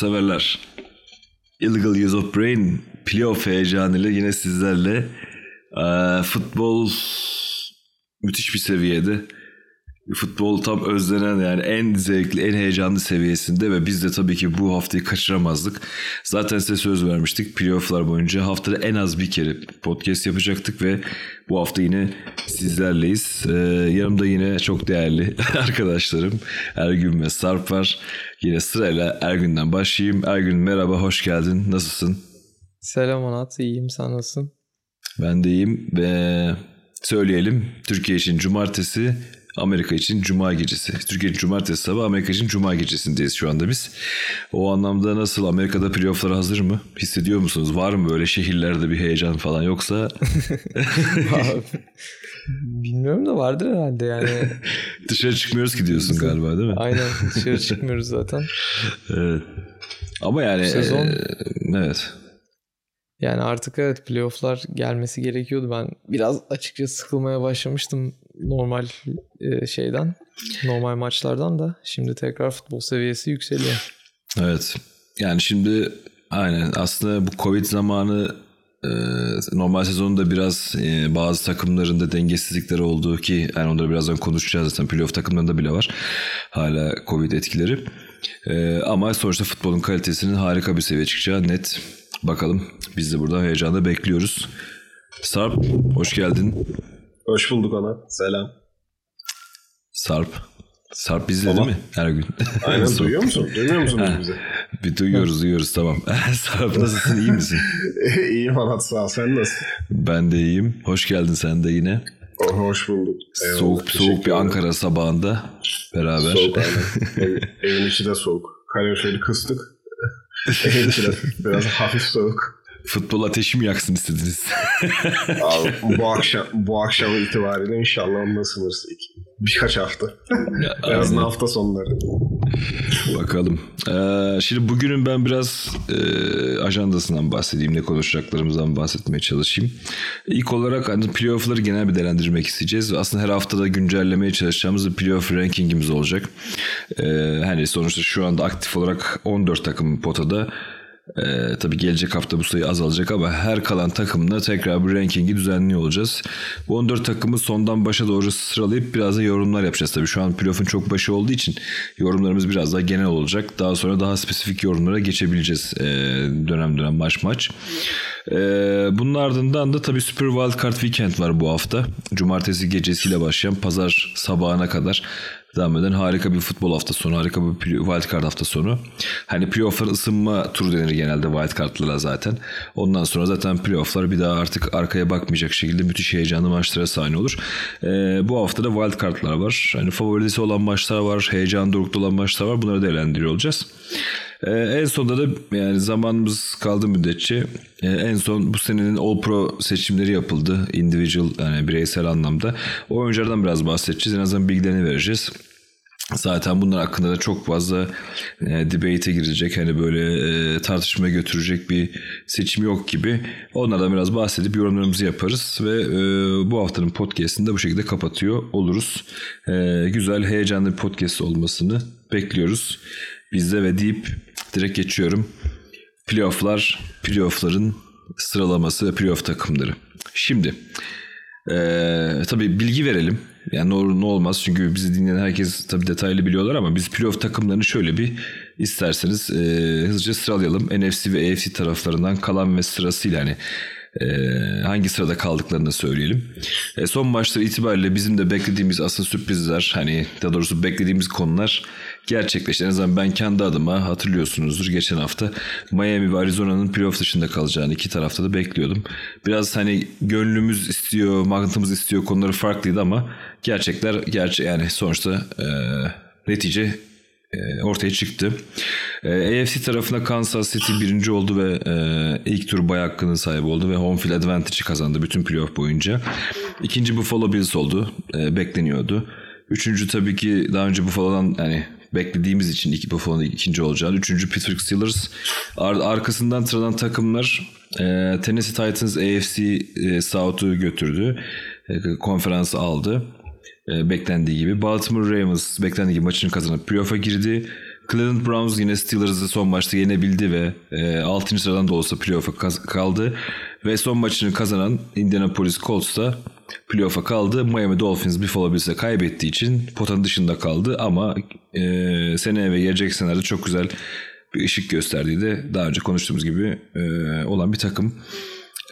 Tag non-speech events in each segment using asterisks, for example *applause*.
severler. Illegal Use of Brain playoff heyecanıyla yine sizlerle. Ee, futbol müthiş bir seviyede. Futbol tam özlenen yani en zevkli, en heyecanlı seviyesinde ve biz de tabii ki bu haftayı kaçıramazdık. Zaten size söz vermiştik playofflar boyunca haftada en az bir kere podcast yapacaktık ve bu hafta yine sizlerleyiz. Ee, yanımda yine çok değerli *laughs* arkadaşlarım Ergün ve Sarp var. Yine sırayla Ergün'den başlayayım. Ergün merhaba, hoş geldin. Nasılsın? Selam Onat, iyiyim. Sen nasılsın? Ben de iyiyim ve söyleyelim Türkiye için cumartesi Amerika için Cuma gecesi. Türkiye için Cumartesi sabahı, Amerika için Cuma gecesindeyiz şu anda biz. O anlamda nasıl Amerika'da playoff'lara hazır mı? Hissediyor musunuz? Var mı böyle şehirlerde bir heyecan falan yoksa? *laughs* Bilmiyorum da vardır herhalde yani. *laughs* dışarı çıkmıyoruz ki diyorsun galiba değil mi? Aynen dışarı *laughs* çıkmıyoruz zaten. evet. Ama yani Sezon... e, evet. Yani artık evet playofflar gelmesi gerekiyordu. Ben biraz açıkçası sıkılmaya başlamıştım normal e, şeyden. Normal maçlardan da. Şimdi tekrar futbol seviyesi yükseliyor. Evet. Yani şimdi aynen aslında bu Covid zamanı e, normal sezonunda biraz e, bazı takımların da dengesizlikleri olduğu ki yani onları birazdan konuşacağız zaten playoff takımlarında bile var hala Covid etkileri. Ama sonuçta futbolun kalitesinin harika bir seviye çıkacağı net. Bakalım biz de burada heyecanla bekliyoruz. Sarp hoş geldin. Hoş bulduk ona. Selam. Sarp. Sarp bizde değil mi her gün? Aynen *laughs* duyuyor musun? Duymuyor musun bizi? Bir duyuyoruz duyuyoruz tamam. *laughs* Sarp nasılsın iyi misin? *laughs* iyiyim Anat sağ ol. Sen nasılsın? Ben de iyiyim. Hoş geldin sen de yine. Oh, hoş bulduk. Eyvallah, soğuk soğuk bir Ankara sabahında beraber. Soğuk. Ev, evin içi de soğuk. Kaloriferi kıstık. evin içi de biraz hafif soğuk. Futbol ateşi mi yaksın istediniz? *laughs* Abi, bu akşam bu akşam itibariyle inşallah onunla sınırız. Birkaç hafta. Biraz hafta sonları. Bakalım. Ee, şimdi bugünün ben biraz e, ajandasından bahsedeyim. Ne konuşacaklarımızdan bahsetmeye çalışayım. İlk olarak hani playoff'ları genel bir değerlendirmek isteyeceğiz. Aslında her haftada güncellemeye çalışacağımız bir playoff rankingimiz olacak. Ee, hani sonuçta şu anda aktif olarak 14 takım potada. Ee, tabii gelecek hafta bu sayı azalacak ama her kalan takımla tekrar bir rankingi düzenliyor olacağız. Bu 14 takımı sondan başa doğru sıralayıp biraz da yorumlar yapacağız. Tabii şu an playoff'un çok başı olduğu için yorumlarımız biraz daha genel olacak. Daha sonra daha spesifik yorumlara geçebileceğiz ee, dönem dönem maç maç. Ee, bunun ardından da tabii Super Wildcard Weekend var bu hafta. Cumartesi gecesiyle başlayan pazar sabahına kadar devam eden harika bir futbol hafta sonu, harika bir wildcard hafta sonu. Hani playoff'lar ısınma turu denir genelde wildcard'lara zaten. Ondan sonra zaten playoff'lar bir daha artık arkaya bakmayacak şekilde müthiş heyecanlı maçlara sahne olur. Ee, bu hafta da wildcard'lar var. Hani favorisi olan maçlar var, heyecan dorukta olan maçlar var. Bunları değerlendiriyor olacağız. Ee, en sonunda da yani zamanımız kaldı müddetçe e, en son bu senenin All Pro seçimleri yapıldı. Individual yani bireysel anlamda. O oyunculardan biraz bahsedeceğiz. En azından bilgilerini vereceğiz. Zaten bunlar hakkında da çok fazla e, debate'e girecek hani böyle e, tartışmaya götürecek bir seçim yok gibi. Onlardan biraz bahsedip yorumlarımızı yaparız ve e, bu haftanın podcast'ini de bu şekilde kapatıyor oluruz. E, güzel, heyecanlı bir podcast olmasını bekliyoruz. Bizde ve deyip direkt geçiyorum. Playoff'lar, playoff'ların sıralaması ve playoff takımları. Şimdi ee, tabii bilgi verelim. Yani ne olur ne olmaz çünkü bizi dinleyen herkes tabii detaylı biliyorlar ama biz playoff takımlarını şöyle bir isterseniz e, hızlıca sıralayalım. NFC ve AFC taraflarından kalan ve sırasıyla hani e, hangi sırada kaldıklarını söyleyelim. E, son maçlar itibariyle bizim de beklediğimiz asıl sürprizler hani daha doğrusu beklediğimiz konular gerçekleşti. En azından ben kendi adıma hatırlıyorsunuzdur geçen hafta Miami ve Arizona'nın playoff dışında kalacağını iki tarafta da bekliyordum. Biraz hani gönlümüz istiyor, mantığımız istiyor konuları farklıydı ama gerçekler gerçek yani sonuçta e, netice e, ortaya çıktı. E, AFC tarafında Kansas City birinci oldu ve e, ilk tur bay hakkının sahibi oldu ve home field advantage'i kazandı bütün playoff boyunca. İkinci Buffalo Bills oldu. Bekleniyordu. Üçüncü tabii ki daha önce Buffalo'dan yani beklediğimiz için iki Buffalo'nun ikinci olacağını. Üçüncü Pittsburgh Steelers. Ar- arkasından sıradan takımlar e, Tennessee Titans AFC e, South'u götürdü. E, konferansı aldı. E, beklendiği gibi. Baltimore Ravens beklendiği gibi maçını kazanıp playoff'a girdi. Cleveland Browns yine Steelers'ı son maçta yenebildi ve e, 6. sıradan da olsa playoff'a kaldı. Ve son maçını kazanan Indianapolis Colts da playoff'a kaldı. Miami Dolphins Buffalo Bills'e kaybettiği için potanın dışında kaldı ama e, seneye ve gelecek senelerde çok güzel bir ışık gösterdiği de daha önce konuştuğumuz gibi e, olan bir takım.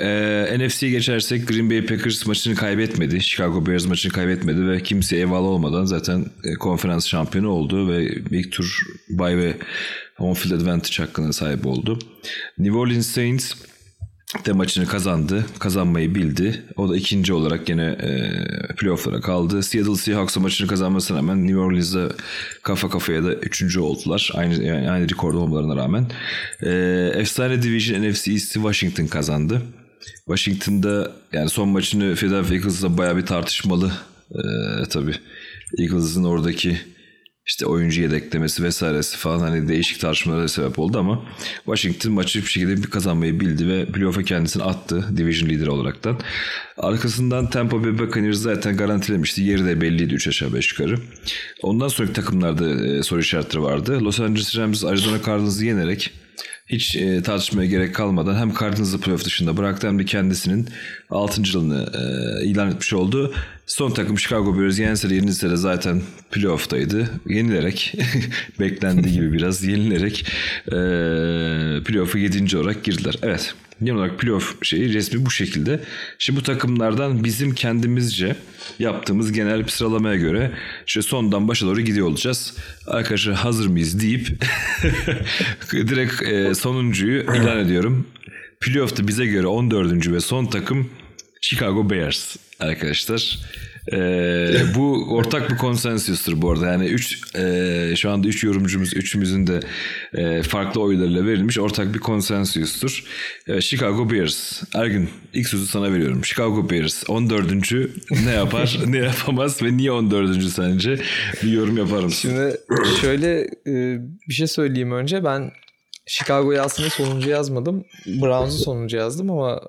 Ee, NFC'ye geçersek Green Bay Packers maçını kaybetmedi. Chicago Bears maçını kaybetmedi ve kimseye eyvallah olmadan zaten e, konferans şampiyonu oldu ve ilk tur bye ve home field advantage hakkına sahip oldu. New Orleans Saints de maçını kazandı. Kazanmayı bildi. O da ikinci olarak yine e, playofflara kaldı. Seattle Seahawks'a maçını kazanmasına rağmen New Orleans'da kafa kafaya da üçüncü oldular. Aynı yani aynı rekorda olmalarına rağmen. E, efsane Division NFC East'i Washington kazandı. Washington'da yani son maçını Philadelphia Eagles'la bayağı bir tartışmalı e, tabii. Eagles'ın oradaki işte oyuncu yedeklemesi vesairesi falan hani değişik tartışmalara sebep oldu ama Washington maçı bir şekilde bir kazanmayı bildi ve playoff'a kendisini attı division lideri olaraktan. Arkasından Tampa Bay Buccaneers zaten garantilemişti. Yeri de belliydi 3 aşağı 5 yukarı. Ondan sonraki takımlarda e, soru işaretleri vardı. Los Angeles Rams Arizona Cardinals'ı yenerek hiç e, tartışmaya gerek kalmadan hem Cardinals'ı playoff dışında bıraktı hem de kendisinin 6. yılını e, ilan etmiş oldu. Son takım Chicago Bears yense de yenilse de zaten playoff'taydı. Yenilerek *laughs* beklendiği gibi biraz yenilerek e, playoff'a 7. olarak girdiler. Evet. Genel olarak playoff şeyi resmi bu şekilde. Şimdi bu takımlardan bizim kendimizce yaptığımız genel bir sıralamaya göre işte sondan başa doğru gidiyor olacağız. Arkadaşlar hazır mıyız deyip *laughs* direkt e, sonuncuyu ilan ediyorum. Playoff'ta bize göre 14. ve son takım Chicago Bears arkadaşlar. Ee, bu ortak bir konsensüstür bu arada. Yani üç, e, şu anda üç yorumcumuz, üçümüzün de e, farklı oylarıyla verilmiş ortak bir konsensüstür. E, Chicago Bears. Ergün ilk sözü sana veriyorum. Chicago Bears 14. ne yapar, *laughs* ne yapamaz ve niye 14. sence? Bir yorum yapar mısın? Şimdi şöyle e, bir şey söyleyeyim önce. Ben Chicago'yu aslında sonuncu yazmadım. Browns'u sonuncu yazdım ama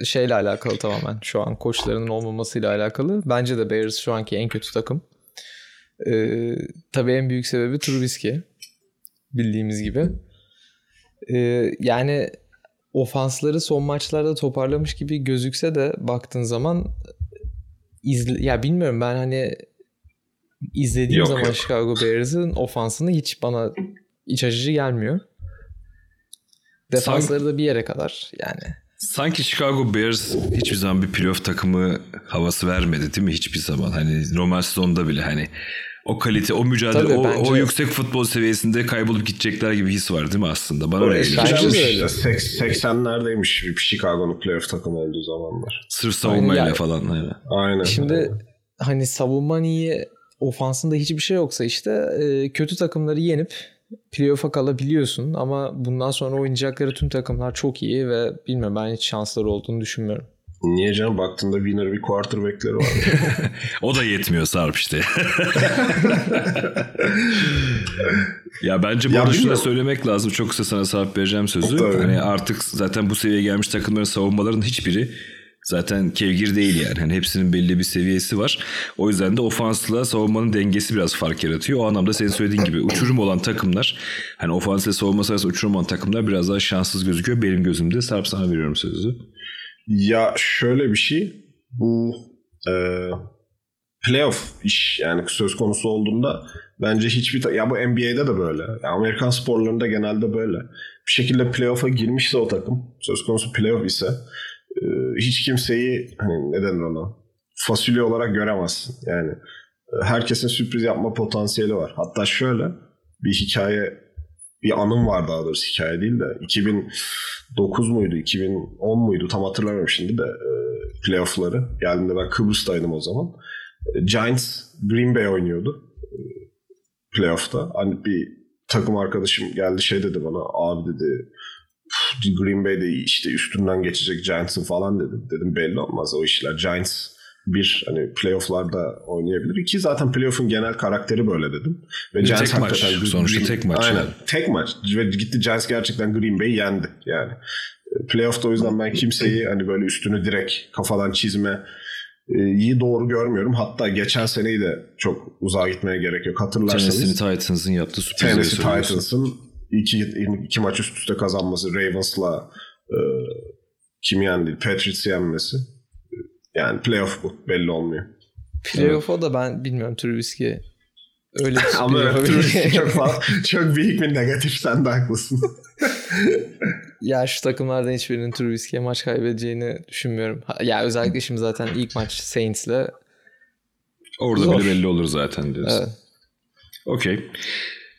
e, şeyle alakalı tamamen. Şu an koçlarının olmamasıyla alakalı. Bence de Bears şu anki en kötü takım. Ee, tabii en büyük sebebi Trubisky. Bildiğimiz gibi. Ee, yani ofansları son maçlarda toparlamış gibi gözükse de baktığın zaman izle, ya bilmiyorum ben hani izlediğim Yok, zaman yok. Chicago Bears'ın ofansını hiç bana iç açıcı gelmiyor. Defansları da bir yere kadar yani. Sanki Chicago Bears hiçbir zaman bir playoff takımı havası vermedi değil mi? Hiçbir zaman. Hani normal sezonda bile hani o kalite, o mücadele, Tabii, o, bence- o yüksek futbol seviyesinde kaybolup gidecekler gibi his var değil mi aslında? Bana öyle geliyor. Bence de gelmiş öyle. işte. Seks- 80'lerdeymiş bir Chicago'nun playoff takımı olduğu zamanlar. Sırf savunmayla Aynen. falan. Aynen. Aynen. Şimdi hani savunman iyi, ofansında hiçbir şey yoksa işte e, kötü takımları yenip playoff'a kalabiliyorsun ama bundan sonra oynayacakları tüm takımlar çok iyi ve bilmiyorum ben hiç şansları olduğunu düşünmüyorum. Niye canım baktığında winner bir quarterback'leri var. *laughs* O da yetmiyor Sarp işte. *laughs* ya bence bu Ya arada şunu da söylemek lazım. Çok kısa sana Sarp vereceğim sözü. Tabii. Hani artık zaten bu seviyeye gelmiş takımların savunmaların hiçbiri zaten kevgir değil yani. Hani hepsinin belli bir seviyesi var. O yüzden de ofansla savunmanın dengesi biraz fark yaratıyor. O anlamda senin söylediğin gibi uçurum olan takımlar hani ofans ile savunma arasında uçurum olan takımlar biraz daha şanssız gözüküyor benim gözümde. Sarp sana veriyorum sözü. ya şöyle bir şey. Bu e, playoff iş yani söz konusu olduğunda bence hiçbir ya bu NBA'de de böyle. Ya Amerikan sporlarında genelde böyle. Bir şekilde playoff'a girmişse o takım söz konusu playoff ise hiç kimseyi hani ne denir ona fasulye olarak göremezsin. Yani herkesin sürpriz yapma potansiyeli var. Hatta şöyle bir hikaye bir anım var daha doğrusu hikaye değil de 2009 muydu 2010 muydu tam hatırlamıyorum şimdi de playoff'ları geldiğinde ben Kıbrıs'taydım o zaman. Giants Green Bay oynuyordu playoff'ta. Hani bir takım arkadaşım geldi şey dedi bana abi dedi "Pf, Green Bay'de işte üstünden geçecek Giants'ın falan dedi. Dedim belli olmaz o işler. Giants bir hani playoff'larda oynayabilir. İki zaten playoff'un genel karakteri böyle dedim. Ve Giants tek maç. hakikaten Sonuçta tek maç Aynen. yani. Tek maç. Ve gitti Giants gerçekten Green Bay'i yendi yani. E, Playoff'ta o yüzden ben kimseyi hani böyle üstünü direkt kafadan çizme iyi doğru görmüyorum. Hatta geçen seneyi de çok uzağa gitmeye gerek yok. Hatırlarsanız Tennessee Titans'ın yaptığı sürpriz. Tennessee Titans'ın iki, iki maç üst üste kazanması, Ravens'la e, kimi yendi? Patriots'ı yenmesi. Yani playoff bu. Belli olmuyor. Playoff'a da ben bilmiyorum Trubisky öyle bir *laughs* Ama sürpriz Trubisky çok, fazla, *laughs* çok büyük bir negatif. Sen de haklısın. Ya şu takımlardan hiçbirinin Trubisky'ye maç kaybedeceğini düşünmüyorum. Ya özellikle şimdi zaten ilk maç Saints'le. Orada Zor. bile belli olur zaten diyorsun. Evet. Okey.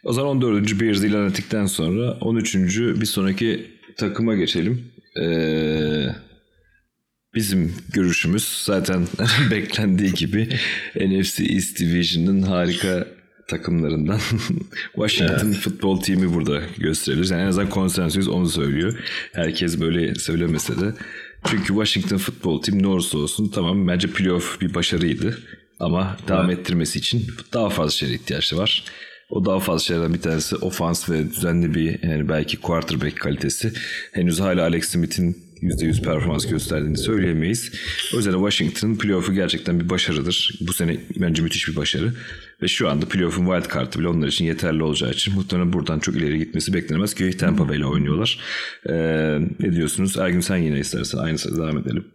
O zaman 14. Bears ilan ettikten sonra 13. bir sonraki takıma geçelim. Ee, bizim görüşümüz zaten *laughs* beklendiği gibi NFC East Division'ın harika takımlarından *laughs* Washington futbol team'i burada gösterilir. Yani en azından konsensüs onu söylüyor. Herkes böyle söylemese de. Çünkü Washington futbol team ne olursa olsun tamam bence playoff bir başarıydı. Ama devam ettirmesi için daha fazla şeye ihtiyaçları var. O daha fazla şeylerden bir tanesi ofans ve düzenli bir yani belki quarterback kalitesi. Henüz hala Alex Smith'in %100 performans gösterdiğini söyleyemeyiz. O yüzden Washington'ın playoff'u gerçekten bir başarıdır. Bu sene bence müthiş bir başarı. Ve şu anda playoff'un wild card'ı bile onlar için yeterli olacağı için muhtemelen buradan çok ileri gitmesi beklenemez ki Tampa Bay ile oynuyorlar. Ee, ne diyorsunuz? Ergün sen yine istersen aynı devam edelim.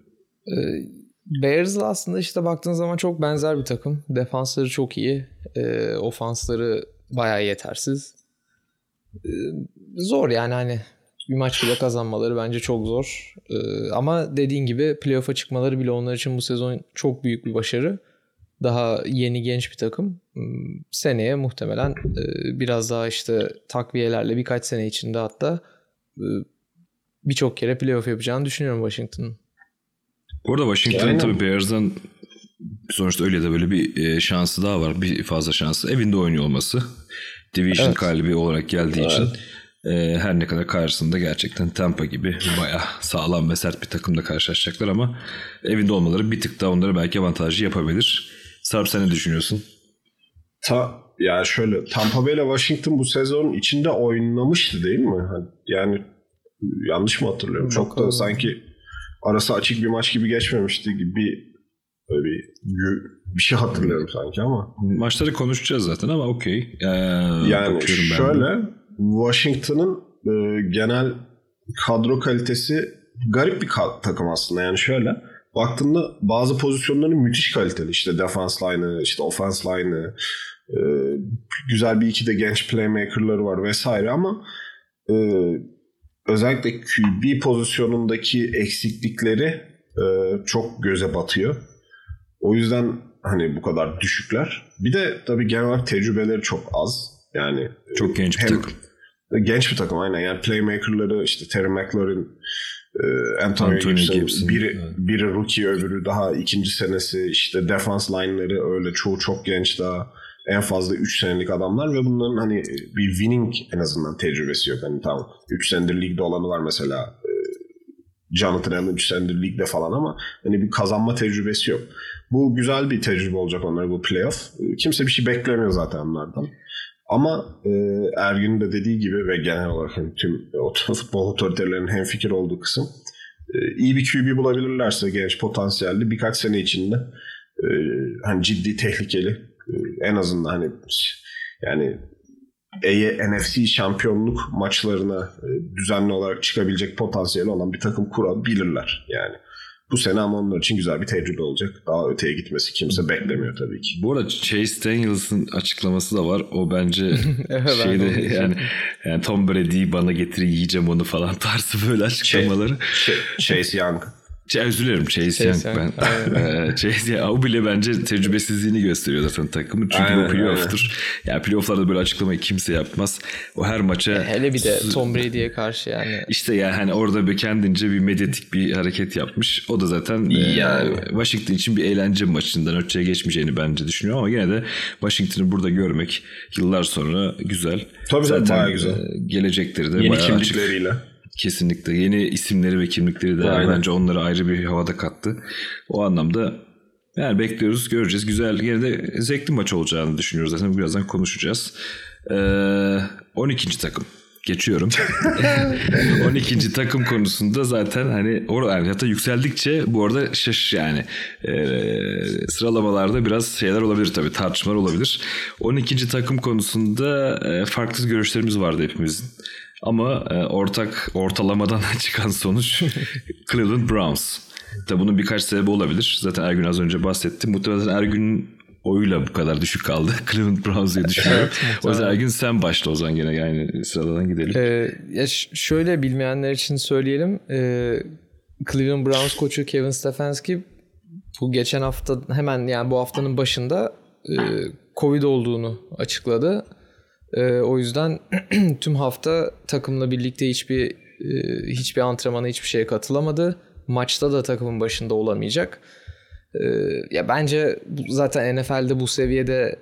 Bears'la aslında işte baktığın zaman çok benzer bir takım. Defansları çok iyi. Ee, ofansları bayağı yetersiz. Ee, zor yani hani bir maç bile kazanmaları bence çok zor. Ee, ama dediğin gibi playoff'a çıkmaları bile onlar için bu sezon çok büyük bir başarı. Daha yeni genç bir takım. Hmm, Seneye muhtemelen e, biraz daha işte takviyelerle birkaç sene içinde hatta e, birçok kere playoff yapacağını düşünüyorum Washington'ın. Bu arada Washington'ın Aynen. tabii Bears'dan sonuçta öyle de böyle bir e, şansı daha var. Bir fazla şansı. Evinde oynuyor olması. Division Evet. galibi olarak geldiği için e, her ne kadar karşısında gerçekten Tampa gibi bayağı sağlam ve sert bir takımla karşılaşacaklar ama evinde olmaları bir tık daha onlara belki avantajı yapabilir. Sarp sen ne düşünüyorsun? Ta, ya şöyle Tampa Bay ile Washington bu sezonun içinde oynamıştı değil mi? Hani Yani yanlış mı hatırlıyorum? Çok da sanki arası açık bir maç gibi geçmemişti gibi böyle bir, bir şey hatırlıyorum sanki ama. Maçları konuşacağız zaten ama okey. Ee, Yani şöyle Washington'ın e, genel kadro kalitesi garip bir takım aslında. Yani şöyle baktığında bazı pozisyonları müthiş kaliteli. İşte defense line'ı, işte offense line'ı, e, güzel bir iki de genç playmaker'ları var vesaire ama e, özellikle QB pozisyonundaki eksiklikleri e, çok göze batıyor. O yüzden hani bu kadar düşükler. Bir de tabii genel olarak tecrübeleri çok az. Yani Çok genç bir hem- takım. Genç bir takım aynen. Yani playmaker'ları işte Terry McLaurin, e, Antonio, Antonio Gibson, Gibson, biri, evet. biri rookie öbürü daha ikinci senesi işte defense line'ları öyle çoğu çok genç daha en fazla 3 senelik adamlar ve bunların hani bir winning en azından tecrübesi yok. Hani tamam 3 senedir ligde olanı var mesela e, Jonathan Allen 3 senedir ligde falan ama hani bir kazanma tecrübesi yok. Bu güzel bir tecrübe olacak onlara bu playoff. Kimse bir şey beklemiyor zaten onlardan. Ama e, Ergün'ün de dediği gibi ve genel olarak hani tüm *laughs* futbol otoritelerinin hemfikir olduğu kısım e, iyi bir QB bulabilirlerse genç potansiyelli birkaç sene içinde e, hani ciddi tehlikeli e, en azından hani yani NFC şampiyonluk maçlarına e, düzenli olarak çıkabilecek potansiyeli olan bir takım kurabilirler yani. Bu sene ama onlar için güzel bir tecrübe olacak. Daha öteye gitmesi kimse beklemiyor tabii ki. Bu arada Chase Daniels'ın açıklaması da var. O bence *laughs* şeyde yani, yani Tom Brady'yi bana getir yiyeceğim onu falan *laughs* tarzı böyle açıklamaları. Ch- Chase Young. Ch- özür dilerim Chase, Chase Young. Ben, *laughs* Ee, Chase Young. O bile bence tecrübesizliğini gösteriyor zaten takımın. Çünkü Aynen, bu playoff'tur. Yani playoff'larda böyle açıklamayı kimse yapmaz. O her maça Hele bir de Tom Brady'ye karşı yani. işte yani hani orada bir kendince bir medyatik bir hareket yapmış. O da zaten e, Yani. Washington için bir eğlence maçından öteye geçmeyeceğini bence düşünüyorum ama yine de Washington'ı burada görmek yıllar sonra güzel. Tabii tabii, bayağı güzel. e, Gelecekleri de Yeni bayağı açık. Kesinlikle. Yeni isimleri ve kimlikleri de Aynen. bence onları ayrı bir havada kattı. O anlamda yani bekliyoruz, göreceğiz. Güzel, yine de zevkli maç olacağını düşünüyoruz. Zaten birazdan konuşacağız. Ee, 12. takım. geçiyorum. *laughs* *laughs* 12. takım konusunda zaten hani or yani hatta yükseldikçe bu arada şaş yani e, sıralamalarda biraz şeyler olabilir tabii tartışmalar olabilir. 12. takım konusunda e, farklı görüşlerimiz vardı hepimizin. Ama e, ortak ortalamadan *laughs* çıkan sonuç *laughs* Cleveland Browns. Tabii bunun birkaç sebebi olabilir. Zaten Ergün az önce bahsetti. Muhtemelen Ergün'ün oyuyla bu kadar düşük kaldı. *laughs* Cleveland Browns diye düşünüyorum. o yüzden Ergün sen başla o zaman gene yani sıradan gidelim. Ee, ya şöyle bilmeyenler için söyleyelim. Ee, Cleveland Browns koçu Kevin Stefanski bu geçen hafta hemen yani bu haftanın başında e, Covid olduğunu açıkladı. E, o yüzden *clears throat* tüm hafta takımla birlikte hiçbir e, hiçbir antrenmana hiçbir şeye katılamadı. Maçta da takımın başında olamayacak. E, ya bence zaten NFL'de bu seviyede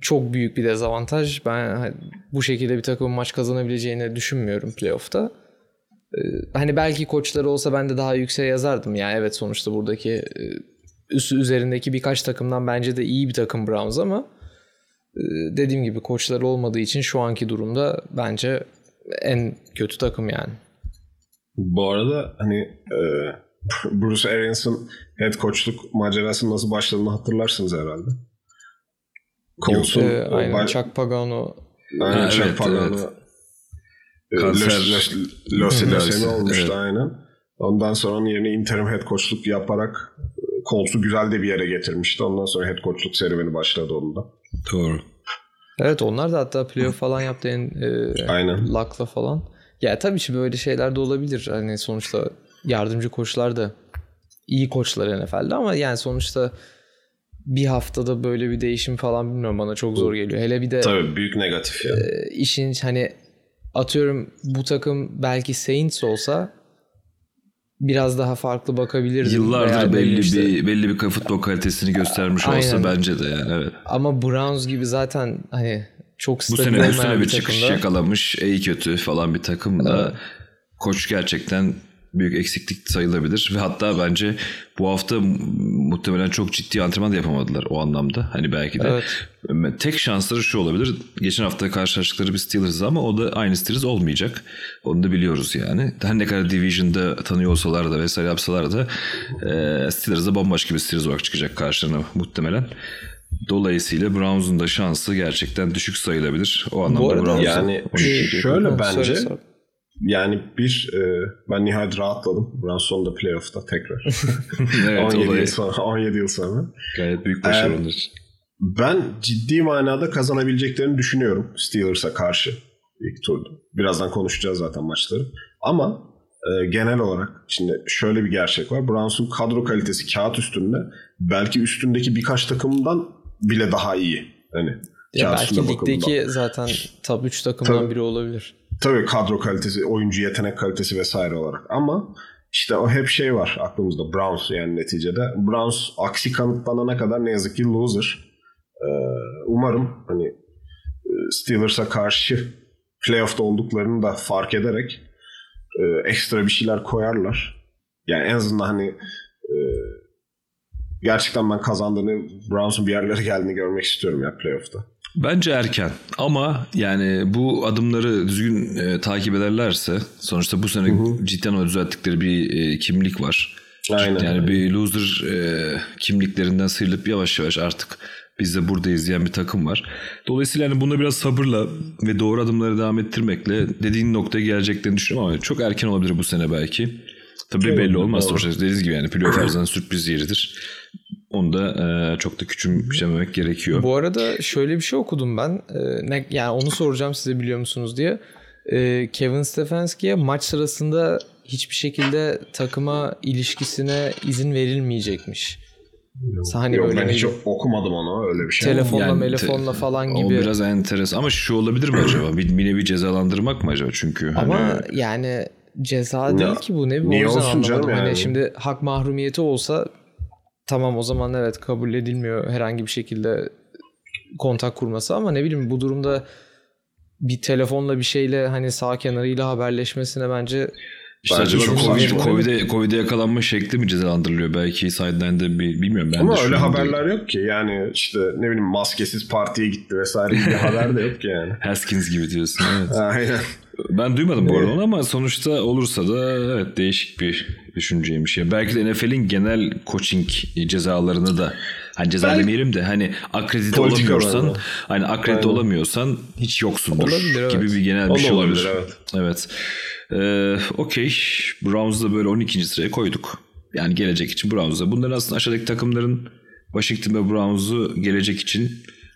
çok büyük bir dezavantaj. Ben bu şekilde bir takımın maç kazanabileceğini düşünmüyorum playoff'ta. Hani belki koçları olsa ben de daha yükseğe yazardım. Yani evet sonuçta buradaki üst üzerindeki birkaç takımdan bence de iyi bir takım Browns ama dediğim gibi koçları olmadığı için şu anki durumda bence en kötü takım yani. Bu arada hani e, Bruce Arians'ın head coachluk macerasının nasıl başladığını hatırlarsınız herhalde. Colts'un ee, aynen baş... Chuck Pagano aynen, Chuck evet, Pagano evet. Kanser lösemi olmuştu evet. aynen. Ondan sonra onun yerine interim head coachluk yaparak Colts'u güzel de bir yere getirmişti. Ondan sonra head coachluk serüveni başladı onun da. Doğru. Evet onlar da hatta playoff falan yaptı en e, Aynen. Luck'la falan. Ya tabii ki böyle şeyler de olabilir. Hani sonuçta yardımcı koçlar da iyi koçlar NFL'de ama yani sonuçta bir haftada böyle bir değişim falan bilmiyorum bana çok zor geliyor. Hele bir de Tabii büyük negatif yani. E, işin hani atıyorum bu takım belki Saints olsa biraz daha farklı bakabilirdim. Yıllardır belli işte... bir belli bir futbol kalitesini göstermiş Aynen. olsa bence de yani evet. Ama Browns gibi zaten hani çok bu sene, bu sene bir, bir çıkış yakalamış iyi kötü falan bir takım da evet. koç gerçekten büyük eksiklik sayılabilir ve hatta bence bu hafta muhtemelen çok ciddi antrenman da yapamadılar o anlamda. Hani belki de evet. tek şansları şu olabilir. Geçen hafta karşılaştıkları bir Steelers ama o da aynı Steelers olmayacak. Onu da biliyoruz yani. Her ne kadar Division'da tanıyor olsalar da vesaire yapsalar da e, Steelers'a bambaşka bir Steelers olarak çıkacak karşılarına muhtemelen. Dolayısıyla Browns'un da şansı gerçekten düşük sayılabilir. O anlamda Bu arada yani şöyle bence söyle, söyle. Yani bir e, ben nihayet rahatladım. Browns sonunda playoff'ta tekrar. *laughs* evet, 17, yıl sonra, 17 yıl sonra. Gayet büyük başarı onun için. Ben ciddi manada kazanabileceklerini düşünüyorum Steelers'a karşı ilk turda. Birazdan konuşacağız zaten maçları. Ama e, genel olarak şimdi şöyle bir gerçek var. Browns'un kadro kalitesi kağıt üstünde belki üstündeki birkaç takımdan bile daha iyi. Hani ya belki ligdeki zaten top 3 takımdan Tabii. biri olabilir. Tabii kadro kalitesi, oyuncu yetenek kalitesi vesaire olarak ama işte o hep şey var aklımızda Browns yani neticede. Browns aksi kanıtlanana kadar ne yazık ki loser. Ee, umarım hani e, Steelers'a karşı playoff'ta olduklarını da fark ederek e, ekstra bir şeyler koyarlar. Yani en azından hani e, gerçekten ben kazandığını Browns'un bir yerlere geldiğini görmek istiyorum ya playoff'ta. Bence erken ama yani bu adımları düzgün e, takip ederlerse sonuçta bu sene hı hı. cidden o düzelttikleri bir e, kimlik var. Aynen. Yani bir loser e, kimliklerinden sıyrılıp yavaş yavaş artık biz de burada izleyen bir takım var. Dolayısıyla yani bunda biraz sabırla ve doğru adımları devam ettirmekle dediğin noktaya geleceklerini düşünüyorum ama çok erken olabilir bu sene belki. Tabii evet, belli olmaz. Sonuçta dediğiniz gibi yani playoff her zaman sürpriz yeridir. Onu da e, çok da küçümsememek gerekiyor. Bu arada şöyle bir şey okudum ben. E, ne, yani onu soracağım size biliyor musunuz diye. E, Kevin Stefanski'ye maç sırasında hiçbir şekilde takıma ilişkisine izin verilmeyecekmiş. Hani Yok, böyle ben hiç okumadım onu öyle bir şey. Telefonla, yani, telefonla falan gibi. O biraz enteresan ama şu olabilir mi acaba? Bir, bir nevi cezalandırmak mı acaba? Çünkü ama hani... yani ceza değil ki bu ne? Niye olsun canım hani yani? Hani şimdi hak mahrumiyeti olsa tamam o zaman evet kabul edilmiyor herhangi bir şekilde kontak kurması ama ne bileyim bu durumda bir telefonla bir şeyle hani sağ kenarıyla haberleşmesine bence işte acaba COVID, COVID'e, COVID'e yakalanma şekli mi cezalandırılıyor? Belki sideline'de bir, bilmiyorum. Ben Ama öyle haberler yok ki. Yani işte ne bileyim maskesiz partiye gitti vesaire gibi haber de yok ki yani. *laughs* Haskins gibi diyorsun evet. *laughs* Aynen. Ben duymadım bu arada onu ama sonuçta olursa da evet değişik bir düşünceymiş. Ya. Belki de NFL'in genel coaching cezalarını da hani ceza Belki- demeyelim de hani akredite olamıyorsan var. hani akredite Aynen. olamıyorsan hiç yoksundur Olabilir, evet. gibi bir genel O bir da şey olabilir. olabilir, evet. Evet. Ee, Okey. Browns'u da böyle 12. sıraya koyduk. Yani gelecek için Browns'da. Bunların aslında aşağıdaki takımların Washington ve Browns'u gelecek için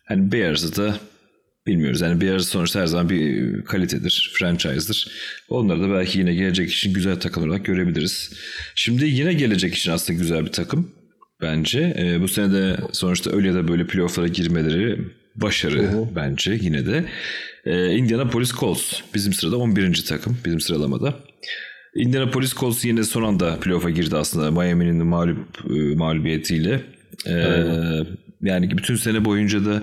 hani Bears'ı da bilmiyoruz. Yani Bears sonuçta her zaman bir kalitedir, franchise'dır. Onları da belki yine gelecek için güzel takım olarak görebiliriz. Şimdi yine gelecek için aslında güzel bir takım bence. Ee, bu sene de sonuçta öyle ya da böyle playoff'lara girmeleri başarı bence yine de. Ee, Indianapolis Colts bizim sırada 11. takım bizim sıralamada. Indianapolis Colts yine son anda playoff'a girdi aslında Miami'nin mağlup e, mağlubiyetiyle. Ee, yani bütün sene boyunca da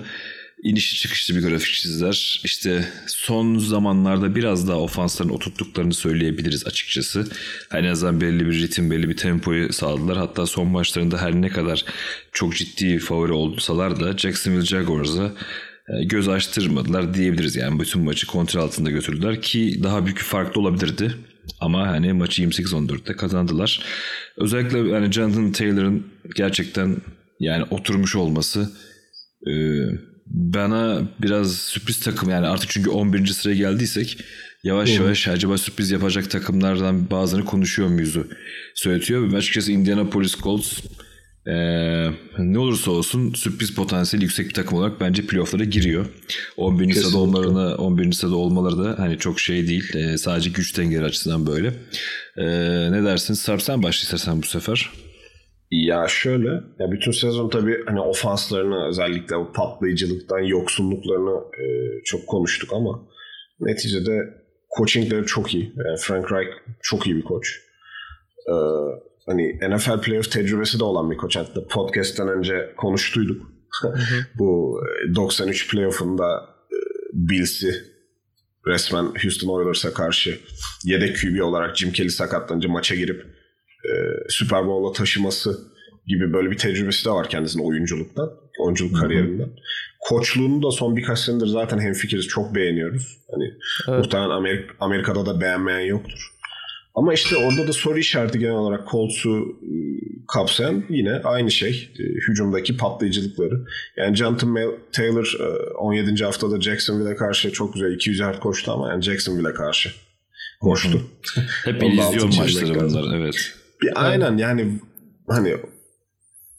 inişi çıkışlı bir grafik çizdiler. İşte son zamanlarda biraz daha ofansların oturttuklarını söyleyebiliriz açıkçası. En azından belli bir ritim, belli bir tempoyu sağladılar. Hatta son maçlarında her ne kadar çok ciddi favori olsalar da Jacksonville Jaguars'a e, göz açtırmadılar diyebiliriz. Yani bütün maçı kontrol altında götürdüler ki daha büyük bir farklı olabilirdi. Ama hani maçı 28-14'te kazandılar. Özellikle yani Jonathan Taylor'ın gerçekten yani oturmuş olması e, bana biraz sürpriz takım yani artık çünkü 11. sıraya geldiysek yavaş yavaş acaba sürpriz yapacak takımlardan bazılarını konuşuyor muyuzu söyletiyor. Ve açıkçası Indianapolis Colts e, ne olursa olsun sürpriz potansiyeli yüksek bir takım olarak bence playoff'lara giriyor. 11. sırada olmalarına 11. sırada olmaları da hani çok şey değil. E, sadece güç dengeleri açısından böyle. E, ne dersin? Sarp sen başla istersen bu sefer. Ya şöyle, ya bütün sezon tabii hani ofanslarını özellikle o patlayıcılıktan yoksunluklarını e, çok konuştuk ama neticede coachingleri çok iyi. Yani Frank Reich çok iyi bir koç. Ee, hani NFL playoff tecrübesi de olan bir koç. Hatta podcast'ten önce konuştuyduk. *laughs* Bu e, 93 playoff'unda e, Bills'i resmen Houston Oilers'a karşı yedek QB olarak Jim Kelly sakatlanınca maça girip e, Super Bowl'a taşıması gibi böyle bir tecrübesi de var kendisinin oyunculuktan, oyunculuk kariyerinden. Koçluğunu da son birkaç senedir zaten hemfikiriz çok beğeniyoruz. Hani Evet. muhtemelen Amerik- Amerika'da da beğenmeyen yoktur. Ama işte orada da soru işareti genel olarak Colts'u e, kapsayan yine aynı şey. E, hücumdaki patlayıcılıkları. Yani Jonathan Taylor e, 17. haftada Jacksonville'e karşı çok güzel 200 yard koştu ama yani Jacksonville'e karşı koştu. Hep çizmek maçları bunlar evet. Bir, aynen yani hani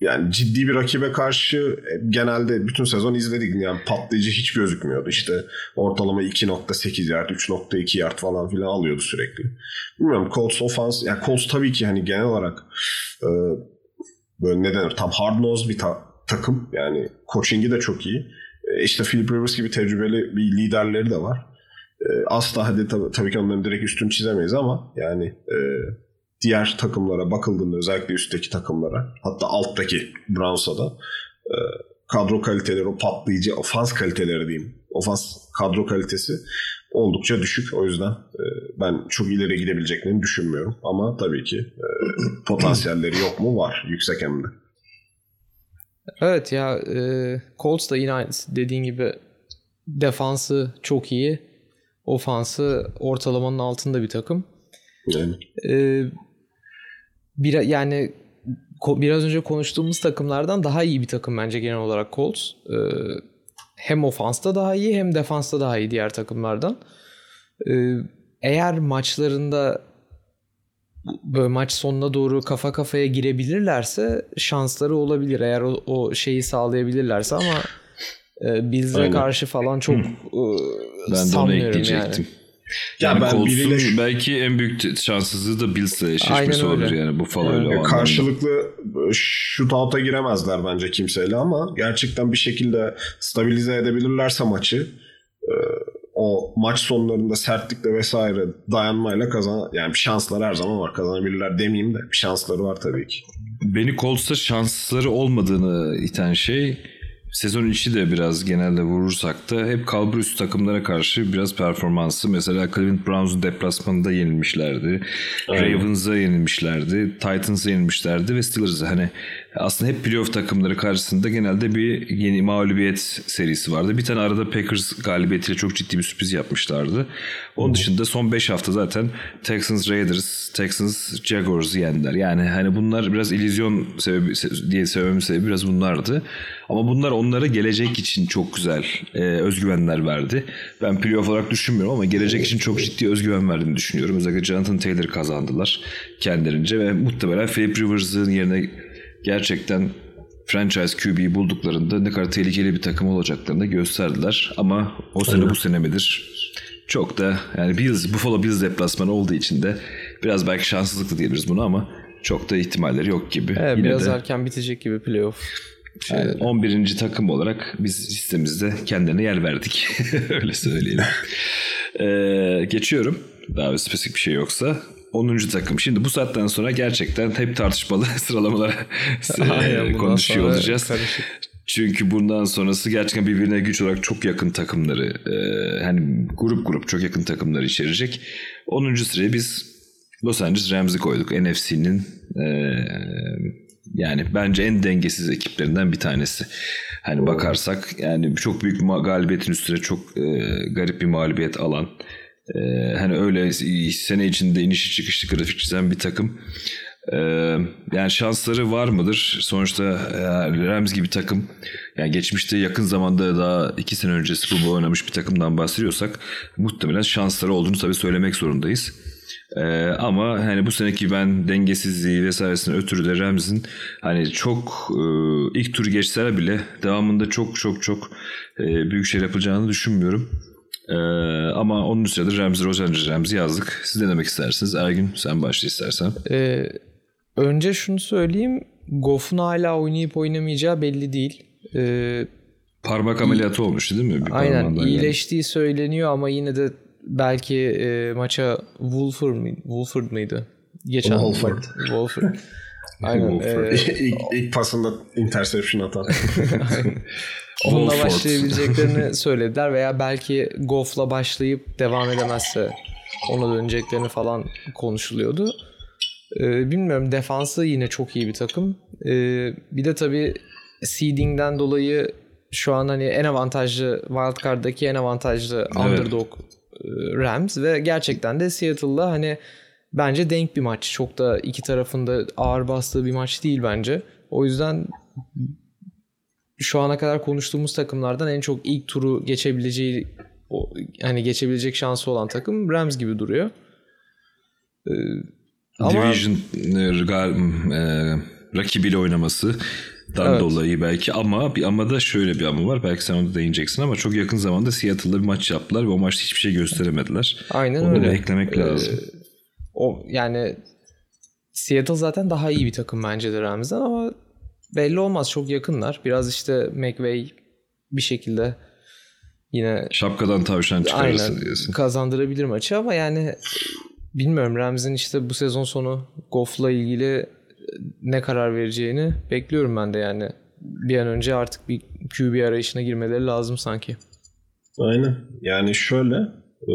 yani ciddi bir rakibe karşı e, genelde bütün sezon izledik. Yani patlayıcı hiç gözükmüyordu. İşte ortalama 2.8 yard, 3.2 yard falan filan alıyordu sürekli. Bilmiyorum Colts offense, yani Colts tabii ki hani genel olarak e, böyle ne denir tam hard nosed bir ta- takım. Yani coaching'i de çok iyi. E, işte Philip Rivers gibi tecrübeli bir liderleri de var. E, asla hadi tabii, tabii ki onların direkt üstünü çizemeyiz ama yani e, diğer takımlara bakıldığında özellikle üstteki takımlara hatta alttaki Browns'a da e, kadro kaliteleri o patlayıcı ofans kaliteleri diyeyim. Ofans kadro kalitesi oldukça düşük. O yüzden e, ben çok ileri gidebileceklerini düşünmüyorum. Ama tabii ki e, *clears throat* potansiyelleri yok mu? Var. Yüksek hem de. Evet ya e, Colts da yine aynısı. Dediğin gibi defansı çok iyi. Ofansı ortalamanın altında bir takım. Yani. E, bir, yani biraz önce konuştuğumuz takımlardan daha iyi bir takım bence genel olarak Colts. E, hem ofansta daha iyi hem defansta daha iyi diğer takımlardan. E, eğer maçlarında böyle maç sonuna doğru kafa kafaya girebilirlerse şansları olabilir. Eğer o, o şeyi sağlayabilirlerse ama e, Bills'e karşı falan çok e, Ben sanmıyorum yani. Ya Yani ben Colts'un şu- belki en büyük şanssızlığı da Bills'le eşleşmesi öyle. yani bu falan Yani karşılıklı shootout'a giremezler bence kimseyle ama gerçekten bir şekilde stabilize edebilirlerse maçı e, o maç sonlarında sertlikle vesaire dayanmayla kazan yani bir şansları her zaman var kazanabilirler demeyeyim de bir şansları var tabii ki. Beni Colts'ta şansları olmadığını iten şey sezon içi de biraz genelde vurursak da hep kalbur üstü takımlara karşı biraz performansı. Mesela Cleveland Browns'un deplasmanında yenilmişlerdi. Ravens'a yenilmişlerdi. Titans'a yenilmişlerdi ve Steelers'a. Hani aslında hep playoff takımları karşısında genelde bir yeni mağlubiyet serisi vardı. Bir tane arada Packers galibiyetiyle çok ciddi bir sürpriz yapmışlardı. Onun dışında son 5 hafta zaten Texans Raiders, Texans Jaguars'ı yendiler. Yani hani bunlar biraz illüzyon sebebi diye söylememin sebebi biraz bunlardı. Ama bunlar onlara gelecek için çok güzel e, özgüvenler verdi. Ben playoff olarak düşünmüyorum ama gelecek için çok ciddi özgüven verdiğini düşünüyorum. Özellikle Jonathan Taylor kazandılar kendilerince ve muhtemelen Philip Rivers'ın yerine gerçekten franchise QB'yi bulduklarında ne kadar tehlikeli bir takım olacaklarını da gösterdiler. Ama o sene bu sene midir? Çok da yani Bills, Buffalo Bills deplasmanı olduğu için de biraz belki şanssızlıkla diyebiliriz bunu ama çok da ihtimalleri yok gibi. Evet, Yine biraz de, erken bitecek gibi playoff. yani 11. takım olarak biz listemizde kendilerine yer verdik. *laughs* Öyle söyleyelim. *laughs* Ee, geçiyorum. Daha bir spesifik bir şey yoksa. 10. takım. Şimdi bu saatten sonra gerçekten hep tartışmalı *laughs* sıralamalara Aynen, bundan konuşuyor olacağız. karışık. Çünkü bundan sonrası gerçekten birbirine güç olarak çok yakın takımları e, hani grup grup çok yakın takımları içerecek. 10. sıraya biz Los Angeles Rams'i koyduk. NFC'nin e, yani bence en dengesiz ekiplerinden bir tanesi. Hani bakarsak yani çok büyük bir galibiyetin üstüne çok e, garip bir mağlubiyet alan e, hani öyle sene içinde inişi çıkışlı grafik çizen bir takım. Ee, yani şansları var mıdır? Sonuçta e, Rams gibi takım yani geçmişte yakın zamanda daha iki sene önce Super oynamış bir takımdan bahsediyorsak muhtemelen şansları olduğunu tabii söylemek zorundayız. Ee, ama hani bu seneki ben dengesizliği vesairesinden ötürü de Rams'in hani çok e, ilk tur geçseler bile devamında çok çok çok e, büyük şey yapacağını düşünmüyorum. Ee, ama onun sırada Rams'i Los Angeles Rams'i yazdık. Siz ne demek istersiniz? Ergün sen başla istersen. Ee, önce şunu söyleyeyim. Goff'un hala oynayıp oynamayacağı belli değil. Ee, Parmak ameliyatı olmuştu değil mi? Bir aynen parmağından yani. iyileştiği söyleniyor ama yine de belki e, maça Wolford? Wolford mıydı? Geçen Wolford. Wolford. Aynen. Wolford. e, *laughs* ilk, ilk pasında interception atan. *laughs* *laughs* onunla başlayabileceklerini söylediler veya belki Goff'la başlayıp devam edemezse ona döneceklerini falan konuşuluyordu. Ee, bilmiyorum defansı yine çok iyi bir takım. Ee, bir de tabii seeding'den dolayı şu an hani en avantajlı wildcard'daki en avantajlı underdog e, Rams ve gerçekten de Seattle'la hani bence denk bir maç. Çok da iki tarafında ağır bastığı bir maç değil bence. O yüzden şu ana kadar konuştuğumuz takımlardan en çok ilk turu geçebileceği o, hani geçebilecek şansı olan takım Rams gibi duruyor. Ee, ama Division e, e, rakibiyle oynaması dan Evet. dolayı belki ama bir ama da şöyle bir ama var. Belki sen onu da değineceksin ama çok yakın zamanda Seattle'da bir maç yaptılar ve o maçta hiçbir şey gösteremediler. aynen Onu da öyle. eklemek Ee, lazım. O yani Seattle zaten daha iyi bir takım bence de Rams'den ama belli olmaz çok yakınlar. Biraz işte McVay bir şekilde yine Şapkadan tavşan çıkarırsın aynen diyorsun. kazandırabilir maçı ama yani bilmiyorum Rams'in işte bu sezon sonu Goff'la ilgili ne karar vereceğini bekliyorum ben de yani. Bir an önce artık bir QB arayışına girmeleri lazım sanki. Aynen. Yani şöyle e,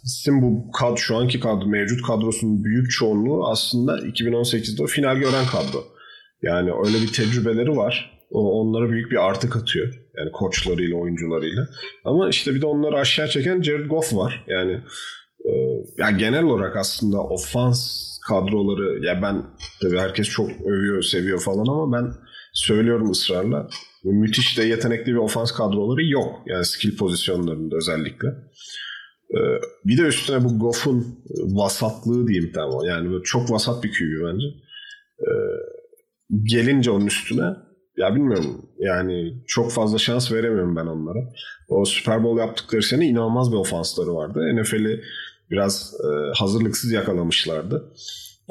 Rams'in bu kad şu anki kadro mevcut kadrosunun büyük çoğunluğu aslında 2018'de o final gören kadro. Yani öyle bir tecrübeleri var. O onlara büyük bir artı katıyor. Yani koçlarıyla, oyuncularıyla. Ama işte bir de onları aşağı çeken Jared Goff var. Yani e, ya genel olarak aslında ofans kadroları ya ben tabii herkes çok övüyor, seviyor falan ama ben söylüyorum ısrarla müthiş de yetenekli bir ofans kadroları yok. Yani skill pozisyonlarında özellikle. Ee, bir de üstüne bu Goff'un vasatlığı diyeyim tamam. Yani böyle çok vasat bir QB bence. Ee, gelince onun üstüne ya bilmiyorum yani çok fazla şans veremiyorum ben onlara. O Super Bowl yaptıkları sene inanılmaz bir ofansları vardı. NFL'i biraz e, hazırlıksız yakalamışlardı.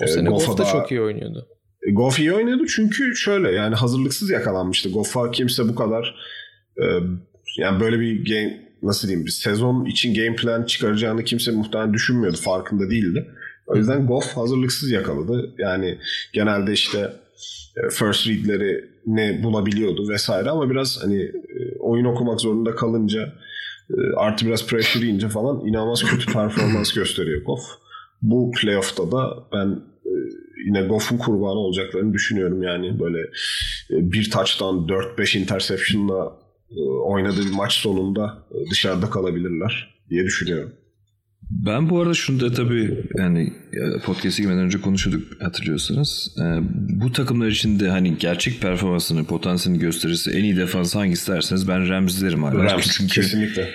O sene Goff'a Goff da çok iyi oynuyordu. e, Goff iyi oynadı çünkü şöyle yani hazırlıksız yakalanmıştı. Goff'a kimse bu kadar e, yani böyle bir game nasıl diyeyim bir sezon için game plan çıkaracağını kimse muhtemelen düşünmüyordu. Farkında değildi. O yüzden Goff hazırlıksız yakaladı. Yani genelde işte e, first read'lerini bulabiliyordu vesaire ama biraz hani e, oyun okumak zorunda kalınca e, artı biraz pressure yiyince falan inanılmaz kötü performans gösteriyor Goff. Bu playoff'ta da ben yine Goff'un kurbanı olacaklarını düşünüyorum yani böyle bir touchdown 4-5 interception'la oynadığı bir maç sonunda e, dışarıda kalabilirler diye düşünüyorum. Ben bu arada şunu da tabii yani e, podcast'e girmeden önce konuşuyorduk hatırlıyorsanız. Bu takımlar için de hani gerçek performansını, potansiyelini gösterirse en iyi defans hangisi derseniz ben Rams derim hala. Rams *laughs* çünkü, kesinlikle.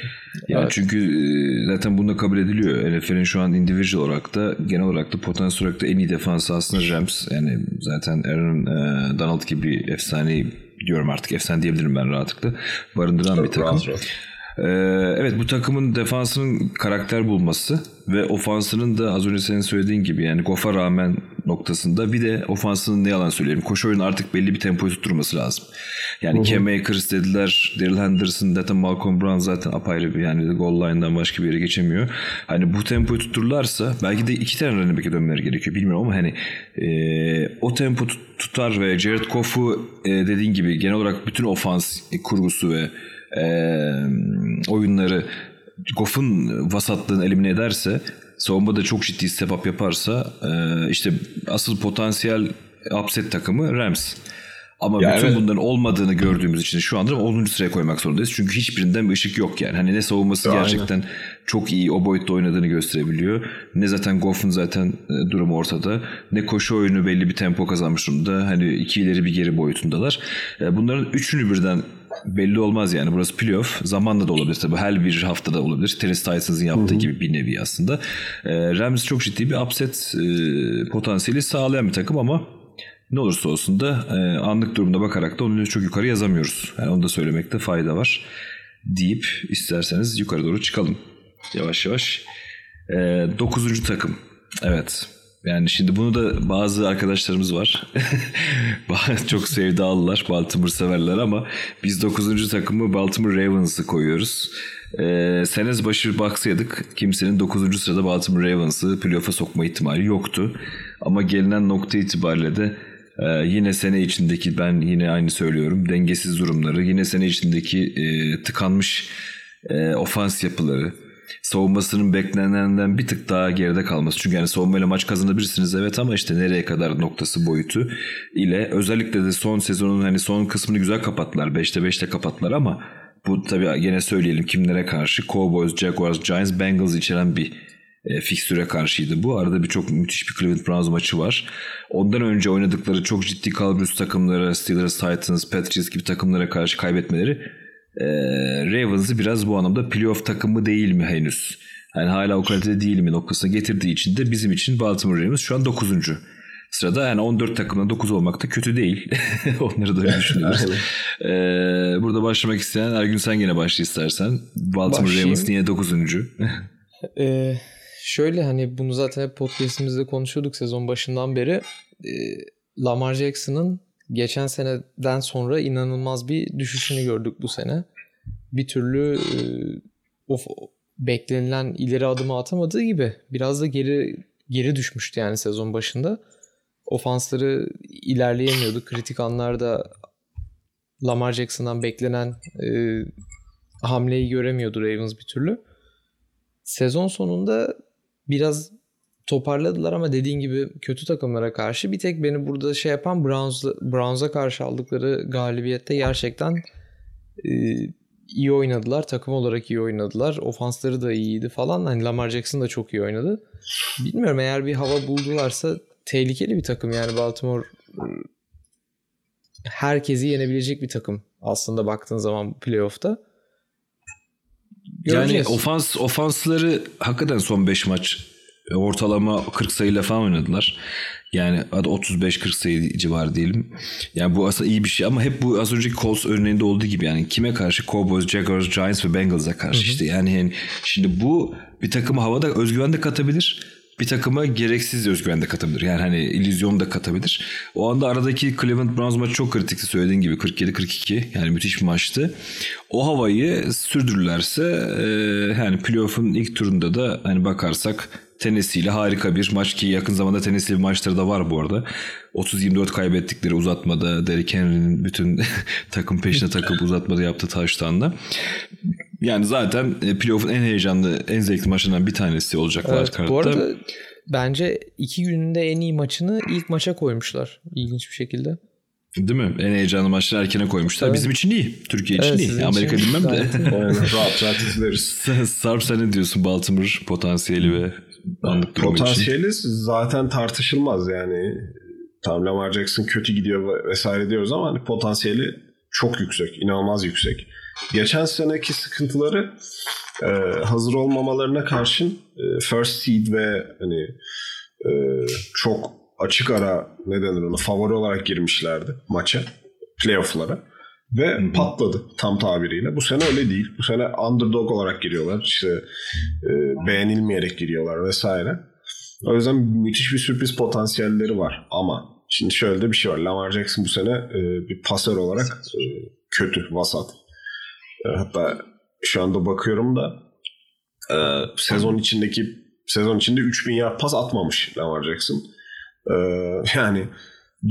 Yani Evet. çünkü e, zaten bunu da kabul ediliyor. NFL'in şu an individual olarak da genel olarak da potansiyel olarak da en iyi defansı aslında Rams. Yani zaten Aaron e, Donald gibi efsane diyorum artık efsane diyebilirim ben rahatlıkla. Barındıran bir takım. Rahat rahat. Ee, evet bu takımın defansının karakter bulması ve ofansının da az önce senin söylediğin gibi yani Goff'a rağmen noktasında bir de ofansının ne yalan söyleyelim koşu oyunu artık belli bir tempoyu tutturması lazım. Yani Cam Akers dediler, Daryl Henderson, zaten Malcolm Brown zaten apayrı bir yani goal line'dan başka bir yere geçemiyor. Hani bu tempoyu tuttururlarsa belki de iki tane running back'e dönmeleri gerekiyor bilmiyorum ama hani e, o tempo tut- tutar ve Jared Goff'u e, dediğin gibi genel olarak bütün ofans kurgusu ve oyunları Goff'un vasatlığını elimine ederse savunmada çok ciddi step up yaparsa işte asıl potansiyel upset takımı Rams. Ama Ya bütün evet. bunların olmadığını gördüğümüz için şu anda 10. sıraya koymak zorundayız. Çünkü hiçbirinden bir ışık yok yani. Hani ne savunması Aynen. gerçekten çok iyi o boyutta oynadığını gösterebiliyor. Ne zaten Goff'un zaten durumu ortada. Ne koşu oyunu belli bir tempo kazanmış durumda. Hani iki ileri bir geri boyutundalar. Bunların üçünü birden belli olmaz yani. Burası playoff. Zamanla da olabilir tabii. Her bir haftada olabilir. Tennessee Titans'ın yaptığı gibi bir nevi aslında. E, Rams çok ciddi bir upset e, potansiyeli sağlayan bir takım ama ne olursa olsun da e, anlık durumda bakarak da onu çok yukarı yazamıyoruz. Yani onu da söylemekte fayda var deyip isterseniz yukarı doğru çıkalım. Yavaş yavaş. E, dokuzuncu takım. Evet. Yani şimdi bunu da bazı arkadaşlarımız var. *laughs* Çok sevdalılar. Baltimore severler ama biz dokuzuncu takımı Baltimore Ravens'ı koyuyoruz. Ee, senez başı baksaydık kimsenin 9. sırada Baltimore Ravens'ı playoff'a sokma ihtimali yoktu. Ama gelinen nokta itibariyle de e, yine sene içindeki ben yine aynı söylüyorum dengesiz durumları yine sene içindeki e, tıkanmış e, ofans yapıları savunmasının beklenenden bir tık daha geride kalması. Çünkü yani savunmayla maç kazanabilirsiniz evet ama işte nereye kadar noktası boyutu ile özellikle de son sezonun hani son kısmını güzel kapattılar. 5'te 5'te kapattılar ama bu tabii gene söyleyelim kimlere karşı Cowboys, Jaguars, Giants, Bengals içeren bir e, fikstüre karşıydı bu. Arada bir çok müthiş bir Cleveland Browns maçı var. Ondan önce oynadıkları çok ciddi kalburüstü takımlara Steelers, Titans, Patriots gibi takımlara karşı kaybetmeleri e, Ravens'ı biraz bu anlamda playoff takımı değil mi henüz? Yani hala o kalitede değil mi noktasına getirdiği için de bizim için Baltimore Ravens şu an 9. Sırada yani 14 takımdan 9 olmak da kötü değil. *laughs* Onları da öyle düşünüyoruz. *laughs* Ee, burada başlamak isteyen Ergün sen gene başla istersen. Baltimore Başlayayım. Ravens niye 9. *laughs* Ee, şöyle hani bunu zaten hep podcastimizde konuşuyorduk sezon başından beri. Ee, Lamar Jackson'ın geçen seneden sonra inanılmaz bir düşüşünü gördük bu sene. Bir türlü e, o beklenilen ileri adımı atamadığı gibi biraz da geri geri düşmüştü yani sezon başında. Ofansları ilerleyemiyordu. Kritik anlarda Lamar Jackson'dan beklenen e, hamleyi göremiyordu Ravens bir türlü. Sezon sonunda biraz toparladılar ama dediğin gibi kötü takımlara karşı bir tek beni burada şey yapan Browns, Browns'a karşı aldıkları galibiyette gerçekten e, iyi oynadılar. Takım olarak iyi oynadılar. Ofansları da iyiydi falan. Hani Lamar Jackson da çok iyi oynadı. Bilmiyorum eğer bir hava buldularsa tehlikeli bir takım yani Baltimore e, herkesi yenebilecek bir takım aslında baktığın zaman playoff'ta. Yani ofans ofansları hakikaten son 5 maç ortalama 40 sayıyla falan oynadılar. Yani hadi 35-40 sayı civarı diyelim. Yani bu aslında iyi bir şey ama hep bu az önceki Colts örneğinde olduğu gibi yani kime karşı Cowboys, Jaguars, Giants ve Bengals'a karşı işte yani, yani şimdi bu bir takıma havada özgüven de katabilir. Bir takıma gereksiz özgüven de katabilir. Yani hani illüzyon da katabilir. O anda aradaki Cleveland Browns maçı çok kritikti söylediğin gibi 47-42 yani müthiş bir maçtı. O havayı sürdürürlerse e, yani playoff'un ilk turunda da hani bakarsak Tennessee ile harika bir maç ki yakın zamanda Tennessee maçları da var bu arada. 30-24 kaybettikleri uzatmada Derrick Henry'nin bütün *laughs* takım peşine takıp uzatmada yaptığı touchdown'la. Yani zaten e, playoff'un en heyecanlı, en zevkli maçlarından bir tanesi olacaklar Evet, kartta. bu arada bence iki gününde en iyi maçını ilk maça koymuşlar. İlginç bir şekilde. Değil mi? En heyecanlı maçları erkene koymuşlar. Evet. Bizim için iyi. Türkiye için Evet, iyi. sizin Amerika için bilmem de. rahat rahat izleriz. *laughs* Sarp sen ne diyorsun Baltimore potansiyeli ve anlık? Potansiyeli zaten tartışılmaz yani. Tam Lamar Jackson kötü gidiyor vesaire diyoruz ama hani potansiyeli çok yüksek. inanılmaz yüksek. Geçen seneki sıkıntıları e, hazır olmamalarına karşın e, first seed ve hani e, çok açık ara ne denir ona favori olarak girmişlerdi maça playoff'lara ve Hı hı. patladı tam tabiriyle. Bu sene öyle değil. Bu sene underdog olarak giriyorlar. İşte e, beğenilmeyerek giriyorlar vesaire. O yüzden müthiş bir sürpriz potansiyelleri var. Ama şimdi şöyle de bir şey var. Lamar Jackson bu sene e, bir pasör olarak e, kötü, vasat. E, hatta şu anda bakıyorum da e, sezon içindeki sezon içinde 3000 yard pas atmamış Lamar Jackson. E, yani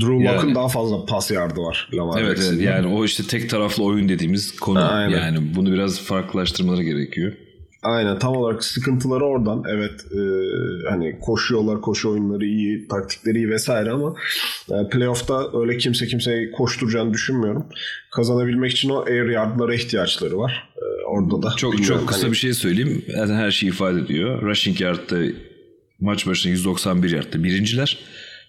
Drew Yani. Lock'ın daha fazla pas yardı var Lamar Evet, evet yani o işte tek taraflı oyun dediğimiz konu. Aynen. Yani bunu biraz farklılaştırmaları gerekiyor. Aynen tam olarak sıkıntıları oradan. Evet e, hani koşuyorlar, koşu oyunları iyi, taktikleri iyi vesaire ama e, playoff'ta öyle kimse kimseyi koşturacağını düşünmüyorum. Kazanabilmek için o air yardlara ihtiyaçları var. E, orada da Çok bilmiyorum, çok kısa hani- bir şey söyleyeyim. Zaten her şeyi ifade ediyor. Rushing yardta maç başına 191 yardta birinciler.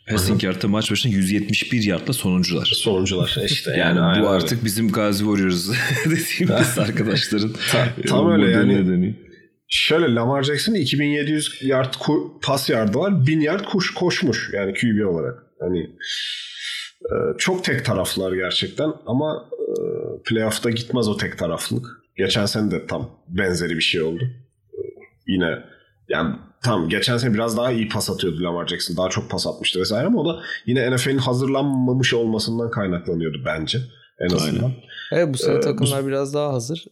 Passing yardta maç başına 171 yardta sonuncular. sonuncular işte *laughs* yani, Yani, bu öyle. artık bizim Gazi Warriors *laughs* dediğimiz *laughs* arkadaşların Ta- tam öyle yani. dönüyor. Şöyle Lamar Jackson'ın 2700 yard pas yardı var. 1000 yard koş, koşmuş yani QB olarak. Hani e, çok tek taraflar gerçekten ama e, playoff'ta gitmez o tek taraflılık. Geçen sene de tam benzeri bir şey oldu. E, yine yani tam geçen sene biraz daha iyi pas atıyordu Lamar Jackson. Daha çok pas atmıştı vesaire ama o da yine NFL'in hazırlanmamış olmasından kaynaklanıyordu bence. En azından. Evet bu sene Ee, bu- takımlar biraz daha hazır.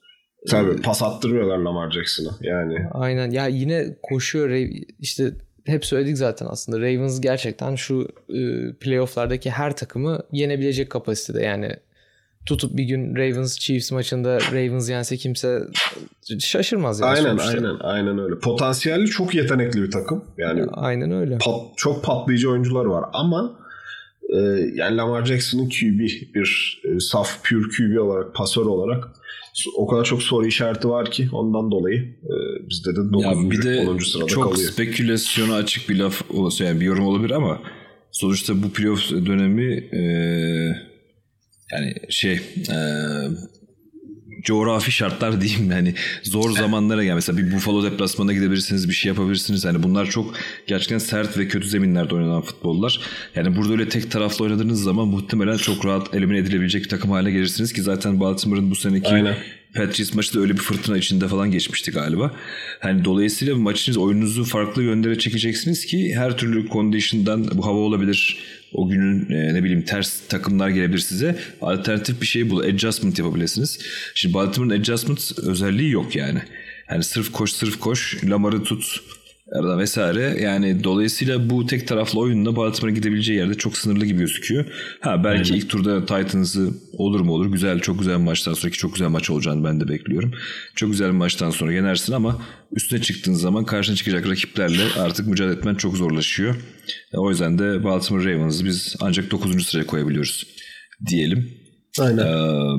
Tabii pas attırmıyorlar Lamar Jackson'a. Yani Aynen. Ya yine koşuyor. İşte hep söyledik zaten aslında. Ravens gerçekten şu e, playoff'lardaki her takımı yenebilecek kapasitede. Yani tutup bir gün Ravens Chiefs maçında Ravens yense kimse şaşırmaz yani aynen sonuçta. aynen aynen öyle. Potansiyelli çok yetenekli bir takım. Yani Aynen öyle. pat- çok patlayıcı oyuncular var ama e, yani Lamar Jackson'ın QB bir e, saf pure QB olarak pasör olarak o kadar çok soru işareti var ki ondan dolayı e, bizde de 9. Ya bir de 10. sırada çok kalıyor. spekülasyona açık bir laf olsa yani bir yorum olabilir ama sonuçta bu playoff dönemi e, yani şey e, coğrafi şartlar diyeyim yani zor zamanlara gel. Mesela bir Buffalo deplasmanına gidebilirsiniz bir şey yapabilirsiniz. Yani bunlar çok gerçekten sert ve kötü zeminlerde oynanan futbollar. Yani burada öyle tek taraflı oynadığınız zaman muhtemelen çok rahat elimine edilebilecek bir takım haline gelirsiniz ki zaten Baltimore'ın bu seneki Aynen. Patriots maçı da öyle bir fırtına içinde falan geçmişti galiba. Hani dolayısıyla maçınız oyununuzu farklı yönlere çekeceksiniz ki her türlü condition'dan bu hava olabilir. O günün e, ne bileyim ters takımlar gelebilir size. Alternatif bir şey bul. Adjustment yapabilirsiniz. Şimdi Baltimore'un adjustment özelliği yok yani. Yani sırf koş sırf koş. Lamar'ı tut arada vesaire. Yani dolayısıyla bu tek taraflı oyunla Baltimore'a gidebileceği yerde çok sınırlı gibi gözüküyor. Ha belki ilk turda Titans'ı olur mu olur. Güzel çok güzel bir maçtan sonraki çok güzel maç olacağını ben de bekliyorum. Çok güzel bir maçtan sonra yenersin ama üstüne çıktığın zaman karşına çıkacak rakiplerle artık mücadele etmen çok zorlaşıyor. E, O yüzden de Baltimore Ravens'ı biz ancak 9. sıraya koyabiliyoruz diyelim. Aynen. Ee,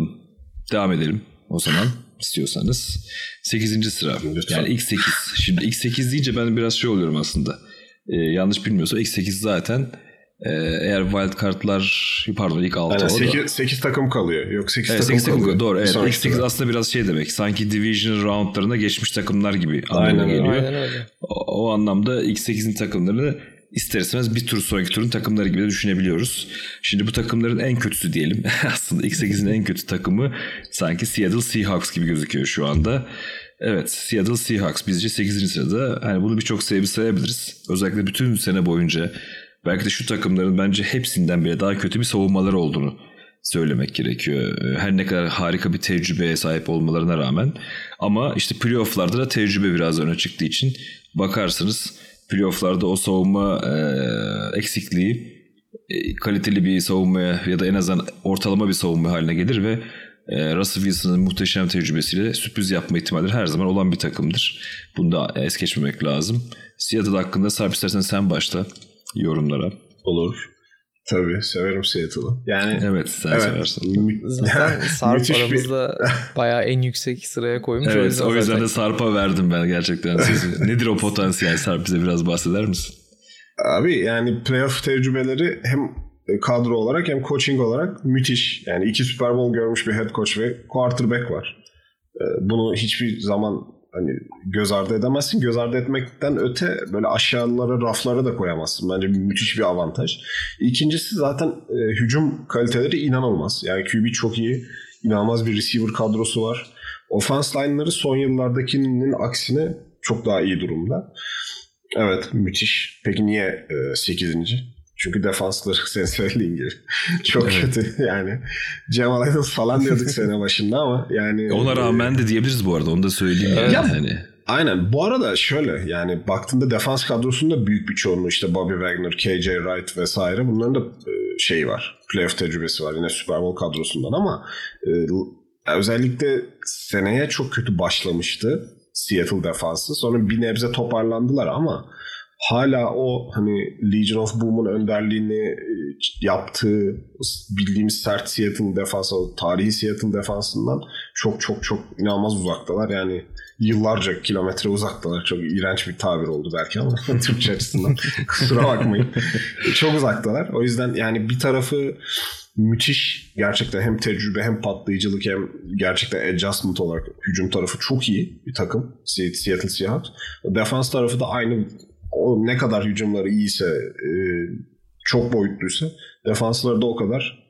devam edelim o zaman istiyorsanız. 8. sıra. Lütfen. Yani ilk 8. Şimdi ilk 8 deyince ben biraz şey oluyorum aslında. Ee, yanlış bilmiyorsam ilk 8 zaten e, eğer wild kartlar pardon ilk 6 Aynen, o da. 8, 8 takım kalıyor. Yok 8 Evet, takım 8 takım kalıyor. doğru. Evet. Sonraki İlk 8 sıra. aslında biraz şey demek. Sanki division roundlarına geçmiş takımlar gibi anlamına Aynen öyle. geliyor. Aynen öyle. O, o anlamda ilk 8'in takımlarını ister istemez bir tur sonraki turun takımları gibi de düşünebiliyoruz. Şimdi bu takımların en kötüsü diyelim. *laughs* Aslında ilk 8'in en kötü takımı sanki Seattle Seahawks gibi gözüküyor şu anda. Evet Seattle Seahawks bizce 8. sırada. Hani bunu birçok sebebi sayabiliriz. Özellikle bütün sene boyunca belki de şu takımların bence hepsinden bile daha kötü bir savunmaları olduğunu söylemek gerekiyor. Her ne kadar harika bir tecrübeye sahip olmalarına rağmen ama işte playofflarda da tecrübe biraz öne çıktığı için bakarsınız playofflarda o savunma e, eksikliği e, kaliteli bir savunmaya ya da en azından ortalama bir savunma haline gelir ve e, Russell Wilson'ın muhteşem tecrübesiyle sürpriz yapma ihtimalleri her zaman olan bir takımdır. Bunu da es geçmemek lazım. Seattle hakkında Sarp istersen sen başla yorumlara. Olur. Tabii severim Seattle'ı. Yani Evet sen evet. seversin. Zaten *laughs* Sarp Müthiş bir- aramızda bayağı en yüksek sıraya koymuş. Evet o yüzden zaten- de Sarp'a verdim ben gerçekten. Siz, *laughs* nedir o potansiyel Sarp bize biraz bahseder misin? Abi yani playoff tecrübeleri hem kadro olarak hem coaching olarak müthiş. Yani iki Super Bowl görmüş bir head coach ve quarterback var. Ee, Bunu hiçbir zaman hani göz ardı edemezsin. Göz ardı etmekten öte böyle aşağılara, raflara da koyamazsın. Bence müthiş bir avantaj. İkincisi zaten e, hücum kaliteleri inanılmaz. Yani QB çok iyi. İnanılmaz bir receiver kadrosu var. Offense line'ları son yıllardakinin aksine çok daha iyi durumda. Evet müthiş. Peki niye e, 8. Çünkü defansları *laughs* sen söylediğin gibi. Çok kötü yani. Cemal Adams falan diyorduk *laughs* sene başında ama yani. Ona rağmen de diyebiliriz bu arada onu da söyleyeyim. Yani. Ya- Hani. Aynen. Bu arada şöyle yani baktığında defans kadrosunda büyük bir çoğunluğu işte Bobby Wagner, KJ Wright vesaire bunların da e, şeyi var. Playoff tecrübesi var yine Super Bowl kadrosundan ama e, özellikle seneye çok kötü başlamıştı Seattle defansı. Sonra bir nebze toparlandılar ama hala o hani Legion of Boom'un önderliğini e, yaptığı bildiğimiz sert Seattle defansı, tarihi Seattle defansından çok çok çok inanılmaz uzaktalar. Yani yıllarca kilometre uzaktalar. Çok iğrenç bir tabir oldu belki ama *laughs* Türkçe açısından *laughs* kusura bakmayın. çok uzaktalar. O yüzden yani bir tarafı müthiş gerçekten hem tecrübe hem patlayıcılık hem gerçekten adjustment olarak hücum tarafı çok iyi bir takım Seattle Seahawks. Defans tarafı da aynı o ne kadar hücumları iyiyse e, çok boyutluysa defansları da o kadar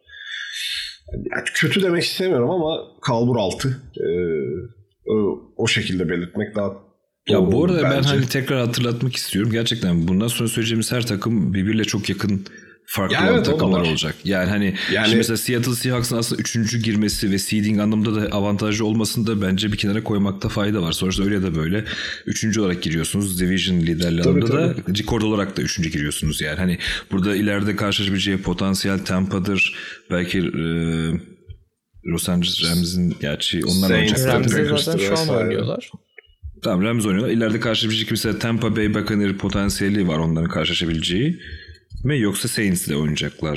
yani kötü demek istemiyorum ama kalbur altı e, o, o şekilde belirtmek daha Ya bu arada ben bence. hani tekrar hatırlatmak istiyorum. Gerçekten bundan sonra söyleyeceğimiz her takım birbiriyle çok yakın farklı Ya olan evet, da olacak. Yani hani Yani- şimdi mesela Seattle Seahawks'ın aslında üçüncü girmesi ve seeding anlamında da avantajlı olmasını da bence bir kenara koymakta fayda var. Sonuçta öyle de böyle. Üçüncü olarak giriyorsunuz. Division liderliği anlamında da record olarak da üçüncü giriyorsunuz yani. Hani burada ileride karşılaşabileceği potansiyel Tampa'dır. Belki e, Los Angeles Rams'in gerçi onlar Saints, Packers'tır zaten şu an oynuyorlar. Tamam Rams oynuyorlar. İleride karşılaşabilecek mesela Tampa Bay Buccaneers potansiyeli var onların karşılaşabileceği. Mi yoksa Saints ile oynayacaklar?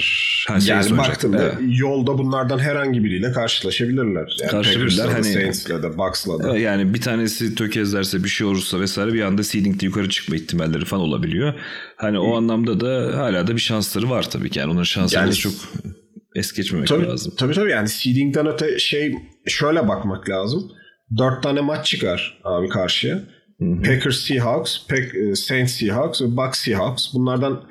Ha, Saints Yani oynayacak. baktığında Evet. yolda bunlardan herhangi biriyle karşılaşabilirler. Yani Karşılaşabilirler, hani- Saints'le de, Bucks'la da. Evet, Yani bir tanesi tökezlerse bir şey olursa vesaire bir anda seeding'de yukarı çıkma ihtimalleri falan olabiliyor. Hani o anlamda da hala da bir şansları var tabii ki. Yani onların şanslarını Yani- çok es geçmemek Tabii, lazım. tabii tabii yani seeding'den öte şey şöyle bakmak lazım. Dört tane maç çıkar abi karşıya. Packers Seahawks, Pack, e, Saints Seahawks ve Bucks Seahawks. Bunlardan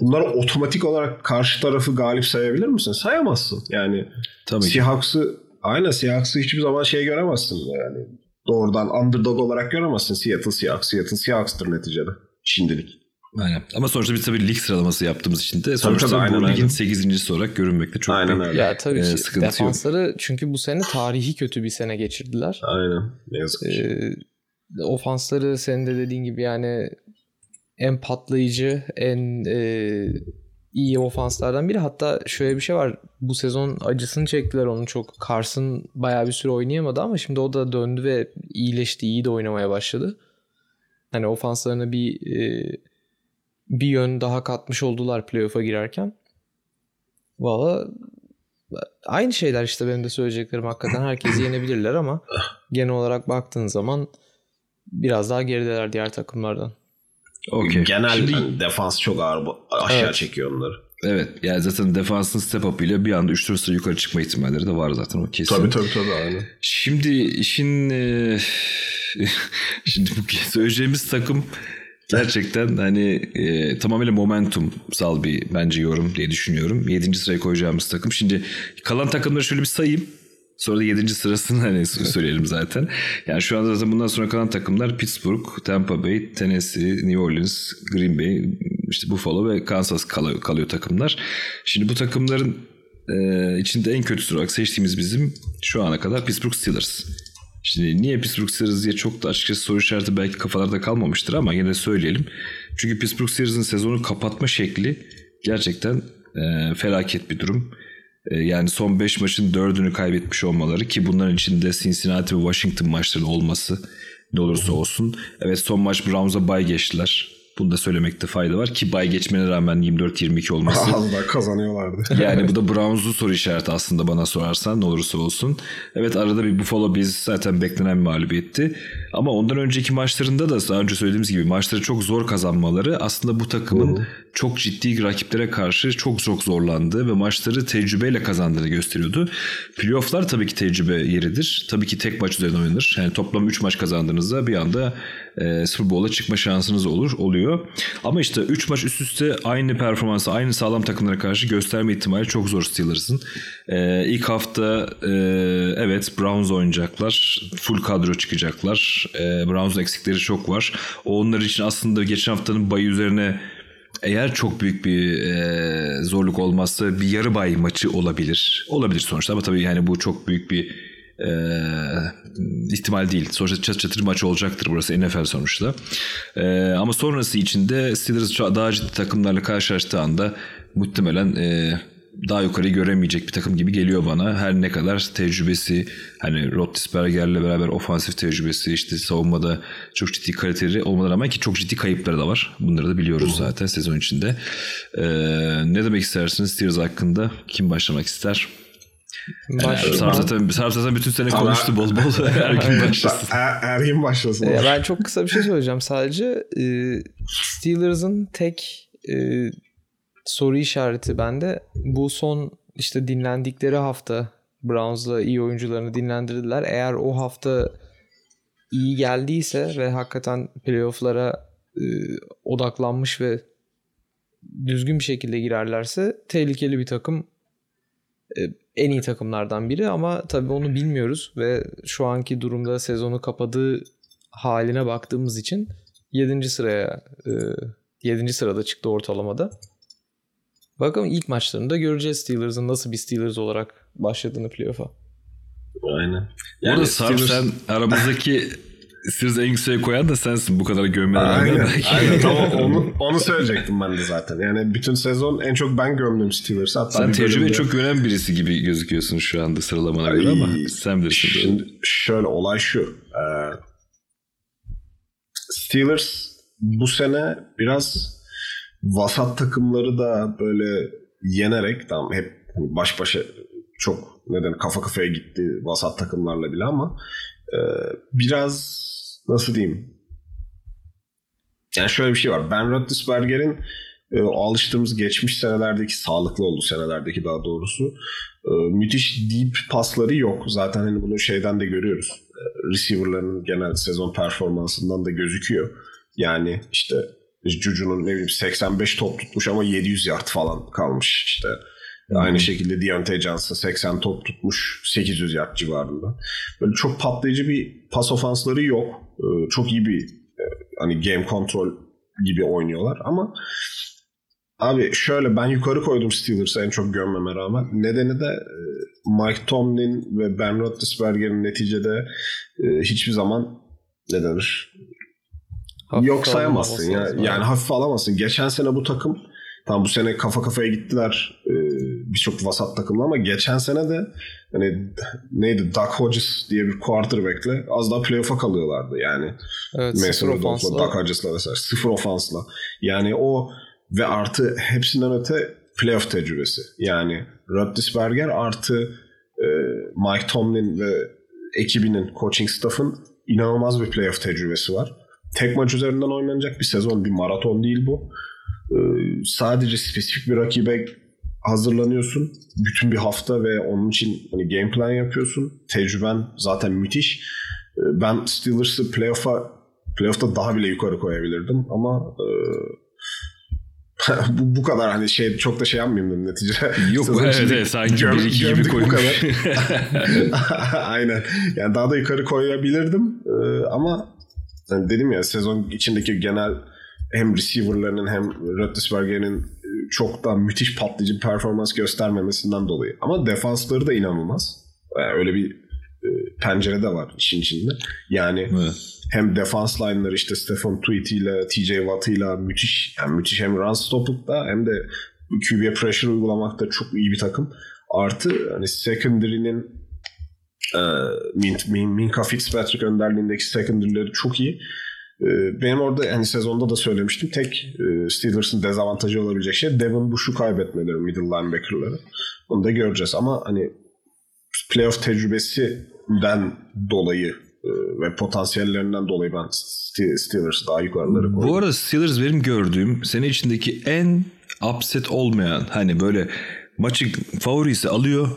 bunları otomatik olarak karşı tarafı galip sayabilir misin? Sayamazsın. Yani Tabii. Seahawks'ı aynen Seahawks'ı hiçbir zaman şey göremezsin yani. Doğrudan underdog olarak göremezsin Seattle Seahawks. Seattle Seahawks'tır neticede. Şimdilik. Aynen. Ama sonuçta biz tabii lig sıralaması yaptığımız için de sonuçta tabii, aynen, bu ligin aynen. 8. olarak görünmekte çok Aynen büyük. öyle. Ya tabii Ee, ki sıkıntı yok. defansları çünkü bu sene tarihi kötü bir sene geçirdiler. Aynen. Ne yazık ki. Ee, ofansları senin de dediğin gibi yani en patlayıcı, en e, iyi ofanslardan biri. Hatta şöyle bir şey var. Bu sezon acısını çektiler onun çok. Carson bayağı bir süre oynayamadı ama şimdi o da döndü ve iyileşti. iyi de oynamaya başladı. Hani ofanslarına bir e, bir yön daha katmış oldular playoff'a girerken. Valla aynı şeyler işte benim de söyleyeceklerim hakikaten herkesi yenebilirler ama genel olarak baktığın zaman biraz daha gerideler diğer takımlardan. Okey. Genel Şimdi- defans çok ağır aşağı Evet. çekiyor onları. Evet yani zaten defansın step up ile bir anda 3-4 sıra yukarı çıkma ihtimalleri de var zaten o kesin. Tabii tabii tabii aynen. Şimdi işin e, *laughs* şimdi bu söyleyeceğimiz takım gerçekten hani e, tamamıyla momentumsal bir bence yorum diye düşünüyorum. 7. sıraya koyacağımız takım. Şimdi kalan takımları şöyle bir sayayım. Sonra da 7. sırasını hani söyleyelim zaten. Yani şu anda zaten bundan sonra kalan takımlar Pittsburgh, Tampa Bay, Tennessee, New Orleans, Green Bay, işte Buffalo ve Kansas kalıyor, kalıyor takımlar. Şimdi bu takımların e, içinde en kötüsü olarak seçtiğimiz bizim şu ana kadar Pittsburgh Steelers. Şimdi niye Pittsburgh Steelers diye çok da açıkçası soru işareti belki kafalarda kalmamıştır ama yine de söyleyelim. Çünkü Pittsburgh Steelers'ın sezonu kapatma şekli gerçekten e, felaket bir durum. E, yani son 5 maçın 4'ünü kaybetmiş olmaları ki bunların içinde Cincinnati ve Washington maçları olması ne olursa olsun. Evet son maç Browns'a bay geçtiler. Bunu da söylemekte fayda var ki bay geçmene rağmen 24-22 olması. *laughs* Az daha kazanıyorlardı. *laughs* yani bu da *laughs* Browns'un soru işareti aslında bana sorarsan ne olursa olsun. Evet arada bir Buffalo Bills zaten beklenen bir mağlubiyetti. Ama ondan önceki maçlarında da daha önce söylediğimiz gibi maçları çok zor kazanmaları aslında bu takımın Hı. çok ciddi rakiplere karşı çok çok zorlandığı ve maçları tecrübeyle kazandığını gösteriyordu. Playoff'lar tabii ki tecrübe yeridir. Tabii ki tek maç üzerine oynanır. Yani toplam 3 maç kazandığınızda bir anda e, Super Bowl'a çıkma şansınız olur oluyor. Ama işte 3 maç üst üste aynı performansı aynı sağlam takımlara karşı gösterme ihtimali çok zor Steelers'ın. E, ilk hafta e, evet Browns oynayacaklar. Full kadro çıkacaklar. E, Browns'un eksikleri çok var. Onlar için aslında geçen haftanın bayı üzerine eğer çok büyük bir e, zorluk olmazsa bir yarı bay maçı olabilir. Olabilir sonuçta ama tabii yani bu çok büyük bir e, ihtimal değil. Sonuçta çat çatır maç olacaktır burası NFL sonuçta. E, ama sonrası içinde Steelers daha ciddi takımlarla karşılaştığı anda muhtemelen e, daha yukarıyı göremeyecek bir takım gibi geliyor bana. Her ne kadar tecrübesi hani Roethlisberger'le beraber ofansif tecrübesi işte savunmada çok ciddi kaliteli olmalarına rağmen ki çok ciddi kayıpları da var. Bunları da biliyoruz zaten sezon içinde. Ee, ne demek istersiniz Steelers hakkında? Kim başlamak ister? Başlayalım. Sarp zaten, Sarp zaten bütün sene konuştu bol bol. *laughs* Her gün başlasın. Gün başlasın. Ya ben çok kısa bir şey söyleyeceğim. Sadece e, Steelers'ın tek e, soru işareti bende. Bu son işte dinlendikleri hafta Browns'la iyi oyuncularını dinlendirdiler. Eğer o hafta iyi geldiyse ve hakikaten playoff'lara e, odaklanmış ve düzgün bir şekilde girerlerse tehlikeli bir takım e, en iyi takımlardan biri ama tabii onu bilmiyoruz ve şu anki durumda sezonu kapadığı haline baktığımız için 7. sıraya e, 7. sırada çıktı ortalamada. Bakalım ilk maçlarında göreceğiz Steelers'ın nasıl bir Steelers olarak başladığını playoff'a. Aynen. Yani Orada Steelers... sen aramızdaki *laughs* Steelers en yükseğe koyan da sensin bu kadar gömmene Aynen, aynen tamam *laughs* onu, onu söyleyecektim ben de zaten. Yani bütün sezon en çok ben gömdüm Steelers. Hatta sen tecrübe bölümde... çok gören birisi gibi gözüküyorsun şu anda sıralamana göre ama sen bilirsin. Şimdi şöyle olay şu. E, Steelers bu sene biraz vasat takımları da böyle yenerek tamam hep baş başa çok neden kafa kafaya gitti vasat takımlarla bile ama biraz nasıl diyeyim yani şöyle bir şey var. Ben Roethlisberger'in e, alıştığımız geçmiş senelerdeki sağlıklı olduğu senelerdeki daha doğrusu e, müthiş deep pasları yok. Zaten hani bunu şeyden de görüyoruz. E, receiver'ların genel sezon performansından da gözüküyor. Yani işte Juju'nun ne bileyim 85 top tutmuş ama 700 yard falan kalmış işte. Aynı şekilde Deontay Johnson 80 top tutmuş 800 yard civarında. Böyle çok patlayıcı bir pas ofansları yok. Ee, çok iyi bir e, hani game control gibi oynuyorlar ama abi şöyle ben yukarı koydum Steelers'ı en çok görmeme rağmen. Nedeni de e, Mike Tomlin ve Ben Roethlisberger'in neticede e, hiçbir zaman ne denir Hafif Yok sayamazsın ya. Yani, yani hafif alamazsın. Geçen sene bu takım tam bu sene kafa kafaya gittiler e, birçok vasat takımla ama geçen sene de hani neydi Doug Hodges diye bir quarterback'le az daha playoff'a kalıyorlardı yani. Evet, Mason Rudolph'la, Doug Hodges'la vesaire. Sıfır ofansla. Yani o ve artı hepsinden öte playoff tecrübesi. Yani Roethlisberger artı e, Mike Tomlin ve ekibinin, coaching staff'ın inanılmaz bir playoff tecrübesi var tek maç üzerinden oynanacak bir sezon. Bir maraton değil bu. Ee, sadece spesifik bir rakibe hazırlanıyorsun. Bütün bir hafta ve onun için hani game plan yapıyorsun. Tecrüben zaten müthiş. Ee, ben Steelers'ı playoff'a playoff'ta daha bile yukarı koyabilirdim ama e, *laughs* bu, bu kadar hani şey çok da şey yapmayayım dedim neticede. *laughs* Yok evet, evet sanki göm, bir iki gibi koymuş. Bu kadar. *laughs* Aynen. Yani daha da yukarı koyabilirdim ee, ama yani dedim ya sezon içindeki genel hem receiver'larının hem Roethlisberger'in e, çok da müthiş patlayıcı performans göstermemesinden dolayı. Ama defansları da inanılmaz. Yani öyle bir e, pencere de var işin içinde. Yani Evet. hem defans line'ları işte Stephen Tweety ile TJ Watt ile müthiş yani müthiş hem run stopping'da hem de QB'ye pressure uygulamakta çok iyi bir takım. Artı hani secondary'nin e, Min, Min, Minka Fitzpatrick önderliğindeki secondary'leri çok iyi. E, benim orada hani sezonda da söylemiştim. Tek e, Steelers'ın dezavantajı olabilecek şey Devin Bush'u kaybetmeleri middle linebacker'ları. Onu da göreceğiz ama hani playoff tecrübesinden dolayı e, ve potansiyellerinden dolayı ben Ste- Steelers'ı daha yukarılara koydum. Bu arada Steelers benim gördüğüm sene içindeki en upset olmayan hani böyle maçı favorisi alıyor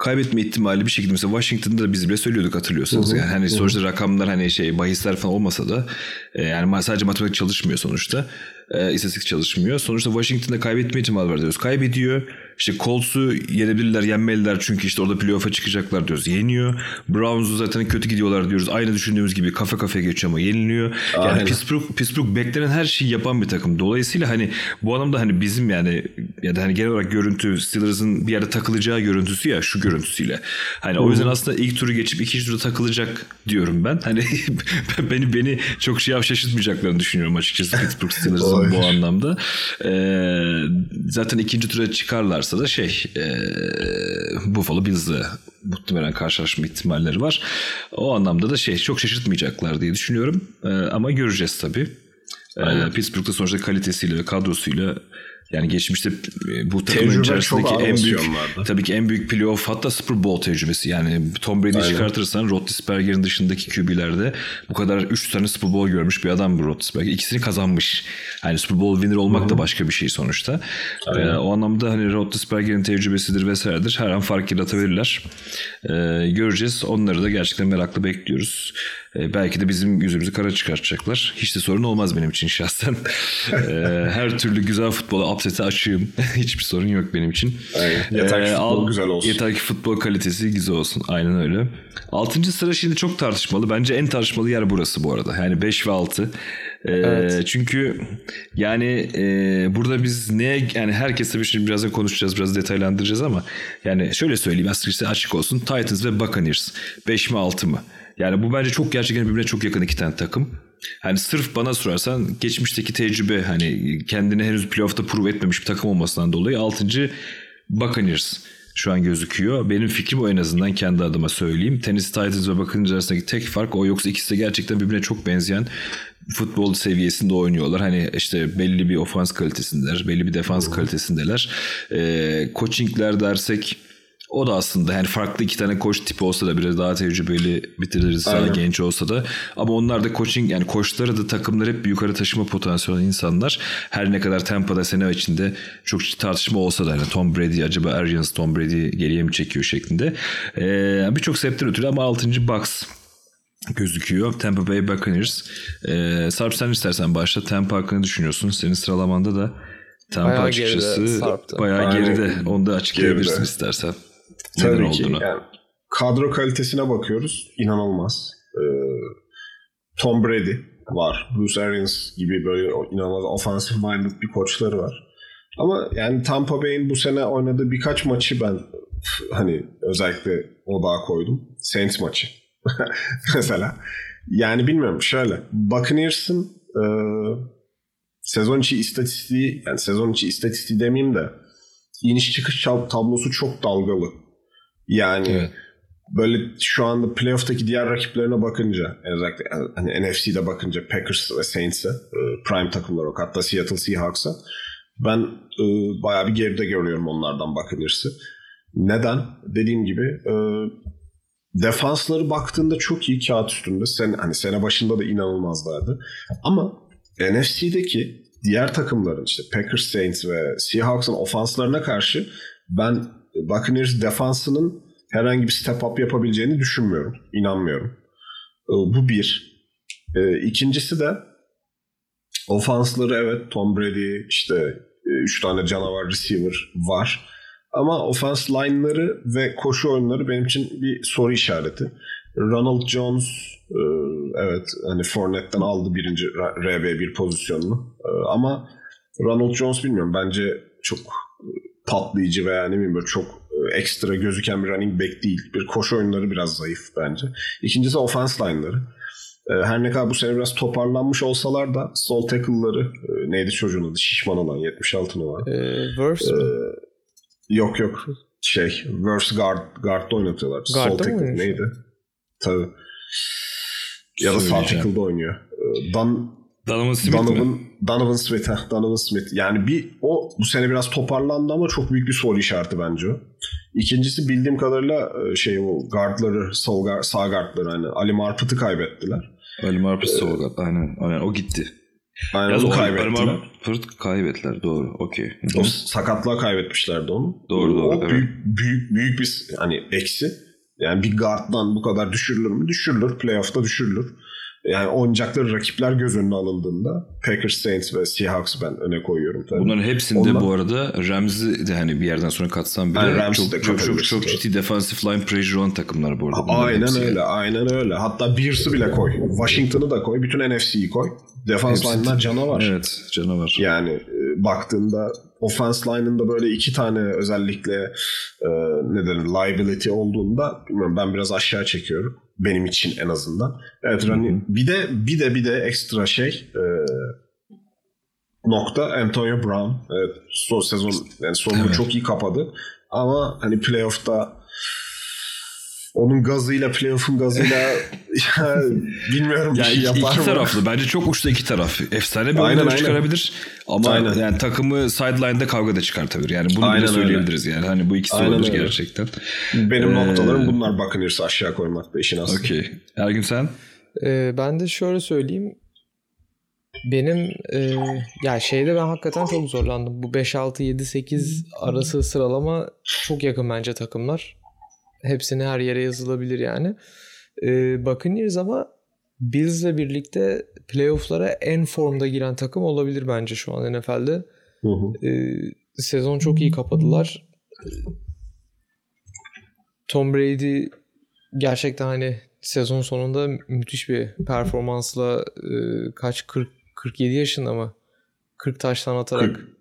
kaybetme ihtimali bir şekilde mesela Washington'da da biz bile söylüyorduk hatırlıyorsanız. Yani hani sonuçta rakamlar hani şey bahisler falan olmasa da e, yani sadece matematik çalışmıyor sonuçta. E, istatistik çalışmıyor. Sonuçta Washington'da kaybetme ihtimali var diyoruz. Kaybediyor. İşte Colts'u yenebilirler, yenmeliler çünkü işte orada playoff'a çıkacaklar diyoruz. Yeniyor. Browns'u zaten kötü gidiyorlar diyoruz. Aynı düşündüğümüz gibi kafe kafeye geçiyor ama yeniliyor. Yani Aynen. Pittsburgh, Pittsburgh beklenen her şeyi yapan bir takım. Dolayısıyla hani bu anlamda hani bizim yani ya da hani genel olarak görüntü Steelers'ın bir yerde takılacağı görüntüsü ya şu görüntüsüyle. Hani o yüzden aslında ilk turu geçip ikinci turda takılacak diyorum ben. Hani *laughs* beni beni çok şey şaşırtmayacaklarını düşünüyorum açıkçası Pittsburgh Steelers'ın bu anlamda. Ee, zaten ikinci tura çıkarlarsa da şey e, Buffalo Bills'le muhtemelen karşılaşma ihtimalleri var. O anlamda da şey çok şaşırtmayacaklar diye düşünüyorum. Ee, ama göreceğiz tabii. Ee, Pittsburgh'da sonuçta kalitesiyle ve kadrosuyla yani geçmişte e, bu takımın Tecrübe içerisindeki en büyük tabii ki en büyük playoff hatta Super Bowl tecrübesi. Yani Tom Brady'yi çıkartırsan Roethlisberger'in dışındaki QB'lerde bu kadar 3 tane Super Bowl görmüş bir adam bu Roethlisberger. İkisini kazanmış. Yani Super Bowl winner olmak da başka bir şey sonuçta. Ee, o anlamda hani Roethlisberger'in tecrübesidir vesairedir. Her an fark yaratabilirler. Ee, göreceğiz. Onları da gerçekten meraklı bekliyoruz. Ee, belki de bizim yüzümüzü kara çıkartacaklar. Hiç de sorun olmaz benim için şahsen. Ee, her türlü güzel futbola upset'e açığım. *laughs* Hiçbir sorun yok benim için. Aynen. Yeter ki futbol al- güzel olsun. Yeter ki futbol kalitesi güzel olsun. Aynen öyle. Altıncı sıra şimdi çok tartışmalı. Bence en tartışmalı yer burası bu arada. Yani 5 ve 6. Evet. Çünkü yani e, burada biz neye yani herkes tabii şimdi birazdan konuşacağız biraz detaylandıracağız ama yani şöyle söyleyeyim açıkçası açık olsun Titans ve Buccaneers 5 mi 6 mı? Yani bu bence çok gerçekten birbirine çok yakın iki tane takım. Hani sırf bana sorarsan geçmişteki tecrübe hani kendini henüz playoff'ta prove etmemiş bir takım olmasından dolayı 6. Buccaneers şu an gözüküyor. Benim fikrim o en azından kendi adıma söyleyeyim. Tennessee Titans ve Buccaneers arasındaki tek fark o yoksa ikisi de gerçekten birbirine çok benzeyen futbol seviyesinde oynuyorlar. Hani işte belli bir ofans kalitesindeler, belli bir defans kalitesindeler. Ee, coachingler dersek o da aslında yani farklı iki tane koç tipi olsa da biraz daha tecrübeli bitiririz daha genç olsa da ama onlar da coaching yani koçları da takımları hep yukarı taşıma potansiyeli insanlar. Her ne kadar Tampa'da sene içinde çok tartışma olsa da yani Tom Brady acaba Arians Tom Brady geriye mi çekiyor şeklinde. Ee, Birçok sebepten ötürü ama 6. Bucks gözüküyor. Tampa Bay Buccaneers. Ee, Sarp sen istersen başla. Tampa hakkında düşünüyorsun. Senin sıralamanda da Tampa Bayağı açıkçası geride bayağı Aynen. geride. Onu da açıklayabilirsin Geride. istersen. Neden Tabii ki. olduğunu. Yani kadro kalitesine bakıyoruz. İnanılmaz. Ee, Tom Brady var. Bruce Arians gibi böyle inanılmaz offensive minded bir koçları var. Ama yani Tampa Bay'in bu sene oynadığı birkaç maçı ben hani özellikle odağa koydum. Saints maçı. *laughs* Mesela. Yani bilmiyorum şöyle. Buccaneers'ın e, sezon içi istatistiği yani sezon içi istatistiği demeyeyim de iniş çıkış tab- tablosu çok dalgalı. Yani Evet. böyle şu anda playoff'taki diğer rakiplerine bakınca özellikle hani NFC'de bakınca Packers ve Saints'e e, prime takımlar o hatta Seattle Seahawks'a ben e, bayağı bir geride görüyorum onlardan bakılırsa. Neden? Dediğim gibi e, defansları baktığında çok iyi kağıt üstünde. Sen, hani sene başında da inanılmazlardı. Ama NFC'deki diğer takımların işte Packers, Saints ve Seahawks'ın ofanslarına karşı ben Buccaneers defansının herhangi bir step up yapabileceğini düşünmüyorum. İnanmıyorum. E, Bu bir. E, İkincisi de ofansları evet Tom Brady işte 3 tane canavar receiver var. Ama offense line'ları ve koşu oyunları benim için bir soru işareti. Ronald Jones e, evet hani Fournette'den aldı birinci RB1 pozisyonunu. E, Ama Ronald Jones bilmiyorum bence çok patlayıcı veya ne bileyim böyle çok e, ekstra gözüken bir running back değil. Bir koşu oyunları biraz zayıf bence. İkincisi offense line'ları. E, her ne kadar bu sene biraz toparlanmış olsalar da sol tackle'ları e, neydi çocuğun adı? Şişman olan 76 numara. Ee, Verse mi? Yok yok. Şey, verse guard, guard'da oynatıyorlar. Guard'da sol tackle neydi? Tabii. Ya da sağ tackle'da oynuyor. Ee, Dan, Donovan Smith mi? Donovan, Donovan Smith. heh, Donovan Smith. Yani bir o bu sene biraz toparlandı ama çok büyük bir soru işareti bence o. İkincisi bildiğim kadarıyla e, şey o guardları, sol guard, sağ guardları hani Ali Marpıt'ı kaybettiler. Ali Marpus Solgat. Aynen, aynen o gitti. Aynen Yalnız onu Ali kaybettiler. Marpus kaybettiler doğru. Okey. O sakatlığa kaybetmişlerdi onu. Doğru, doğru, O evet. büyük, büyük, büyük bir hani eksi. Yani bir guarddan bu kadar düşürülür mü? Düşürülür. Playoff'ta düşürülür. Yani oynayacakları rakipler göz önüne alındığında Packers, Saints ve Seahawks'ı ben öne koyuyorum. Tabii. Bunların hepsinde Ondan- bu arada Ramsey de hani bir yerden sonra katsam bile Yani Ramsey de çok, çok, çok, çok ciddi defensive line pressure olan takımlar bu arada. Bunların Aynen hepsi. öyle. Aynen öyle. Hatta Bears'ı bile koy. Washington'ı da koy. Bütün NFC'yi koy. Defense line'lar canavar. Evet canavar. Yani e, baktığında offense line'ında böyle iki tane özellikle e, ne denir liability olduğunda bilmiyorum ben biraz aşağı çekiyorum. Benim için en azından. Evet running, bir de bir de bir de ekstra şey e, nokta Antonio Brown. Evet son sezon yani sonunu Evet. çok iyi kapadı. Ama hani playoff'ta onun gazıyla playoff'un gazıyla *laughs* ya, bilmiyorum bir Ya şey iki, yapar iki mı? taraflı. Bence çok uçta iki taraf. Efsane bir oyuncu çıkarabilir. Ama Aynen. yani takımı sideline'da kavga da çıkartabilir. Yani bunu Aynen bile öyle. söyleyebiliriz yani. Hani bu ikisi Aynen olabilir öyle. gerçekten. Benim Ee, noktalarım bunlar Buccaneers'ı aşağı koymakta işin aslı. Okey. Ergün sen? Ee, ben de şöyle söyleyeyim. Benim e, ya şeyde ben hakikaten çok zorlandım. Bu 5 6 7 8 arası sıralama çok yakın bence takımlar. Hepsini her yere yazılabilir yani. Ee, Buccaneers ama Bills'le birlikte playoff'lara en formda giren takım olabilir bence şu an NFL'de. Hı hı. Ee, sezon çok iyi kapadılar. Tom Brady gerçekten hani sezon sonunda müthiş bir performansla e, kaç 40 47 yaşında mı? 40 taştan atarak 40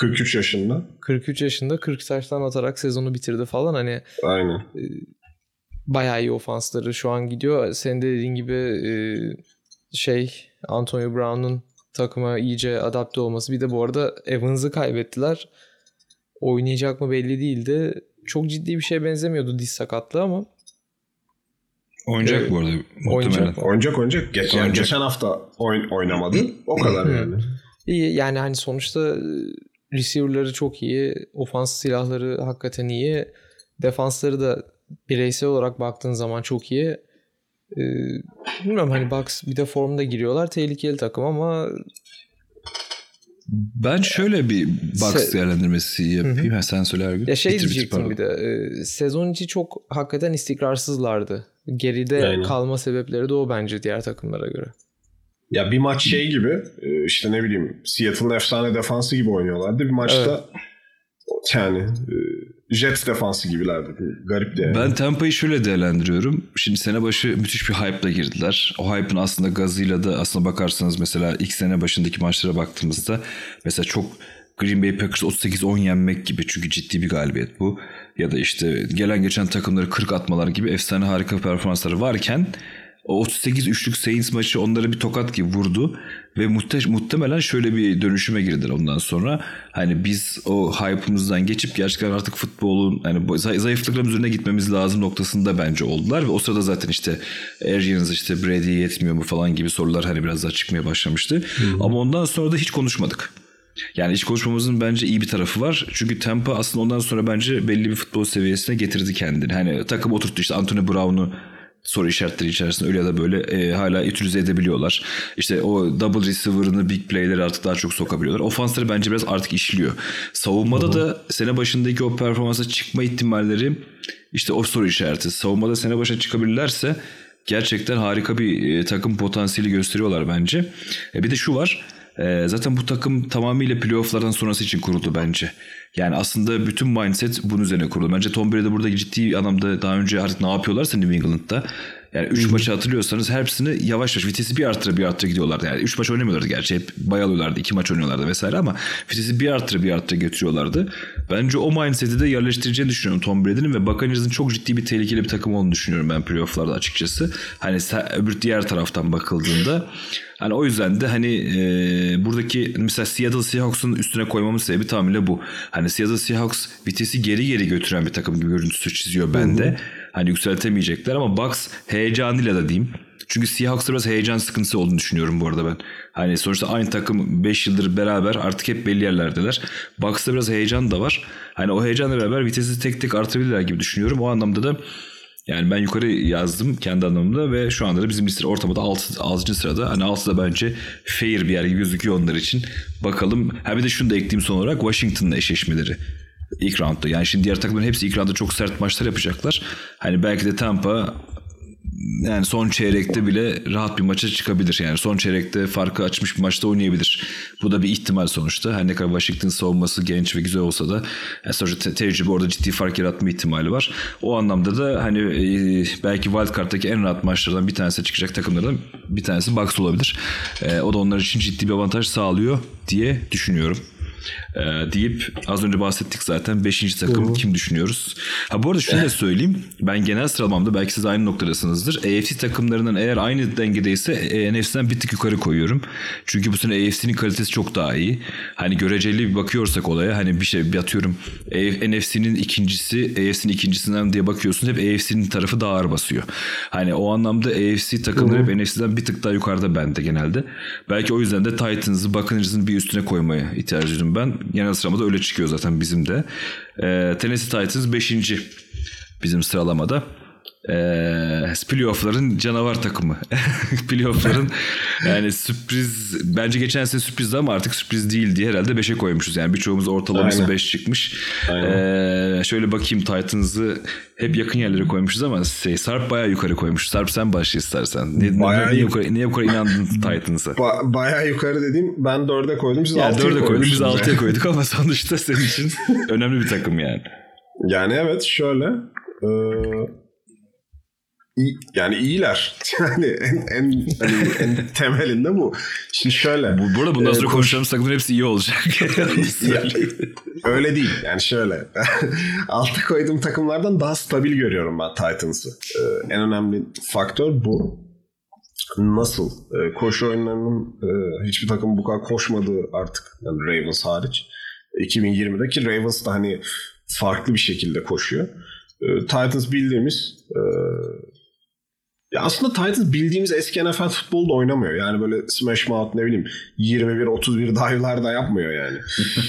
43 yaşında. 43 yaşında 40 taştan atarak sezonu bitirdi falan hani Aynen. bayağı iyi ofansları şu an gidiyor. Senin de dediğin gibi e, şey Antonio Brown'un takıma iyice adapte olması. Bir de bu arada Evans'ı kaybettiler. Oynayacak mı belli değildi. Çok ciddi bir şeye benzemiyordu diz sakatlığı ama Oynayacak Evet. bu arada. Oynayacak. Muhtemelen. Oynayacak oynayacak. Geç, yani Oynayacak. geçen hafta oyn, oynamadı. O kadar yani. iyi yani hani sonuçta e, receiver'ları çok iyi. Ofans silahları hakikaten iyi. Defansları da bireysel olarak baktığın zaman çok iyi. Ee, bilmiyorum hani Bucks bir de formda giriyorlar. Tehlikeli takım ama Ben şöyle bir box Se- değerlendirmesi yapayım. Ha, sen söyle Ergün. Ya şey Bitir, bitir, diyecektim pardon. bir de e, sezon içi çok hakikaten istikrarsızlardı. Geride Aynen. kalma sebepleri de o bence diğer takımlara göre. Ya bir maç şey gibi e, işte ne bileyim Seattle'ın efsane defansı gibi oynuyorlardı. Bir maçta yani e, Jets defansı gibilerdi. Garip de. yani. Ben Tampa'yı şöyle değerlendiriyorum. Şimdi sene başı müthiş bir hype'la girdiler. O hype'ın aslında gazıyla da aslında bakarsanız mesela ilk sene başındaki maçlara baktığımızda mesela çok Green Bay Packers 38-10 yenmek gibi çünkü ciddi bir galibiyet bu. Ya da işte gelen geçen takımları 40 atmalar gibi efsane harika performansları varken 38 üçlük Saints maçı onlara bir tokat gibi vurdu ve muhte- muhtemelen şöyle bir dönüşüme girdiler ondan sonra. Hani biz o hype'ımızdan geçip gerçekten artık futbolun hani bu zay- zayıflıklarımız üzerine gitmemiz lazım noktasında bence oldular ve o sırada zaten işte Arians işte Brady'ye yetmiyor mu falan gibi sorular hani biraz daha çıkmaya başlamıştı. Ama ondan sonra da hiç konuşmadık. Yani iş konuşmamızın bence iyi bir tarafı var. Çünkü Tampa aslında ondan sonra bence belli bir futbol seviyesine getirdi kendini. Hani takım oturttu işte Anthony Brown'u soru işaretleri içerisinde öyle ya da böyle e, hala utilize edebiliyorlar. İşte o double receiver'ını big play'leri artık daha çok sokabiliyorlar. Ofansları bence biraz artık işliyor. Savunmada da sene başındaki o performansa çıkma ihtimalleri işte o soru işareti. Savunmada sene başına çıkabilirlerse gerçekten harika bir e, takım potansiyeli gösteriyorlar bence. E, bir de şu var. E, zaten bu takım tamamıyla playofflardan sonrası için kuruldu bence. Yani aslında bütün mindset bunun üzerine kuruldu. Bence Tom Brady burada ciddi anlamda daha önce artık ne yapıyorlarsa New England'da Yani 3 maçı hatırlıyorsanız hepsini yavaş yavaş vitesi bir arttıra bir arttıra gidiyorlardı. Yani 3 maç oynamıyorlardı gerçi hep bayalıyorlardı. 2 maç oynuyorlardı vesaire ama vitesi bir arttıra bir arttıra getiriyorlardı. Bence o mindset'i de yerleştireceğini düşünüyorum Tom Brady'nin ve Buccaneers'ın çok ciddi bir tehlikeli bir takım olduğunu düşünüyorum ben playoff'larda açıkçası. Hani öbür diğer taraftan bakıldığında Hani o yüzden de hani e, buradaki mesela Seattle Seahawks'un üstüne koymamın sebebi tamamıyla bu. Hani Seattle Seahawks vitesi geri geri götüren bir takım gibi görüntüsü çiziyor bende. Hı hı. Hani yükseltemeyecekler ama Bucks heyecanıyla da diyeyim. Çünkü Seahawks'ta biraz heyecan sıkıntısı olduğunu düşünüyorum bu arada ben. Hani sonuçta aynı takım 5 yıldır beraber artık hep belli yerlerdeler. Bucks'ta biraz heyecan da var. Hani o heyecanla beraber vitesi tek tek artabilirler gibi düşünüyorum. O anlamda da yani ben yukarı yazdım kendi anlamımda ve şu anda da bizim liste ortamda 6. 6. sırada. Hani 6 da bence fair bir yer gibi gözüküyor onlar için. Bakalım. Ha bir de şunu da ekleyeyim son olarak Washington'la eşleşmeleri ilk roundda. Yani şimdi diğer takımların hepsi ilk roundda çok sert maçlar yapacaklar. Hani belki de Tampa yani son çeyrekte bile rahat bir maça çıkabilir. Yani son çeyrekte farkı açmış bir maçta oynayabilir. Bu da bir ihtimal sonuçta. Her ne kadar Washington savunması genç ve güzel olsa da yani sonuçta te- tecrübe orada ciddi fark yaratma ihtimali var. O anlamda da hani e, belki wildcard'daki en rahat maçlardan bir tanesi çıkacak takımlardan bir tanesi Bucks olabilir. E, o da onlar için ciddi bir avantaj sağlıyor diye düşünüyorum e, deyip az önce bahsettik zaten 5. takım Doğru. kim düşünüyoruz? Ha bu arada şunu da söyleyeyim. Ben genel sıralamamda belki siz aynı noktadasınızdır. AFC takımlarının eğer aynı dengedeyse e, NFC'den bir tık yukarı koyuyorum. Çünkü bu sene AFC'nin kalitesi çok daha iyi. Hani göreceli bir bakıyorsak olaya hani bir şey bir atıyorum NFC'nin ikincisi AFC'nin ikincisinden diye bakıyorsun hep AFC'nin tarafı daha ağır basıyor. Hani o anlamda AFC takımları hep NFC'den bir tık daha yukarıda bende genelde. Belki o yüzden de Titans'ı Buccaneers'ın bir üstüne koymaya ihtiyacı duydum ben. Genel sıramada öyle çıkıyor zaten bizim de. E, Tennessee Titans 5. bizim sıralamada. E, playoff'ların canavar takımı. *laughs* playoff'ların yani sürpriz bence geçen sene sürprizdi ama artık sürpriz değil diye herhalde 5'e koymuşuz. Yani birçoğumuz ortalaması 5 çıkmış. E, şöyle bakayım Titans'ı hep yakın yerlere koymuşuz ama şey, Sarp bayağı yukarı koymuş. Sarp sen başla istersen. Ne, bayağı niye, yukarı, niye yukarı inandın *laughs* Titans'a? Ba- bayağı yukarı dediğim ben 4'e koydum. Siz yani 4'e koyduk biz 6'ya koyduk ama sonuçta senin için *laughs* önemli bir takım yani. Yani evet şöyle. Ee, yani iyiler. *laughs* Yani en en, hani en *laughs* temelinde bu. Şimdi şöyle. Bu, burada bundan sonra e, konuşacağımız takımların hepsi iyi olacak. *laughs* öyle değil. Yani şöyle. Altta koyduğum takımlardan daha stabil görüyorum ben Titans'ı. Ee, en önemli faktör bu. Nasıl? Ee, koşu oyunlarının e, hiçbir takım bu kadar koşmadığı artık. Yani Ravens hariç. 2020'deki Ravens da hani farklı bir şekilde koşuyor. Ee, Titans bildiğimiz e, ya aslında Titans bildiğimiz eski NFL futbolda oynamıyor. Yani böyle smash mouth ne bileyim 21-31 dive'lar da yapmıyor yani.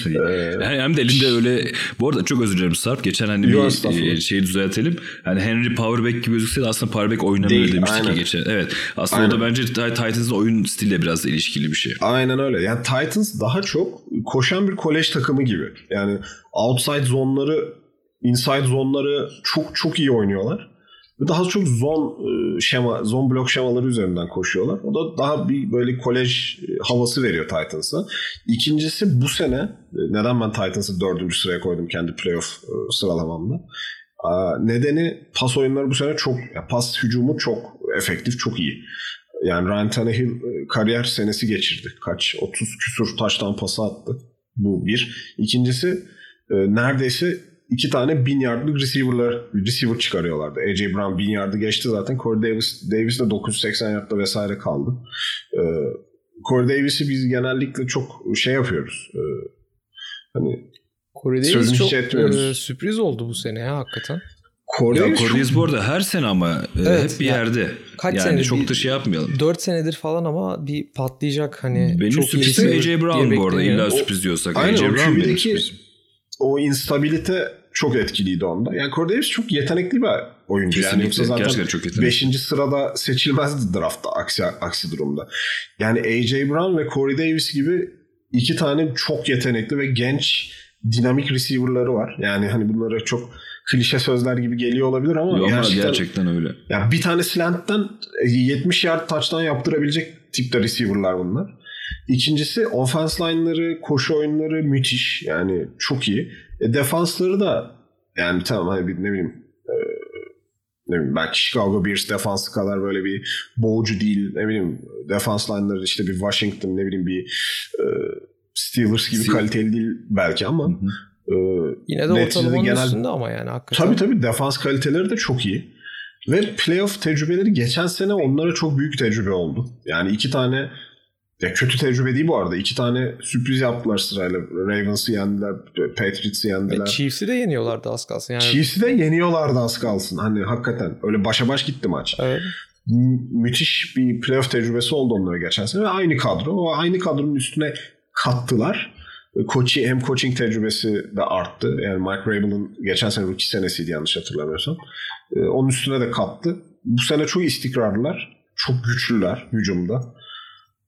*laughs* ee, hem de elinde öyle bu arada çok özür dilerim Sarp. Geçen hani bir şeyi düzeltelim. Yani Henry powerback gibi gözükse de aslında powerback oynamıyor Değil, demiştik aynen. geçen. Evet. Aslında aynen. o da bence Titans'ın oyun stiliyle biraz da ilişkili bir şey. Aynen öyle. Yani Titans daha çok koşan bir kolej takımı gibi. Yani outside zonları inside zonları çok çok iyi oynuyorlar daha çok zon e, şema, zon blok şemaları üzerinden koşuyorlar. O da daha bir böyle kolej e, havası veriyor Titans'a. İkincisi bu sene e, neden ben Titans'ı dördüncü sıraya koydum kendi playoff sıralamamda. Nedeni pas oyunları bu sene çok, pas hücumu çok efektif, çok iyi. Yani Ryan Tannehill kariyer senesi geçirdi. Kaç? 30 küsur taştan pası attı. Bu bir. İkincisi neredeyse iki tane bin yardlık receiver'lar, receiver çıkarıyorlardı. AJ Brown bin yardı geçti zaten. Corey Davis, Davis de 980 yardta vesaire kaldı. Ee, Corey Davis'i biz genellikle çok şey yapıyoruz. Ee, hani Corey Davis çok e, sürpriz oldu bu sene ya hakikaten. Corey ya Corey Davis bu arada her sene ama e, evet, hep bir yani, yerde. Kaç yani sene, çok da şey yapmayalım. 4 senedir falan ama bir patlayacak hani. Benim çok sürprizim AJ Brown bu arada illa sürpriz diyorsak. Aynen, AJ Brown benim sürprizim. O instabilite çok etkiliydi onda. Yani Corey Davis çok yetenekli bir oyuncu. Kesinlikle. Yani yoksa zaten çok 5. sırada seçilmezdi draftta aksi, aksi durumda. Yani AJ Brown ve Corey Davis gibi iki tane çok yetenekli ve genç dinamik receiver'ları var. Yani hani bunlara çok klişe sözler gibi geliyor olabilir ama, Yok, gerçekten, gerçekten öyle. Yani bir tane slant'ten 70 yard touchdown yaptırabilecek tipte receiver'lar bunlar. İkincisi offense line'ları, koşu oyunları müthiş. Yani çok iyi. E, defansları da yani tamam hani ne bileyim e, ne bileyim belki Chicago Bears defansı kadar böyle bir boğucu değil. Ne bileyim defans line'ları işte bir Washington ne bileyim bir e, Steelers gibi Steel- kaliteli değil belki ama e, Yine de ortalamanın genel- üstünde ama yani hakikaten. Tabii tabii defans kaliteleri de çok iyi. Ve playoff tecrübeleri geçen sene onlara çok büyük tecrübe oldu. Yani iki tane ya kötü tecrübe değil bu arada. İki tane sürpriz yaptılar sırayla. Ravens'ı yendiler, Patriots'ı Ve yendiler. Chiefs'i de yeniyorlardı az kalsın. Yani, Chiefs'i de yeniyorlardı az kalsın. Hani hakikaten öyle başa baş gitti maç. Evet. Mü- müthiş bir playoff tecrübesi oldu onlara geçen sene ve aynı kadro. O aynı kadronun üstüne kattılar. Koçi hem coaching tecrübesi de arttı. Yani Mike Vrabel'ın geçen sene rookie senesiydi yanlış hatırlamıyorsam. Ee, Onun üstüne de kattı. Bu sene çok istikrarlılar. Çok güçlüler hücumda.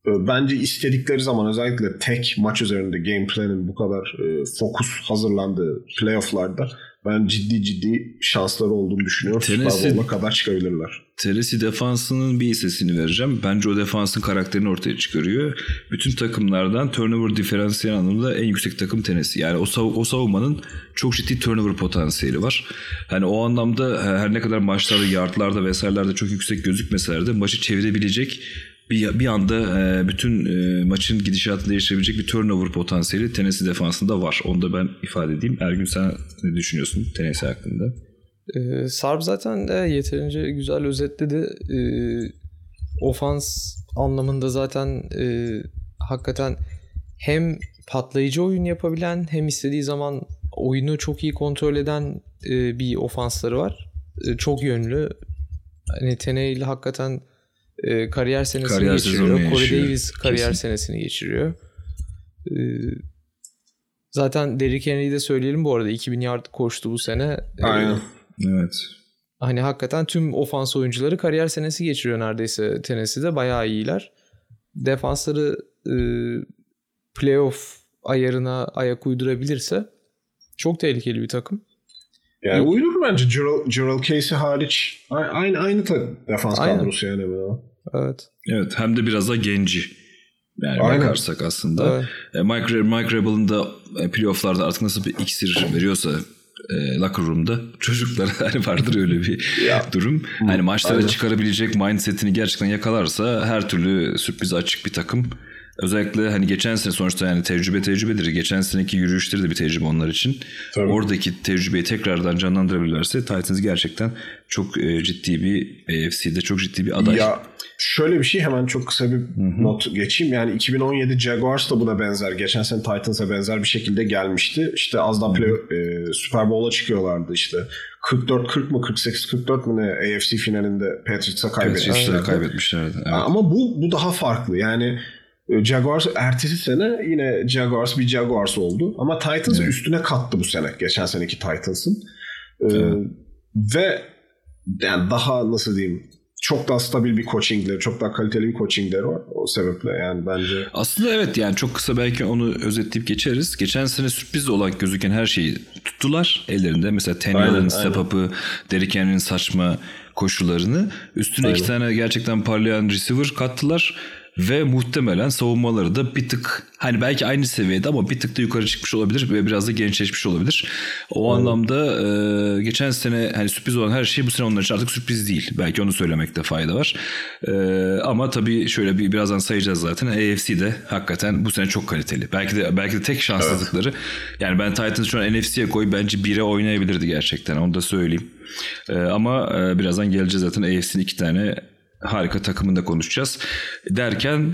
Ee, Bence istedikleri zaman özellikle tek maç üzerinde game plan'in bu kadar e, fokus hazırlandığı playoff'larda ben ciddi ciddi şansları olduğunu düşünüyorum. Tennessee- kadar çıkabilirler. Tennessee defansının bir hissesini vereceğim. Bence o defansın karakterini ortaya çıkarıyor. Bütün takımlardan turnover diferansiyel anlamda en yüksek takım Tennessee. Yani o, sav- o savunmanın çok ciddi turnover potansiyeli var. Hani o anlamda her ne kadar maçlarda, yardlarda vesairelerde çok yüksek gözükmeseler de maçı çevirebilecek bir, bir anda e, bütün e, maçın gidişatını değiştirebilecek bir turnover potansiyeli Tennessee defansında var. Onu da ben ifade edeyim. Ergün sen ne düşünüyorsun Tennessee hakkında? Ee, Sarp zaten de yeterince güzel özetledi. Ee, ofans anlamında zaten e, hakikaten hem patlayıcı oyun yapabilen hem istediği zaman oyunu çok iyi kontrol eden e, bir ofansları var. E, çok yönlü. Hani Tennehill hakikaten e, kariyer senesini Kariyer geçiriyor. Corey yaşıyor. Davis kariyer Kesin. senesini geçiriyor. E, zaten Derrick Henry'i de söyleyelim bu arada 2000 yard koştu bu sene. E, Aynen. Evet. Hani hakikaten tüm ofans oyuncuları kariyer senesi geçiriyor neredeyse Tennessee'de. Bayağı iyiler. Defansları e, playoff ayarına ayak uydurabilirse çok tehlikeli bir takım. Yani uydur bence Gerald, Gerald Casey hariç. A- Aynı aynı ta- defans kadrosu yani. böyle. Evet. Evet hem de biraz da genci. Yani Aynen. bakarsak aslında. Evet. E, Mike, Mike Rebel'ın da e, playofflarda artık nasıl bir iksir veriyorsa e, locker room'da çocuklara *laughs* hani vardır öyle bir Ya. durum. Hani maçlara aynen. çıkarabilecek mindsetini gerçekten yakalarsa her türlü sürprize açık bir takım. Özellikle hani geçen sene sonuçta yani tecrübe tecrübedir. Geçen seneki yürüyüşleri de bir tecrübe onlar için. Tabii. Oradaki tecrübeyi tekrardan canlandırabilirlerse Titans gerçekten çok e, ciddi bir AFC'de çok ciddi bir aday. Ya şöyle bir şey hemen çok kısa bir not geçeyim. Yani 2017 Jaguars da buna benzer. Geçen sene Titans'a benzer bir şekilde gelmişti. İşte az daha play, e, Super Bowl'a çıkıyorlardı işte. 44-40 mı 48-44 mı ne AFC finalinde Patriots'a kaybetmişlerdi. kaybetmişlerdi. Evet. Ama bu bu daha farklı. Yani e, Jaguars ertesi sene yine Jaguars bir Jaguars oldu. Ama Titans Evet. üstüne kattı bu sene. Geçen seneki Titans'ın. E, Evet. Ve yani daha nasıl diyeyim çok daha stabil bir coachingleri, çok daha kaliteli bir coachingleri var. O sebeple yani bence Aslında evet yani çok kısa belki onu özetleyip geçeriz. Geçen sene sürpriz olarak gözüken her şeyi tuttular ellerinde. Mesela Aynen, Tenniel'in step aynen. up'ı, Derrick Henry'nin saçma koşularını. Üstüne iki tane gerçekten parlayan receiver kattılar. Ve muhtemelen savunmaları da bir tık hani belki aynı seviyede ama bir tık da yukarı çıkmış olabilir ve biraz da gençleşmiş olabilir. O anlamda e, geçen sene hani sürpriz olan her şey bu sene onlar için artık sürpriz değil. Belki onu söylemekte fayda var. E, ama tabii şöyle bir birazdan sayacağız zaten. AFC'de hakikaten bu sene çok kaliteli. Belki de belki de tek şanssızlıkları. Yani ben Titans şu an NFC'ye koy bence 1'e oynayabilirdi gerçekten. Onu da söyleyeyim. E, ama e, birazdan geleceğiz zaten AFC'nin iki tane harika takımında konuşacağız. Derken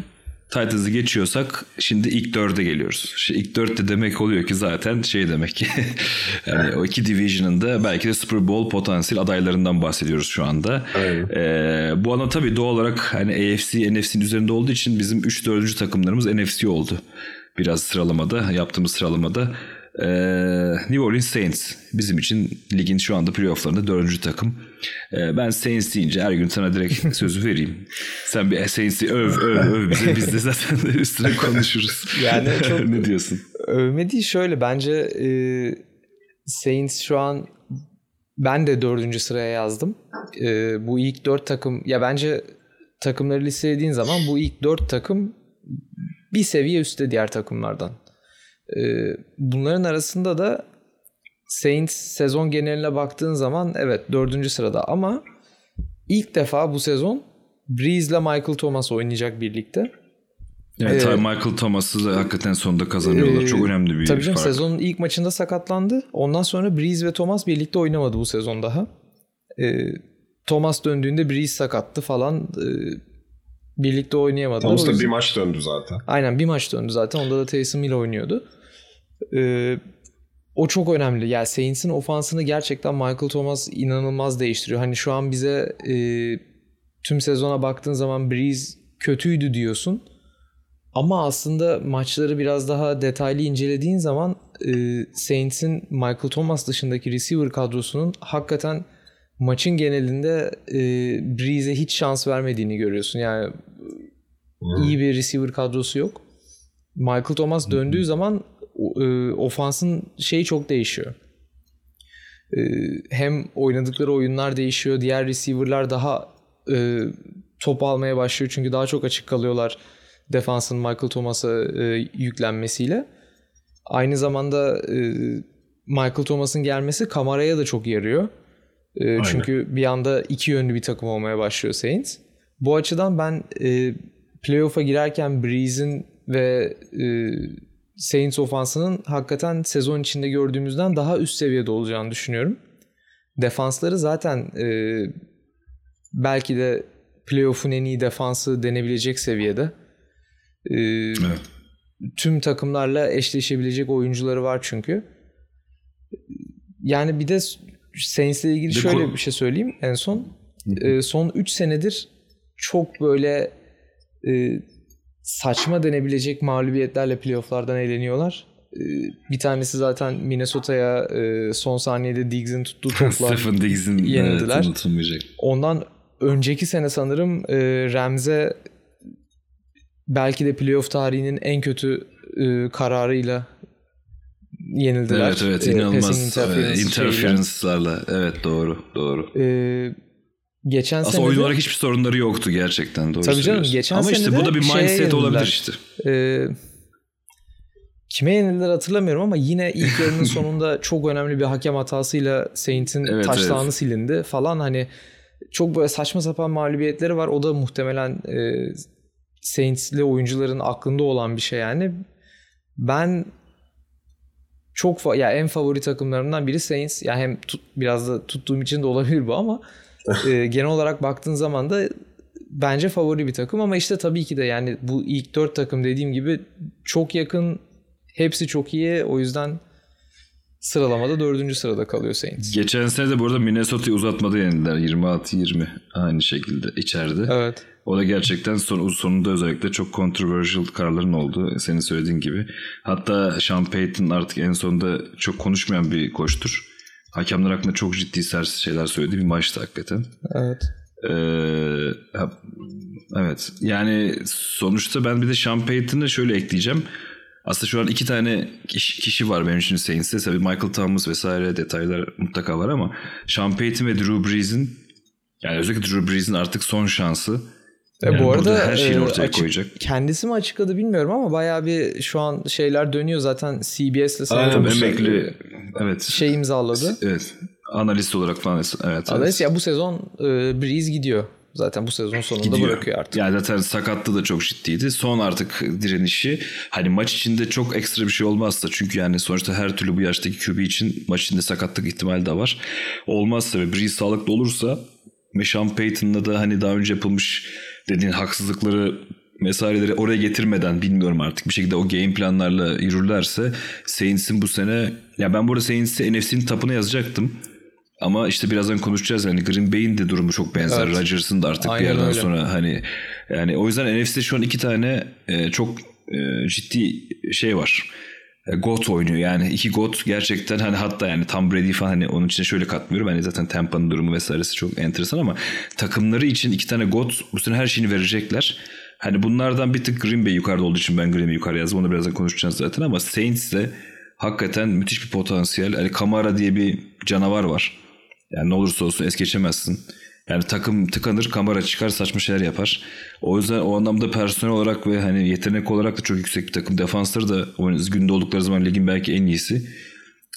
Titans'ı geçiyorsak şimdi ilk dörde geliyoruz. Şimdi ilk dörtte demek oluyor ki zaten şey demek *laughs* yani o iki division'ın da belki de Super Bowl potansiyel adaylarından bahsediyoruz şu anda. Aynen. Ee, bu ana tabii doğal olarak hani AFC, NFC'nin üzerinde olduğu için bizim 3 4. takımlarımız NFC oldu. Biraz sıralamada, yaptığımız sıralamada. Ee, New Orleans Saints bizim için ligin şu anda playofflarında dördüncü takım. Ee, ben Saints deyince her gün sana direkt *laughs* sözü vereyim. Sen bir Saints'i öv öv öv bize biz de zaten *laughs* üstüne konuşuruz. Yani *laughs* çok- ne diyorsun? Övme değil şöyle bence e, Saints şu an ben de dördüncü sıraya yazdım. E, bu ilk dört takım ya bence takımları listelediğin zaman bu ilk dört takım bir seviye üstte diğer takımlardan. E, bunların arasında da Saints sezon geneline baktığın zaman evet dördüncü sırada ama ilk defa bu sezon Breeze ile Michael Thomas oynayacak birlikte. Evet, Ee, Michael Thomas'ı da hakikaten sonunda kazanıyorlar. Ee, Çok önemli bir Tabii canım fark. sezonun ilk maçında sakatlandı. Ondan sonra Breeze ve Thomas birlikte oynamadı bu sezon daha. Ee, Thomas döndüğünde Breeze sakattı falan. Ee, birlikte oynayamadılar. Thomas da bir maç döndü zaten. Aynen bir maç döndü zaten. Onda da Taysom Hill oynuyordu. Ee, o çok önemli. Yani Saints'in ofansını gerçekten Michael Thomas inanılmaz değiştiriyor. Hani şu an bize e, tüm sezona baktığın zaman Breeze kötüydü diyorsun. Ama aslında maçları biraz daha detaylı incelediğin zaman e, Saints'in Michael Thomas dışındaki receiver kadrosunun hakikaten maçın genelinde e, Breeze'e hiç şans vermediğini görüyorsun. Yani iyi bir receiver kadrosu yok. Michael Thomas döndüğü zaman e, ofansın şeyi çok değişiyor. E, hem oynadıkları oyunlar değişiyor. Diğer receiver'lar daha e, top almaya başlıyor. Çünkü daha çok açık kalıyorlar defansın Michael Thomas'a e, yüklenmesiyle. Aynı zamanda e, Michael Thomas'ın gelmesi kameraya da çok yarıyor. E, çünkü bir anda iki yönlü bir takım olmaya başlıyor Saints. Bu açıdan ben e, playoff'a girerken Breeze'in ve e, Saints ofansının hakikaten sezon içinde gördüğümüzden daha üst seviyede olacağını düşünüyorum. Defansları zaten e, belki de playoff'un en iyi defansı denebilecek seviyede. E, Evet. Tüm takımlarla eşleşebilecek oyuncuları var çünkü. Yani bir de Saints'le ilgili De şöyle bir şey söyleyeyim en son. E, son 3 senedir çok böyle e, saçma denebilecek mağlubiyetlerle playofflardan eğleniyorlar. E, bir tanesi zaten Minnesota'ya e, son saniyede Diggs'in tuttuğu *laughs* topla. Stephen Diggs'in yenildiler. evet. Ondan önceki sene sanırım e, Rams'e belki de playoff tarihinin en kötü e, kararıyla yenildiler. Evet evet E, inanılmaz interference şeyiyle. interference'larla. Evet doğru doğru. E, geçen Aslında sene oyun olarak hiçbir sorunları yoktu gerçekten. Doğru Tabii canım, geçen Ama işte sene bu de da bir mindset olabilir işte. Ee, kime yenildiler hatırlamıyorum ama yine ilk yarının *laughs* sonunda çok önemli bir hakem hatasıyla Saints'in Evet, taştanı evet. silindi falan hani çok böyle saçma sapan mağlubiyetleri var. O da muhtemelen e, Saints'li oyuncuların aklında olan bir şey yani. Ben çok fa- ya en favori takımlarımdan biri Saints. Yani hem tut- biraz da tuttuğum için de olabilir bu ama e, genel olarak baktığın zaman da bence favori bir takım ama işte tabii ki de yani bu ilk dört takım dediğim gibi çok yakın hepsi çok iyi o yüzden sıralamada dördüncü sırada kalıyor Saints. Geçen sene de bu arada Minnesota'yı uzatmada yenildiler. 26-20 aynı şekilde içeride. Evet. O da gerçekten son, sonunda özellikle çok controversial kararların oldu. Senin söylediğin gibi. Hatta Sean Payton artık en sonunda çok konuşmayan bir koçtur. Hakemler hakkında çok ciddi sert şeyler söyledi. Bir maçtı hakikaten. Evet. Ee, evet yani sonuçta ben bir de Sean Payton'ı şöyle ekleyeceğim. Aslında şu an iki tane kişi, kişi var benim için Saints'te. Tabii Michael Thomas vesaire detaylar mutlaka var ama Sean Payton ve Drew Brees'in yani özellikle Drew Brees'in artık son şansı. E, Yani bu arada her şeyini e, ortaya açık- koyacak. Kendisi mi açıkladı bilmiyorum ama bayağı bir şu an şeyler dönüyor zaten CBS'le Aynen, sanırım Emekli evet. şey imzaladı. Evet. Analist olarak falan evet. evet. Dolayısıyla bu sezon e, Breeze gidiyor. Zaten bu sezon sonunda Gidiyor. bırakıyor artık. Yani zaten sakatlığı da çok ciddiydi. Son artık direnişi hani maç içinde çok ekstra bir şey olmazsa çünkü yani sonuçta her türlü bu yaştaki QB için maç içinde sakatlık ihtimali de var. Olmazsa ve Breeze sağlıklı olursa ve Sean Payton'la da hani daha önce yapılmış dediğin haksızlıkları vesaireleri oraya getirmeden bilmiyorum artık bir şekilde o game planlarla yürürlerse Saints'in bu sene ya ben burada Saints'i NFC'nin tapına yazacaktım. Ama işte birazdan konuşacağız. Yani Green Bay'in de durumu çok benzer. Evet. Rodgers'ın da artık Aynen bir yerden öyle. sonra hani yani o yüzden NFC'de şu an iki tane e, çok e, ciddi şey var. E, GOAT oynuyor yani iki GOAT gerçekten hani hatta yani Tom Brady falan hani onun içine şöyle katmıyorum. Hani zaten Tampa'nın durumu vesairesi çok enteresan ama takımları için iki tane GOAT bu sene her şeyini verecekler. Hani bunlardan bir tık Green Bay yukarıda olduğu için ben Green Bay yukarı yazdım. Onu birazdan konuşacağız zaten ama Saints de hakikaten müthiş bir potansiyel. Hani Kamara diye bir canavar var. Yani ne olursa olsun es geçemezsin. Yani takım tıkanır, kamera çıkar, saçma şeyler yapar. O yüzden o anlamda personel olarak ve hani yetenek olarak da çok yüksek bir takım. Defansları da günde oldukları zaman ligin belki en iyisi.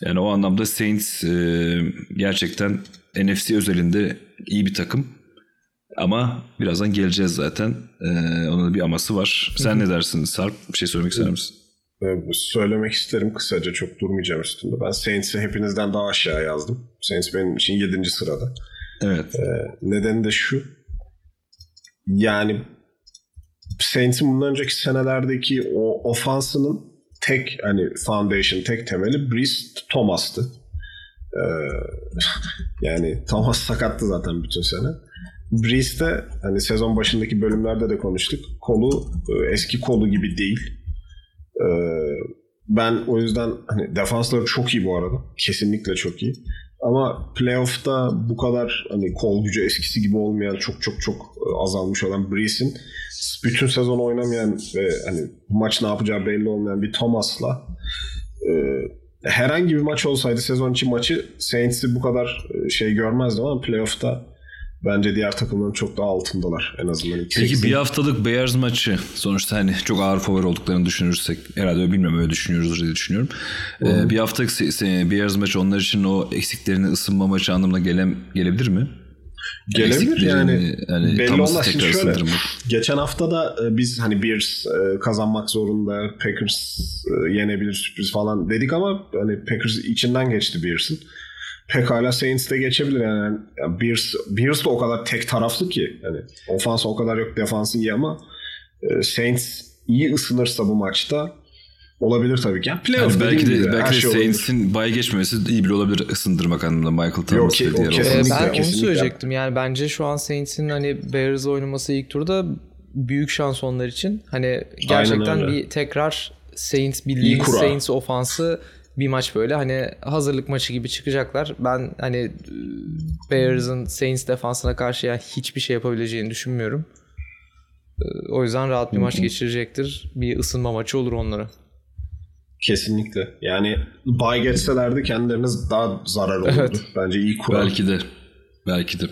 Yani o anlamda Saints e, gerçekten NFC özelinde iyi bir takım. Ama birazdan geleceğiz zaten. E, onun da bir aması var. Sen ne dersin Sarp? Bir şey söylemek ister misin? Ee, Söylemek isterim kısaca çok durmayacağım üstünde. Ben Saints'i hepinizden daha aşağı yazdım. Saints benim için 7. sırada. Evet. Nedeni de şu. Yani Saints'in bundan önceki senelerdeki o ofansının tek hani foundation, tek temeli Breeze Thomas'tı. Ee, *laughs* yani Thomas sakattı zaten bütün sene. Breeze de hani sezon başındaki bölümlerde de konuştuk. Kolu e, eski kolu gibi değil. Ee, ben o yüzden hani defansları çok iyi bu arada. Kesinlikle çok iyi. Ama playoff'ta bu kadar hani kol gücü eskisi gibi olmayan çok çok çok e, azalmış olan Breeze'in bütün sezon oynamayan ve hani maç ne yapacağı belli olmayan bir Thomas'la e, herhangi bir maç olsaydı sezon içi maçı Saints'i bu kadar e, şey görmezdim ama playoff'ta bence diğer takımların çok daha altındalar en azından. Peki seksen. bir haftalık Bears maçı sonuçta hani çok ağır favori olduklarını düşünürsek herhalde öyle bilmiyorum öyle düşünüyoruz diye düşünüyorum. Ee, bir haftalık Bears maçı onlar için o eksiklerini ısınma maçı anlamına gele, gelebilir mi? Gelebilir yani. Hani belli olmaz. Şimdi şöyle, ısındırmak. geçen hafta da e, biz hani Bears e, kazanmak zorunda, Packers e, yenebilir sürpriz falan dedik ama hani Packers içinden geçti Bears'ın. Pekala Saints de geçebilir yani. yani Bears, Bears de o kadar tek taraflı ki. Hani ofans o kadar yok, defansı iyi ama e, Saints iyi ısınırsa bu maçta olabilir tabii ki. Yani playoff Yani belki de, gibi belki de şey. Saints'in bay geçmemesi iyi bile olabilir ısındırmak anlamında Michael Thomas ki- ve diğer. Kesinlikle, ben onu kesinlikle. söyleyecektim. Yani bence şu an Saints'in hani Bears'la oynaması ilk turda büyük şans onlar için. Hani gerçekten bir tekrar Saints bildiğimiz. Saints ofansı bir maç böyle hani hazırlık maçı gibi çıkacaklar. Ben hani Bears'ın Saints defansına karşı yani hiçbir şey yapabileceğini düşünmüyorum. Ee, O yüzden rahat bir maç geçirecektir. Bir ısınma maçı olur onlara. Kesinlikle. Yani bay geçselerdi kendileriniz daha zarar olurdu. Evet. Bence iyi kural. Belki de. Belki de.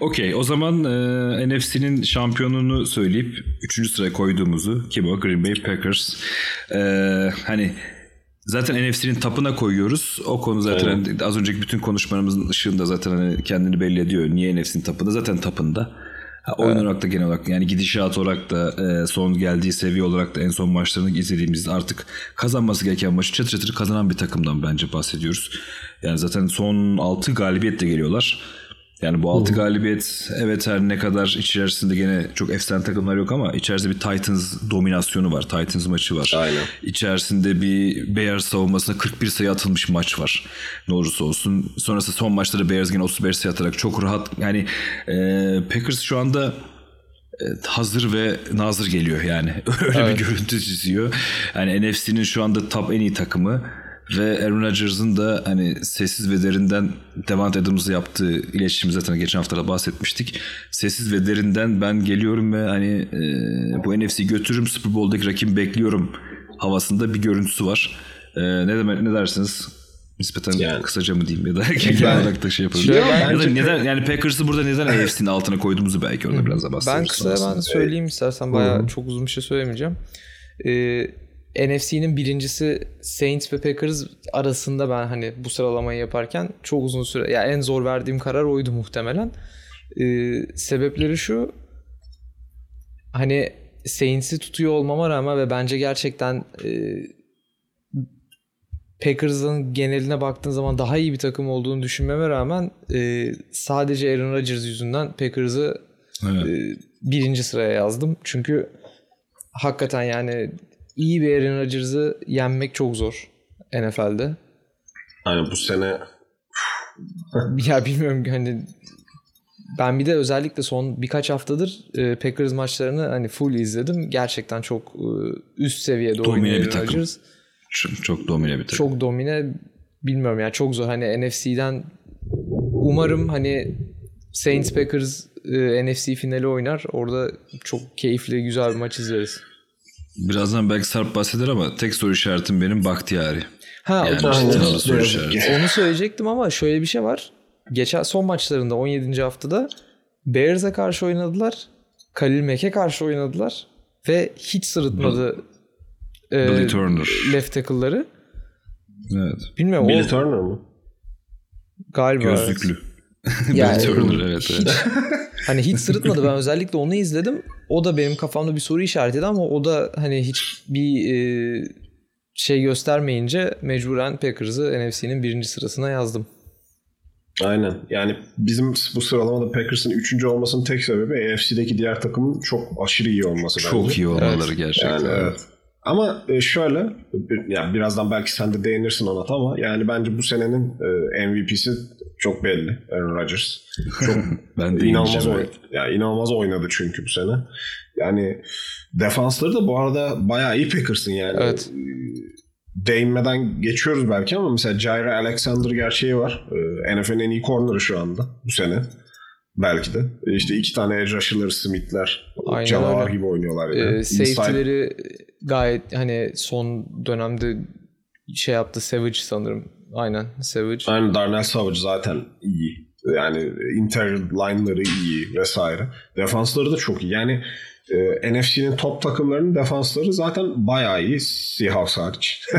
Okey o zaman e, NFC'nin şampiyonunu söyleyip 3. sıraya koyduğumuzu kim o? Green Bay Packers. E, hani zaten NFC'nin tapına koyuyoruz. O konu zaten Aynen. az önceki bütün konuşmalarımızın ışığında zaten hani kendini belli ediyor. Niye NFC'nin tapında? Zaten tapında. Ha, oyun olarak da genel olarak yani gidişat olarak da e, son geldiği seviye olarak da en son maçlarını izlediğimizde artık kazanması gereken maçı çatır çatır kazanan bir takımdan bence bahsediyoruz. Yani zaten son 6 galibiyetle geliyorlar. Yani bu 6 galibiyet evet her ne kadar içerisinde gene çok efsane takımlar yok ama içerisinde bir Titans dominasyonu var. Titans maçı var. Aynen. İçerisinde bir Bears savunmasına 41 sayı atılmış maç var. Ne olursa olsun. Sonrasında son maçta da Bears gene 35 sayı atarak çok rahat. Yani e, Packers şu anda e, hazır ve nazır geliyor yani. *laughs* Öyle bir görüntü çiziyor. Yani NFC'nin şu anda top en iyi takımı ve Aaron Rodgers'ın da hani sessiz ve derinden Devant Adams'la yaptığı iletişim zaten geçen haftada bahsetmiştik. Sessiz ve derinden ben geliyorum ve hani e, bu NFC'yi götürürüm Super Bowl'daki rakibimi bekliyorum havasında bir görüntüsü var. E, ne demek ne dersiniz? Nispeten Yani- kısaca mı diyeyim ya da *laughs* genel olarak da şey yapalım. Şöyle ya da neden yani Packers'ı burada neden *laughs* AFC'nin altına koyduğumuzu belki onu biraz da Ben bahsederiz. kısa ben söyleyeyim istersen bayağı çok uzun bir şey söylemeyeceğim. Ee, NFC'nin birincisi Saints ve Packers arasında ben hani bu sıralamayı yaparken çok uzun süre ya en zor verdiğim karar oydu muhtemelen. Ee, sebepleri şu hani Saints'i tutuyor olmama rağmen ve bence gerçekten e, Packers'ın geneline baktığın zaman daha iyi bir takım olduğunu düşünmeme rağmen e, sadece Aaron Rodgers yüzünden Packers'ı Evet. e, birinci sıraya yazdım. Çünkü hakikaten yani iyi bir Aaron Rodgers'ı yenmek çok zor NFL'de. Hani bu sene *laughs* ya bilmiyorum hani ben bir de özellikle son birkaç haftadır e, Packers maçlarını hani full izledim. Gerçekten çok e, üst seviyede Domine oynuyor bir takım. Rodgers. Çok, çok domine bir takım. Çok domine bilmiyorum yani çok zor. Hani NFC'den umarım hani Saints Packers e, NFC finali oynar. Orada çok keyifli güzel bir maç izleriz. Birazdan belki Sarp bahseder ama tek soru işaretim benim Bahtiyari. Ha Yani o- Aynen. o soru işareti. onu söyleyecektim ama şöyle bir şey var. Geçen son maçlarında 17. haftada Bears'e karşı oynadılar. Khalil Mack'e karşı oynadılar ve hiç sırıtmadı e, Billy Turner. left tackle'ları. Evet. Bilmiyorum Billy o Turner mı? galiba. evet. *laughs* Yani- Turner evet. Hiç, evet. hani hiç sırıtmadı. Ben *laughs* özellikle onu izledim. O da benim kafamda bir soru işaretiydi ama o da hani hiç bir e, şey göstermeyince mecburen Packers'ı NFC'nin birinci sırasına yazdım. Aynen. Yani bizim bu sıralamada Packers'ın 3. olmasının tek sebebi AFC'deki diğer takımın çok aşırı iyi olması bence. Çok iyi olmaları gerçekten. Yani evet. Ama e, şöyle, yani birazdan belki sen de değinirsin ona ama yani bence bu senenin e, MVP'si çok belli. Aaron Rodgers. Çok *laughs* Ben de inanılmaz oynadı. Yani inanılmaz oynadı çünkü bu sene. Yani defansları da bu arada bayağı iyi Packers'ın yani. Evet. E, Değinmeden geçiyoruz belki ama mesela Jair Alexander gerçeği var. E, NFL'in en iyi corner'ı şu anda bu sene. Belki de. E, İşte iki tane edge rusher'ları Smith'ler. Canavar gibi oynuyorlar. Ee, Yani. Inside- safety'leri gayet hani son dönemde şey yaptı Savage sanırım. Aynen Savage. Aynen Darnell Savage zaten iyi. Yani interior line'ları iyi vesaire. Defansları da çok iyi. Yani e, NFC'nin top takımlarının defansları zaten bayağı iyi. Seahawks hariç. *laughs* *laughs*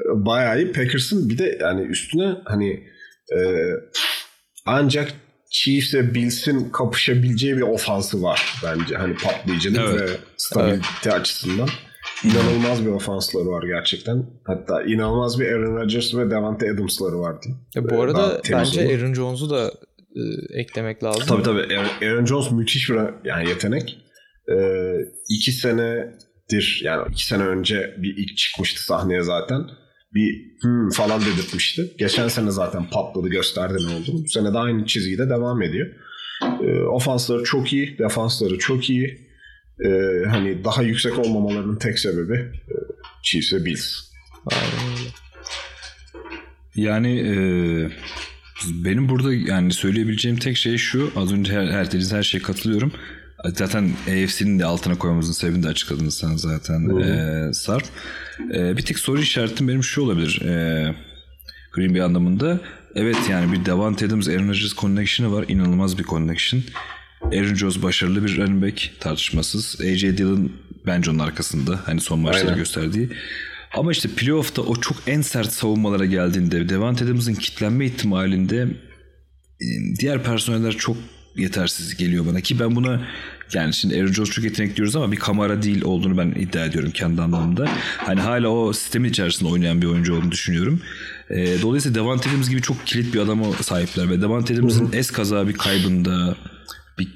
E, bayağı iyi. Packers'ın bir de yani üstüne hani e, ancak Chiefs'e Bills'in kapışabileceği bir ofansı var bence. Hani patlayıcılık Evet. ve stabilite açısından. İnanılmaz bir ofansları var gerçekten. Hatta inanılmaz bir Aaron Rodgers ve Davante Adams'ları var. Ya Ee, bu arada bence olur. Aaron Jones'u da e, eklemek lazım. Tabii tabii. Aaron- Jones müthiş bir yani yetenek. Ee, iki senedir yani iki sene önce bir ilk çıkmıştı sahneye zaten. Bir hmm falan dedirtmişti. Geçen sene zaten patladı gösterdi ne olduğunu. Bu sene de aynı çizgide devam ediyor. Ee, ofansları çok iyi. Defansları çok iyi. Ee, hani daha yüksek olmamalarının tek sebebi e, Chiefs ve Bills. Yani e, benim burada yani söyleyebileceğim tek şey şu. Az önce her, her, her şeye katılıyorum. Zaten AFC'nin de altına koymamızın sebebini de açıkladın sen zaten e, Sarp. E, bir tek soru işaretim benim şu olabilir. E, Green Bay anlamında. Evet yani bir Davante Adams Aaron Rodgers connection'ı var. İnanılmaz bir connection. Aaron Jones başarılı bir running back tartışmasız. AJ Dillon bence onun arkasında. Hani son maçları gösterdiği. Ama işte playoff'ta o çok en sert savunmalara geldiğinde Devante Adams'ın kitlenme ihtimalinde e, diğer personeller çok yetersiz geliyor bana ki ben buna yani şimdi Aaron Jones çok yetenekli diyoruz ama bir kamera değil olduğunu ben iddia ediyorum kendi anlamda. Hani hala o sistemin içerisinde oynayan bir oyuncu olduğunu düşünüyorum. E, dolayısıyla Davante Adams gibi çok kilit bir adama sahipler ve Davante Adams'ın es kaza bir kaybında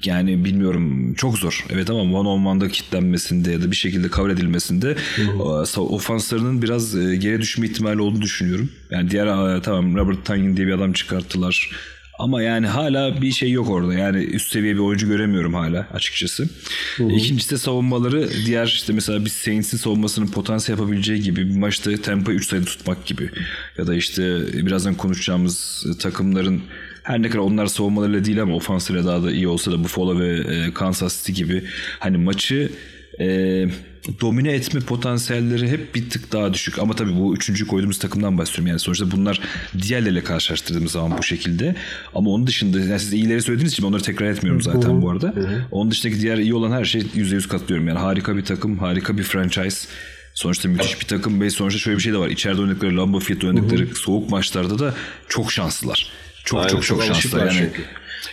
yani bilmiyorum çok zor. Evet ama one on one'da kitlenmesinde ya da bir şekilde cover edilmesinde o, sa- ofanslarının biraz e, geri düşme ihtimali olduğunu düşünüyorum. Yani diğer e, tamam Robert Tonyan diye bir adam çıkarttılar. Ama yani hala bir şey yok orada. Yani üst seviye bir oyuncu göremiyorum hala açıkçası. İkincisi de savunmaları diğer işte mesela bir Saints'in savunmasının potansiyel yapabileceği gibi bir maçta tempo 3 sayıda tutmak gibi. Ya da işte birazdan konuşacağımız takımların her ne kadar onlar savunmalarıyla değil ama ofansıyla daha da iyi olsa da Buffalo ve e, Kansas City gibi hani maçı e, domine etme potansiyelleri hep bir tık daha düşük. Ama tabii bu üçüncü koyduğumuz takımdan bahsediyorum. Yani sonuçta bunlar diğerleriyle karşılaştırdığımız zaman bu şekilde. Ama onun dışında yani siz iyileri söylediğiniz için onları tekrar etmiyorum zaten bu arada. Onun dışındaki diğer iyi olan her şey %100 katılıyorum. Yani harika bir takım, harika bir franchise. Sonuçta müthiş bir takım ve sonuçta şöyle bir şey de var. İçeride oynadıkları Lambeau Field'de oynadıkları soğuk maçlarda da çok şanslılar. Çok Aynen, çok çok alışıklar Yani, çünkü.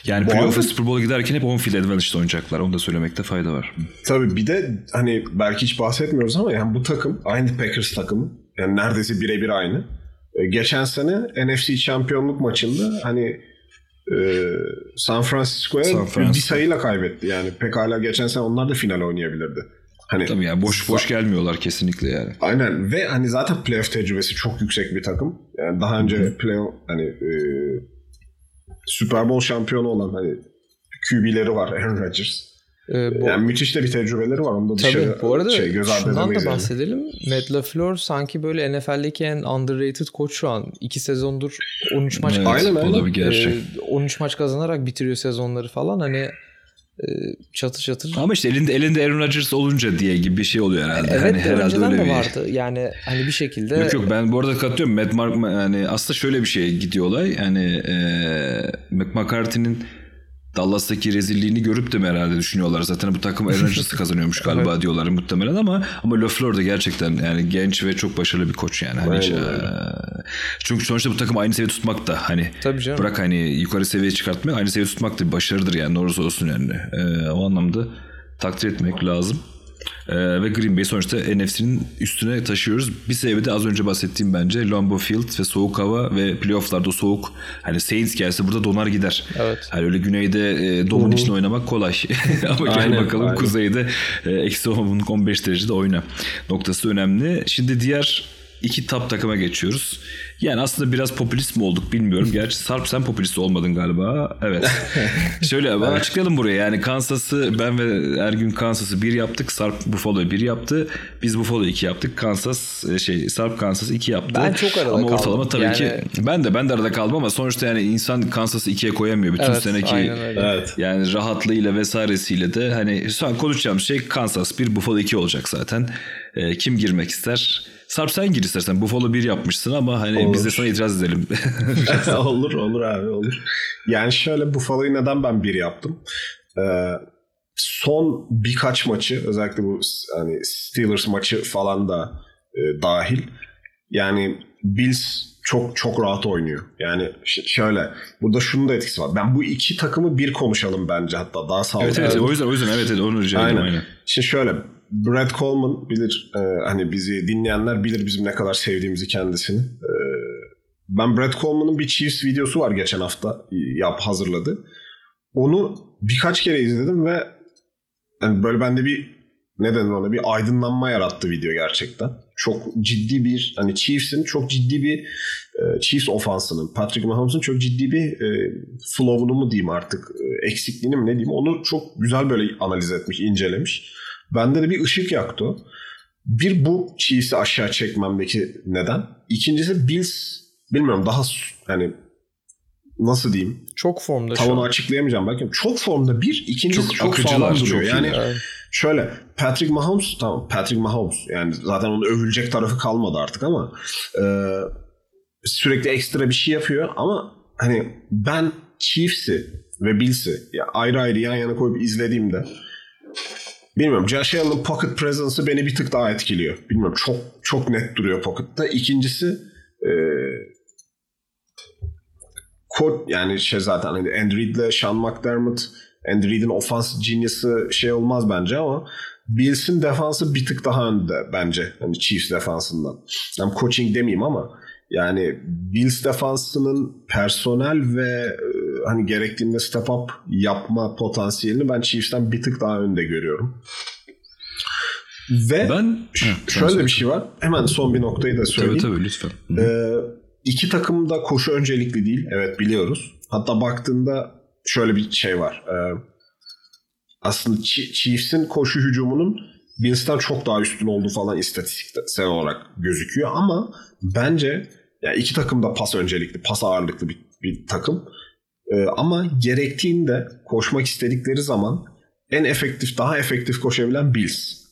yani Bu playoff ve arada- Super Bowl'a giderken hep on field advantage'da oynayacaklar. Onu da söylemekte fayda var. Tabii bir de hani belki hiç bahsetmiyoruz ama yani bu takım aynı Packers takımı. Yani neredeyse birebir aynı. E, geçen sene NFC şampiyonluk maçında hani e, San Francisco'ya Francisco. bir sayıyla kaybetti. Yani pekala geçen sene onlar da final oynayabilirdi. Hani Tabii yani boş boş gelmiyorlar kesinlikle yani. Aynen ve hani zaten playoff tecrübesi çok yüksek bir takım. Yani daha önce playoff hani e, Super Bowl şampiyonu olan hani QB'leri var Aaron Rodgers. Ee, bu, Yani müthiş de bir tecrübeleri var. Onu da tabii dışarı bu arada şey, göz ardı şundan da yani. bahsedelim. Matt LaFleur sanki böyle NFL'deki en underrated koç şu an. İki sezondur 13 maç Evet, Aynen, O aynen. da bir gerçek. Ee, 13 maç kazanarak bitiriyor sezonları falan. Hani çatır çatır. Ama işte elinde elinde Aaron Rodgers olunca diye gibi bir şey oluyor herhalde. Evet hani de herhalde önceden öyle de bir... vardı. Yani hani bir şekilde Yok yok ben bu arada katılıyorum. Matt Mark yani aslında şöyle bir şey gidiyor olay. Yani e, McCarthy'nin Dallas'taki rezilliğini görüp de mi herhalde düşünüyorlar. Zaten bu takım Aaron *laughs* Rodgers'ı kazanıyormuş galiba diyorlar muhtemelen ama ama LaFleur da gerçekten yani genç ve çok başarılı bir koç yani. Hani hiç, öyle. çünkü sonuçta bu takım aynı seviye tutmak da hani Tabii canım. bırak hani yukarı seviyeye çıkartmak aynı seviye tutmak da bir başarıdır yani ne olursa olsun yani. Eee, o anlamda takdir etmek lazım. Ee, ve Green Bay sonuçta NFC'nin üstüne taşıyoruz. Bir sebebi de az önce bahsettiğim bence Lambeau Field ve soğuk hava ve playofflarda soğuk. Hani Saints gelse burada donar gider. Evet. Hani öyle güneyde e, domun için oynamak kolay. *laughs* Ama gel Aynen, bakalım aynen. kuzeyde e, eksi 10 15 derecede oyna noktası önemli. Şimdi diğer iki top takıma geçiyoruz. Yani aslında biraz popülist mi olduk bilmiyorum. Gerçi Sarp sen popülist olmadın galiba. Evet. *laughs* Şöyle ben açıklayalım buraya. Yani Kansas'ı ben ve Ergün Kansas'ı bir yaptık. Sarp Buffalo'yu bir yaptı. Biz Buffalo'yu iki yaptık. Kansas e, şey Sarp Kansas'ı iki yaptı. Ben çok arada Ama ortalama kaldım. tabii Yani- ki ben de ben de arada kaldım ama sonuçta yani insan Kansas'ı ikiye koyamıyor. Bütün Evet, seneki. Evet. yani rahatlığıyla vesairesiyle de hani şu an konuşacağım şey Kansas 1 Buffalo 2 olacak zaten. Ee, kim girmek ister? Sarp sen gir istersen. Buffalo 1 yapmışsın ama hani Olur. biz de sana itiraz edelim. *laughs* *laughs* olur olur abi olur. Yani şöyle Buffalo'yu neden ben bir yaptım? Ee, son birkaç maçı özellikle bu hani Steelers maçı falan da e, dahil. Yani Bills çok çok rahat oynuyor. Yani şöyle burada şunun da etkisi var. Ben bu iki takımı bir konuşalım bence hatta daha sağlıklı. evet evet o yüzden o yüzden evet evet onu rica Aynen. aynen. Şimdi şöyle Brad Coleman bilir e, hani bizi dinleyenler bilir bizim ne kadar sevdiğimizi kendisini. E, ben Brad Coleman'ın bir Chiefs videosu var geçen hafta yap hazırladı. Onu birkaç kere izledim ve yani böyle bende bir ne denir ona bir aydınlanma yarattı video gerçekten. Çok ciddi bir hani Chiefs'in çok ciddi bir e, Chiefs ofansının Patrick Mahomes'un çok ciddi bir e, flow'unu mu diyeyim artık e, eksikliğini mi ne diyeyim onu çok güzel böyle analiz etmiş, incelemiş. Bende de bir ışık yaktı. o. Bir bu Chiefs'i aşağı çekmemdeki neden. İkincisi Bills bilmiyorum daha hani nasıl diyeyim Çok formda şu tam onu açıklayamayacağım belki. Çok formda bir, ikincisi Çok çok, akıcılar, sağlam duruyor. çok yani. Evet. şöyle Patrick Mahomes tamam Patrick Mahomes yani zaten onun övülecek tarafı kalmadı artık ama e, sürekli ekstra bir şey yapıyor ama hani ben Chiefs'i ve Bills'i ya ayrı ayrı yan yana koyup izlediğimde bilmiyorum Josh Allen'ın pocket presence'ı beni bir tık daha etkiliyor. Bilmiyorum çok çok net duruyor pocket'ta. İkincisi e, kod yani şey zaten hani Andy Reid'le Sean McDermott Andy Reid'in offense genius'ı şey olmaz bence ama Bills'in defansı bir tık daha önde bence. Hani Chiefs defansından. Yani coaching demeyeyim ama yani Bills defansının personel ve hani gerektiğinde step up yapma potansiyelini ben Chiefs'ten bir tık daha önde görüyorum. Ve Ben Heh, şöyle bir şey var. Hemen son bir noktayı da Tabii söyleyeyim. tabii lütfen. Hı. Ee, iki takım da koşu öncelikli değil. Evet biliyoruz. Hatta baktığında şöyle bir şey var. Ee, aslında Chi- Chiefs'in koşu hücumunun Bills'ten çok daha üstün olduğu falan istatistiksel olarak gözüküyor. Ama bence ya iki takım da pas öncelikli, pas ağırlıklı bir, bir takım. Ee, ama gerektiğinde koşmak istedikleri zaman en efektif, daha efektif koşabilen Bills.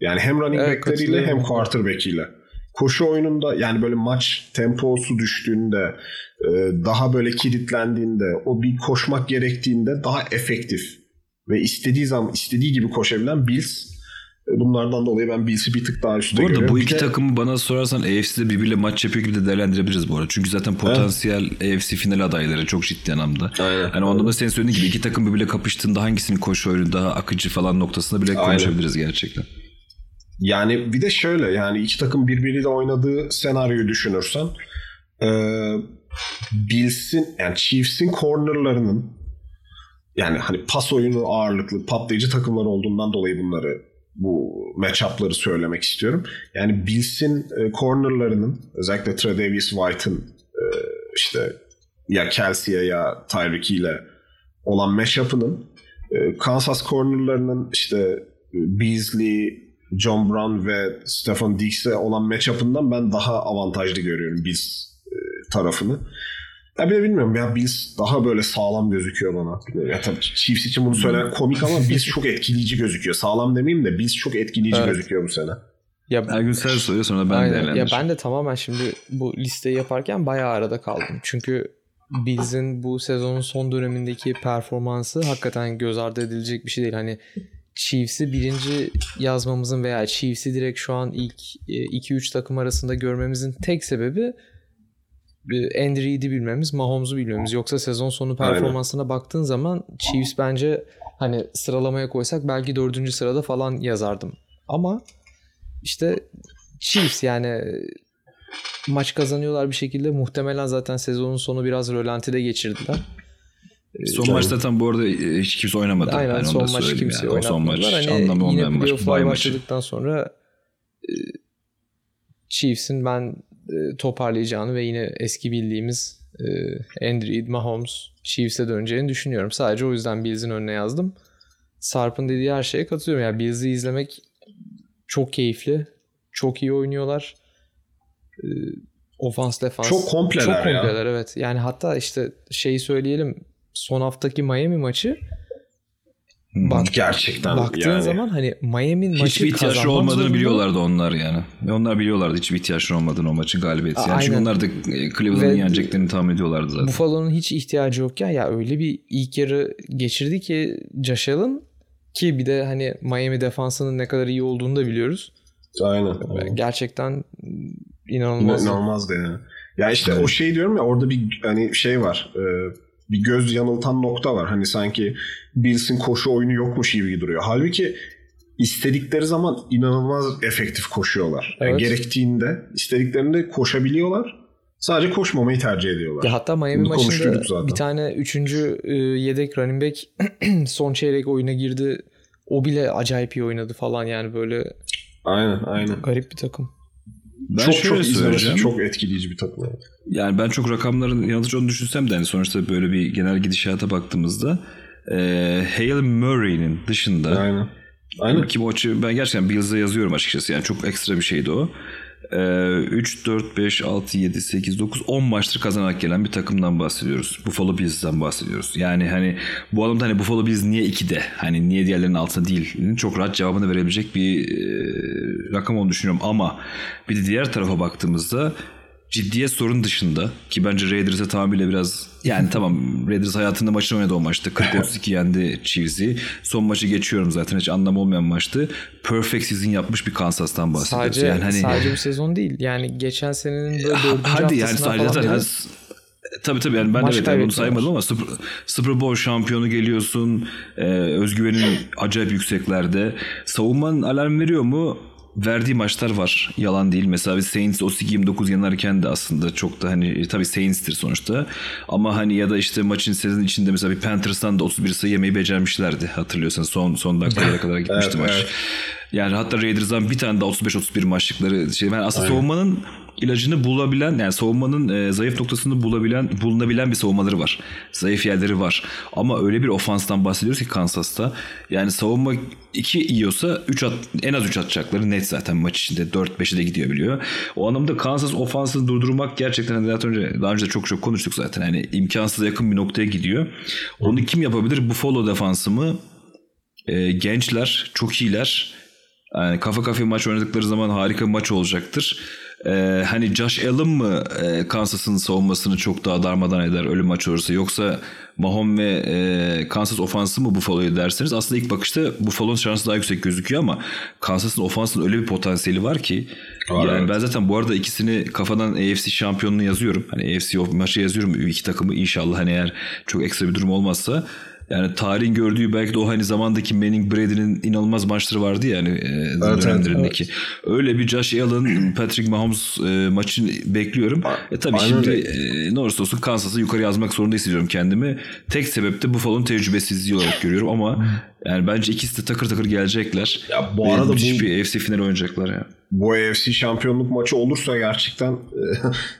Yani hem running Evet, back'leriyle hem quarterback'iyle. Koşu oyununda yani böyle maç temposu düştüğünde e, daha böyle kilitlendiğinde o bir koşmak gerektiğinde daha efektif ve istediği zaman istediği gibi koşabilen Bills. Bunlardan dolayı ben Bills'i bir tık daha üstte Bu arada görüyorum. bu Bir iki de- takımı bana sorarsan AFC'de birbiriyle maç yapıyor gibi de değerlendirebiliriz bu arada. Çünkü zaten potansiyel AFC final adayları çok ciddi anlamda. Aynen. Hani o anlamda senin söylediğin gibi iki takım birbiriyle kapıştığında hangisinin koşu oyunu daha akıcı falan noktasında bile Aynen. konuşabiliriz gerçekten. Yani bir de şöyle yani iki takım birbiriyle oynadığı senaryoyu düşünürsen e, Bills'in yani Chiefs'in cornerlarının yani hani pas oyunu ağırlıklı patlayıcı takımlar olduğundan dolayı bunları bu matchup'ları söylemek istiyorum. Yani Bills'in e, cornerlarının özellikle Tredavious White'ın e, işte ya Kelsey'e ya Tyreek ile olan matchup'ının e, Kansas cornerlarının işte Beasley, John Brown ve Stefan Diggs'e olan matchup'ından ben daha avantajlı görüyorum Bills e, tarafını. Ya bir de bilmiyorum ya Bills daha böyle sağlam gözüküyor bana. Ya tabii Chiefs için bunu söylemek komik ama Bills çok etkileyici gözüküyor. Sağlam demeyeyim de Bills çok etkileyici Evet. gözüküyor bu sene. Ya Her gün sen soruyor sonra ben Aynen. Ya değerlendireceğim. ben de tamamen şimdi bu listeyi yaparken bayağı arada kaldım. Çünkü Bills'in bu sezonun son dönemindeki performansı hakikaten göz ardı edilecek bir şey değil. Hani Chiefs'i birinci yazmamızın veya Chiefs'i direkt şu an ilk 2-3 takım arasında görmemizin tek sebebi Andy Reid'i bilmemiz, Mahomes'u bilmemiz. Yoksa sezon sonu performansına Aynen. baktığın zaman Chiefs bence hani sıralamaya koysak belki dördüncü sırada falan yazardım. Ama işte Chiefs yani maç kazanıyorlar bir şekilde. Muhtemelen zaten sezonun sonu biraz rölantide geçirdiler. Son Can... maçta tam bu arada e, hiç kimse oynamadı. Aynen yani son maç kimse yani. oynamadılar. Son maç hani anlamı olmayan maç. Yine başladıktan sonra e, Chiefs'in ben e, toparlayacağını ve yine eski bildiğimiz Andrew Mahomes Chiefs'e döneceğini düşünüyorum. Sadece o yüzden Bills'in önüne yazdım. Sarp'ın dediği her şeye katılıyorum. Yani Bills'i izlemek çok keyifli. Çok iyi oynuyorlar. Ofans defans. Çok kompleler Çok kompleler ya. evet. Yani hatta işte şeyi söyleyelim. Son haftaki Miami maçı Bak, Gerçekten baktığın yani. zaman hani Miami'nin maçı hiçbir ihtiyaçları olmadığını zorunda. biliyorlardı onlar yani. Ve onlar biliyorlardı hiçbir ihtiyaçları olmadığını o maçın galibiyeti. Yani çünkü onlar da e, Cleveland'ın yeneceklerini tahmin ediyorlardı zaten. Buffalo'nun hiç ihtiyacı yokken ya öyle bir ilk yarı geçirdi ki Josh Allen ki bir de hani Miami defansının ne kadar iyi olduğunu da biliyoruz. Aynen. aynen. Gerçekten inanılmaz. İnanılmazdı yani. Ya işte evet. o şey diyorum ya orada bir hani şey var. E, bir göz yanıltan nokta var. Hani sanki Bills'in koşu oyunu yokmuş gibi duruyor. Halbuki istedikleri zaman inanılmaz efektif koşuyorlar. Evet. Yani gerektiğinde istediklerinde koşabiliyorlar. Sadece koşmamayı tercih ediyorlar. Ya hatta Miami Bunu maçında bir tane üçüncü e, yedek running back *clears throat* son çeyrek oyuna girdi. O bile acayip iyi oynadı falan yani böyle. Aynen aynen. Garip bir takım. Ben çok çok izlemesi çok etkileyici bir takım. Yani ben çok rakamların yanlış onu düşünsem de hani sonuçta böyle bir genel gidişata baktığımızda e, Hale Murray'nin dışında Aynen. Aynen. Ki maçı ben gerçekten Bills'e yazıyorum açıkçası. Yani çok ekstra bir şeydi o. 3, 4, 5, 6, 7, 8, 9, 10 maçtır kazanarak gelen bir takımdan bahsediyoruz. Buffalo Bills'den bahsediyoruz. Yani hani bu adamda hani Buffalo Bills niye 2'de? Hani niye diğerlerinin altında değil? Çok rahat cevabını verebilecek bir e, rakam olduğunu düşünüyorum. Ama bir de diğer tarafa baktığımızda ciddiyet sorun dışında ki bence Raiders'e tamamıyla biraz yani *laughs* tamam Raiders hayatında maçını oynadı o maçta. 40-32 yendi Chiefs'i. Son maçı geçiyorum zaten hiç anlamı olmayan maçtı. Perfect season yapmış bir Kansas'tan bahsediyoruz. Sadece, yani hani, sadece bu sezon değil. Yani geçen senenin böyle dördüncü Hadi yani sadece zaten yani, Tabii tabii yani ben Maç de evet bunu saymadım ama Super, Super Bowl şampiyonu geliyorsun. E, özgüvenin acayip yükseklerde. Savunmanın alarm veriyor mu? Verdiği maçlar var. Yalan değil. Mesela bir Saints 32-29 yanarken de aslında çok da hani e, tabii Saints'tir sonuçta. Ama hani ya da işte maçın sezon içinde mesela bir Panthers'tan da 31 sayı yemeyi becermişlerdi. Hatırlıyorsanız son son dakikalara *laughs* kadar gitmişti evet, maç. Evet. Yani hatta Raiders'dan bir tane de 35-31 maçlıkları şey. Yani aslında Aynen. savunmanın ilacını bulabilen yani savunmanın e, zayıf noktasını bulabilen bulunabilen bir savunmaları var. Zayıf yerleri var. Ama öyle bir ofanstan bahsediyoruz ki Kansas'ta. Yani savunma 2 yiyorsa 3 at, en az 3 atacakları net zaten maç içinde 4-5'e de gidiyor biliyor. O anlamda Kansas ofansını durdurmak gerçekten hani daha önce daha önce de çok çok konuştuk zaten. Yani imkansız yakın bir noktaya gidiyor. Onu kim yapabilir? Bu follow defansı mı? E, gençler, çok iyiler. Yani kafa kafaya maç oynadıkları zaman harika bir maç olacaktır. Ee, hani Josh Allen mı e, Kansas'ın savunmasını çok daha darmadan eder ölüm maç olursa yoksa Mahomes ve e, Kansas ofansı mı Buffalo'yu derseniz aslında ilk bakışta Buffalo'nun şansı daha yüksek gözüküyor ama Kansas'ın ofansının öyle bir potansiyeli var ki var, yani evet. ben zaten bu arada ikisini kafadan AFC şampiyonunu yazıyorum. Hani AFC maçı yazıyorum iki takımı inşallah hani eğer çok ekstra bir durum olmazsa yani tarihin gördüğü belki de o hani zamandaki Manning Brady'nin inanılmaz maçları vardı ya hani e, evet, dönemlerindeki. Evet. Öyle bir Josh Allen, *clears throat* Patrick Mahomes e, maçını bekliyorum. E tabii Aynen şimdi e, ne olursa olsun Kansas'ı yukarı yazmak zorunda hissediyorum kendimi. Tek sebep de Buffalo'nun tecrübesizliği olarak görüyorum ama yani bence ikisi de takır takır gelecekler. Ya bu arada bu bir AFC final oynayacaklar ya. Yani bu AFC şampiyonluk maçı olursa gerçekten *laughs*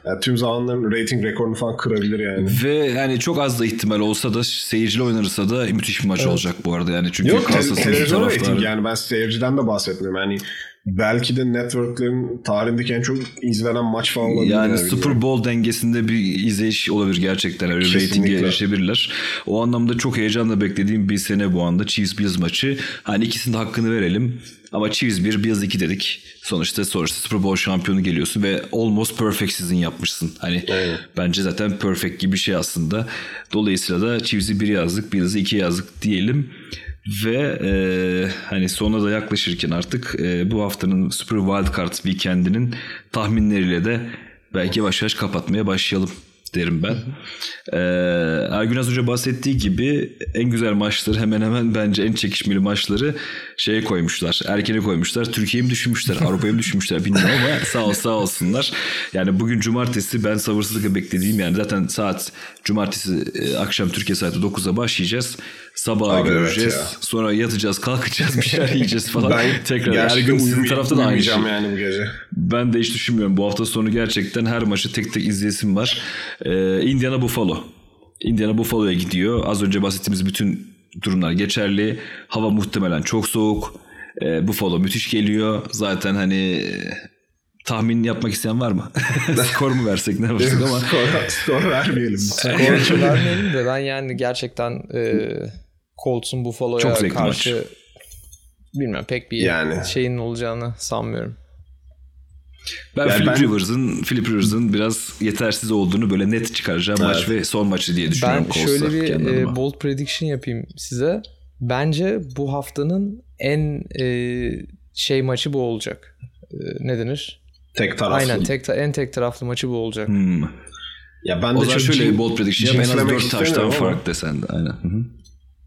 yani tüm zamanların rating rekorunu falan kırabilir yani. Ve yani çok az da ihtimal olsa da seyirciyle oynarsa da müthiş bir maç evet. olacak bu arada yani çünkü Yok te- televizyon rating yani ben seyirciden de bahsetmiyorum yani belki de networklerin tarihindeki en çok izlenen maç falan olabilir. Yani yani. Super Bowl dengesinde bir izleyiş olabilir gerçekten. Öyle ratinge erişebilirler. O anlamda çok heyecanla beklediğim bir sene bu anda Chiefs Bills maçı. Hani ikisinin hakkını verelim. Ama Chiefs 1, Bills 2 dedik. Sonuçta sonuçta Super Bowl şampiyonu geliyorsun ve almost perfect season yapmışsın. Hani Aynen. bence zaten perfect gibi bir şey aslında. Dolayısıyla da Chiefs'i 1 yazdık, Bills'i 2 yazdık diyelim. Ve e, hani sona da yaklaşırken artık e, bu haftanın Super Wildcard Weekend'inin tahminleriyle de belki yavaş yavaş kapatmaya başlayalım derim ben. Ee, Ergün az önce bahsettiği gibi en güzel maçları hemen hemen bence en çekişmeli maçları şeye koymuşlar. Erkene koymuşlar. Türkiye'yi mi düşünmüşler? Avrupa'yı mı düşünmüşler bilmiyorum ama sağ ol sağ olsunlar. Yani bugün cumartesi ben sabırsızlıkla beklediğim yani zaten saat cumartesi e, akşam Türkiye saati 9'a başlayacağız. Sabaha Abi evet göreceğiz. ya. Sonra yatacağız, kalkacağız, bir şeyler *laughs* yiyeceğiz falan. Ben Tekrar gerçekten Ergün sizin tarafta da aynı şey. yani bu gece. Ben de hiç düşünmüyorum. Bu hafta sonu gerçekten her maçı tek tek izleyesim var. Ee, Indiana Buffalo. Indiana Buffalo'ya gidiyor. Az önce bahsettiğimiz bütün durumlar geçerli. Hava muhtemelen çok soğuk. Ee, Buffalo müthiş geliyor. Zaten hani e, tahmin yapmak isteyen var mı? *laughs* Skor mu versek ne yapsak ama *laughs* skor, skor vermeyelim. Skor vermeyelim de ben yani gerçekten e, Colts'un Buffalo'ya karşı maç. bilmem pek bir Yani. şeyin olacağını sanmıyorum. Ben Yani Philip ben- Rivers'ın Philip Rivers'ın biraz yetersiz olduğunu böyle net çıkaracağı maç ve son maçı diye düşünüyorum. Ben şöyle bir e, bold prediction yapayım size. Bence bu haftanın en e, şey maçı bu olacak. E, ne denir? Tek taraflı. Aynen tek ta- en tek taraflı maçı bu olacak. Hmm. Ya ben O de zaman çok şöyle bir bold prediction yap. En az jinxlemek 4 taştan fark desen de. Aynen. Hı hı.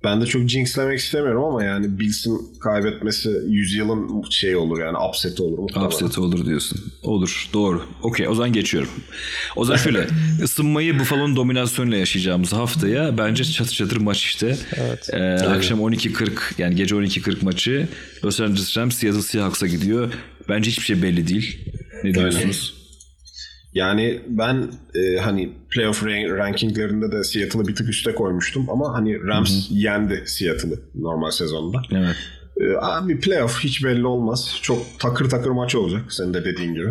Ben de çok jinxlemek istemiyorum ama yani Bills'in kaybetmesi yüzyılın şey olur yani upset olur muhtemelen. Upset olur diyorsun. Olur. Doğru. Okey. O zaman geçiyorum. O zaman şöyle. *laughs* ısınmayı Buffalo'nun dominasyonuyla yaşayacağımız haftaya bence çatır çatır maç işte. Evet. Ee, akşam 12.40 yani gece 12.40 maçı Los Angeles Rams Seattle Seahawks'a gidiyor. Bence hiçbir şey belli değil. Ne diyorsunuz? Yani ben e, hani playoff rank- rankinglerinde de Seattle'ı bir tık üste koymuştum ama hani Rams yendi Seattle'ı normal sezonda. Evet. E, abi playoff hiç belli olmaz. Çok takır takır maç olacak senin de dediğin gibi.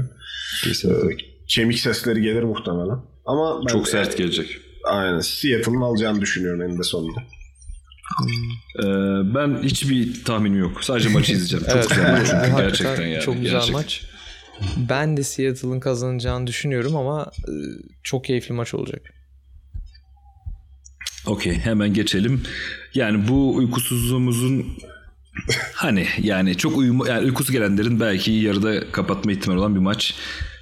Kesinlikle. E, kemik sesleri gelir muhtemelen. Ama ben Çok sert gelecek. Aynen. Seattle'ın alacağını düşünüyorum eninde sonunda. Ee, ben hiçbir tahminim yok. Sadece maçı izleyeceğim. Çok Evet, güzel maç *laughs* çünkü gerçekten yani. Çok güzel Gerçekten. maç. Ben de Seattle'ın kazanacağını düşünüyorum ama e, çok keyifli maç olacak. Okey hemen geçelim. Yani bu uykusuzluğumuzun hani yani çok uyumu yani uykusu gelenlerin belki yarıda kapatma ihtimali olan bir maç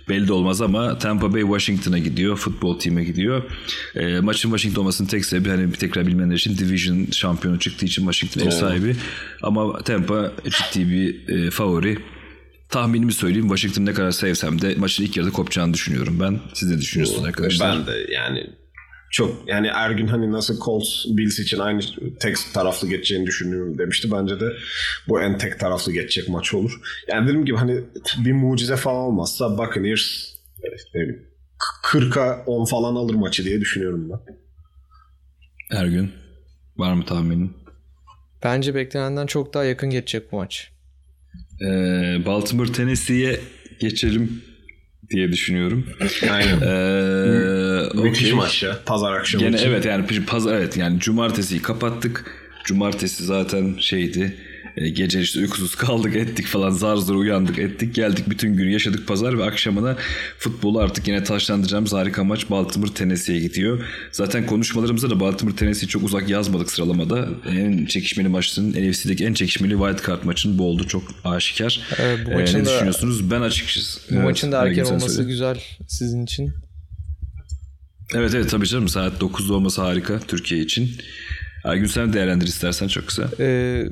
belli de olmaz ama Tampa Bay Washington'a gidiyor. Futbol time gidiyor. E, maçın Washington olmasının tek sebebi hani bir tekrar bilmeyenler için Division şampiyonu çıktığı için Washington ev sahibi. Ama Tampa ciddi bir e, favori. Tahminimi söyleyeyim. Washington ne kadar sevsem de maçın ilk yarıda kopacağını düşünüyorum ben. Siz ne düşünüyorsunuz arkadaşlar? Ben de yani çok yani Ergün hani nasıl Colts Bills için aynı tek taraflı geçeceğini düşünüyorum demişti. Bence de bu en tek taraflı geçecek maç olur. Yani dediğim gibi hani bir mucize falan olmazsa Buccaneers ne bileyim, 40'a 10 falan alır maçı diye düşünüyorum ben. Ergün var mı tahminin? Bence beklenenden çok daha yakın geçecek bu maç. Ee, Baltimore Tennessee'ye geçelim diye düşünüyorum. Aynen. Ee, Müthiş okey. maç ya. Pazar akşamı Gene için. evet yani pazar evet yani cumartesiyi kapattık. Cumartesi zaten şeydi. E, Gece işte uykusuz kaldık ettik falan zar zor uyandık ettik geldik bütün günü yaşadık pazar ve akşamına futbolu artık yine taşlandıracağımız harika maç Baltimore Tennessee'ye gidiyor. Zaten konuşmalarımızda da Baltimore Tennessee'yi çok uzak yazmadık sıralamada. En çekişmeli maçın NFC'deki en çekişmeli wild card maçın bu oldu çok aşikar. Evet, bu Ee, maçın ne da- düşünüyorsunuz? Ben açıkçası. Bu Evet, maçın da erken olması söyle. güzel sizin için. Evet evet tabii canım saat 9'da olması harika Türkiye için. Ergün sen değerlendir istersen çok kısa. Ee,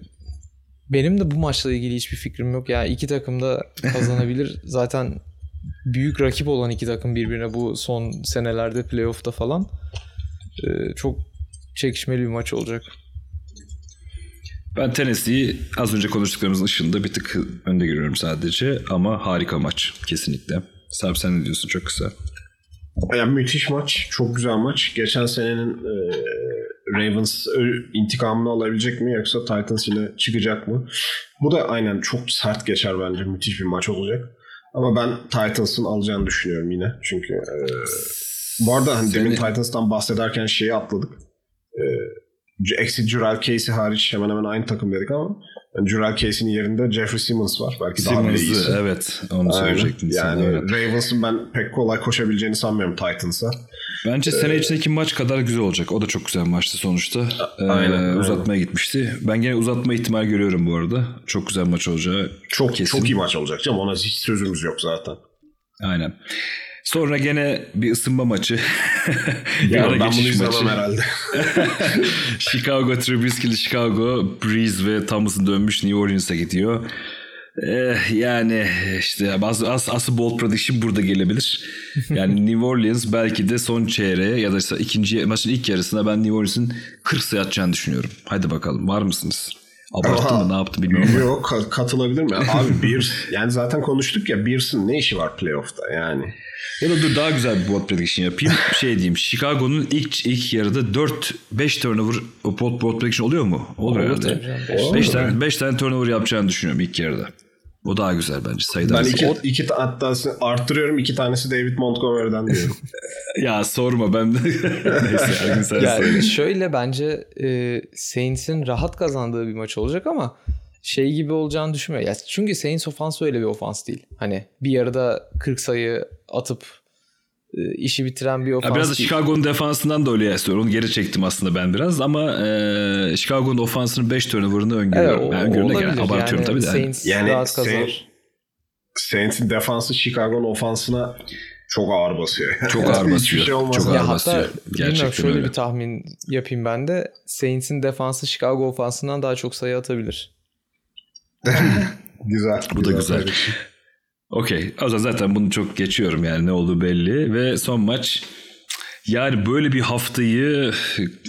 benim de bu maçla ilgili hiçbir fikrim yok. Yani iki takım da kazanabilir. *laughs* Zaten büyük rakip olan iki takım birbirine bu son senelerde playoff'ta falan. Ee, çok çekişmeli bir maç olacak. Ben Tennessee'yi az önce konuştuklarımızın ışığında bir tık önde görüyorum sadece ama harika maç kesinlikle. Sarp sen ne diyorsun çok kısa. Yani müthiş maç. Çok güzel maç. Geçen senenin e, Ravens intikamını alabilecek mi yoksa Titans yine çıkacak mı? Bu da aynen çok sert geçer bence. Müthiş bir maç olacak. Ama ben Titans'ın alacağını düşünüyorum yine. Çünkü e, bu arada hani Seni- demin Titans'tan bahsederken şeyi atladık. E, Exit Jurel Casey hariç hemen hemen aynı takım dedik ama Jurel Casey'nin yerinde Jeffrey Simmons var. Belki daha bile iyisi. Evet onu Aynen. söyleyecektim. sana, Yani evet. Ravens'ın ben pek kolay koşabileceğini sanmıyorum Titans'a. Bence sene içindeki maç kadar güzel olacak. O da çok güzel maçtı sonuçta. Ee, aynen, aynen. Uzatmaya gitmişti. Ben gene uzatma ihtimal görüyorum bu arada. Çok güzel maç olacağı Çok kesin. çok iyi maç olacak canım. Ona hiç sözümüz yok zaten. Aynen. Sonra gene bir ısınma maçı. *laughs* ara ben bunu izlemem herhalde. *laughs* Chicago, Trubisky'li Chicago, Breeze ve Thomas'ın dönmüş New Orleans'a gidiyor. Eh, yani işte as, as, asıl bold prediction burada gelebilir. Yani *laughs* New Orleans belki de son çeyreğe ya da işte ikinci maçın ilk yarısına ben New Orleans'ın 40 sayı atacağını düşünüyorum. Hadi bakalım var mısınız? Abarttım Aha. mı ne yaptım bilmiyorum. Yok ka- katılabilir mi? Abi Bears yani zaten konuştuk ya Bears'ın ne işi var playoff'ta yani. Ya da dur daha güzel bir bold prediction yapayım. Şey diyeyim Chicago'nun ilk ilk yarıda 4-5 turnover o bold, bold prediction oluyor mu? Olur Olur herhalde. tabii canım, beş 5 Olur. tane, tane turnover yapacağını düşünüyorum ilk yarıda. O daha güzel bence sayıdan. Ben iki, O- iki ta- hatta arttırıyorum iki tanesi David Montgomery'den diyorum. *laughs* *laughs* Ya sorma ben de. *laughs* Neyse sen Yani şöyle bence e, Saints'in rahat kazandığı bir maç olacak ama şey gibi olacağını düşünmüyorum. Ya çünkü Saints ofansı öyle bir ofans değil. Hani bir yarıda 40 sayı atıp işi bitiren bir ofans Ya biraz da. Chicago'nun defansından da öyle istiyorum. Onu geri çektim aslında ben biraz ama e, Chicago'nun ofansının 5 turnover'ını Evet, öngörüyorum. o, da olabilir. gene abartıyorum yani tabii de. Saints Yani rahat Saints- kazanır. Saints'in defansı Chicago'nın ofansına çok ağır basıyor. Çok *laughs* ağır Hiçbir basıyor. şey olmaz. Çok ağır Ya basıyor. hatta Gerçekten şöyle öyle. bir tahmin yapayım ben de. Saints'in defansı Chicago ofansından daha çok sayı atabilir. *laughs* Güzel. Bu da güzel. Okey. O zaman zaten bunu çok geçiyorum yani ne olduğu belli. Ve son maç yani böyle bir haftayı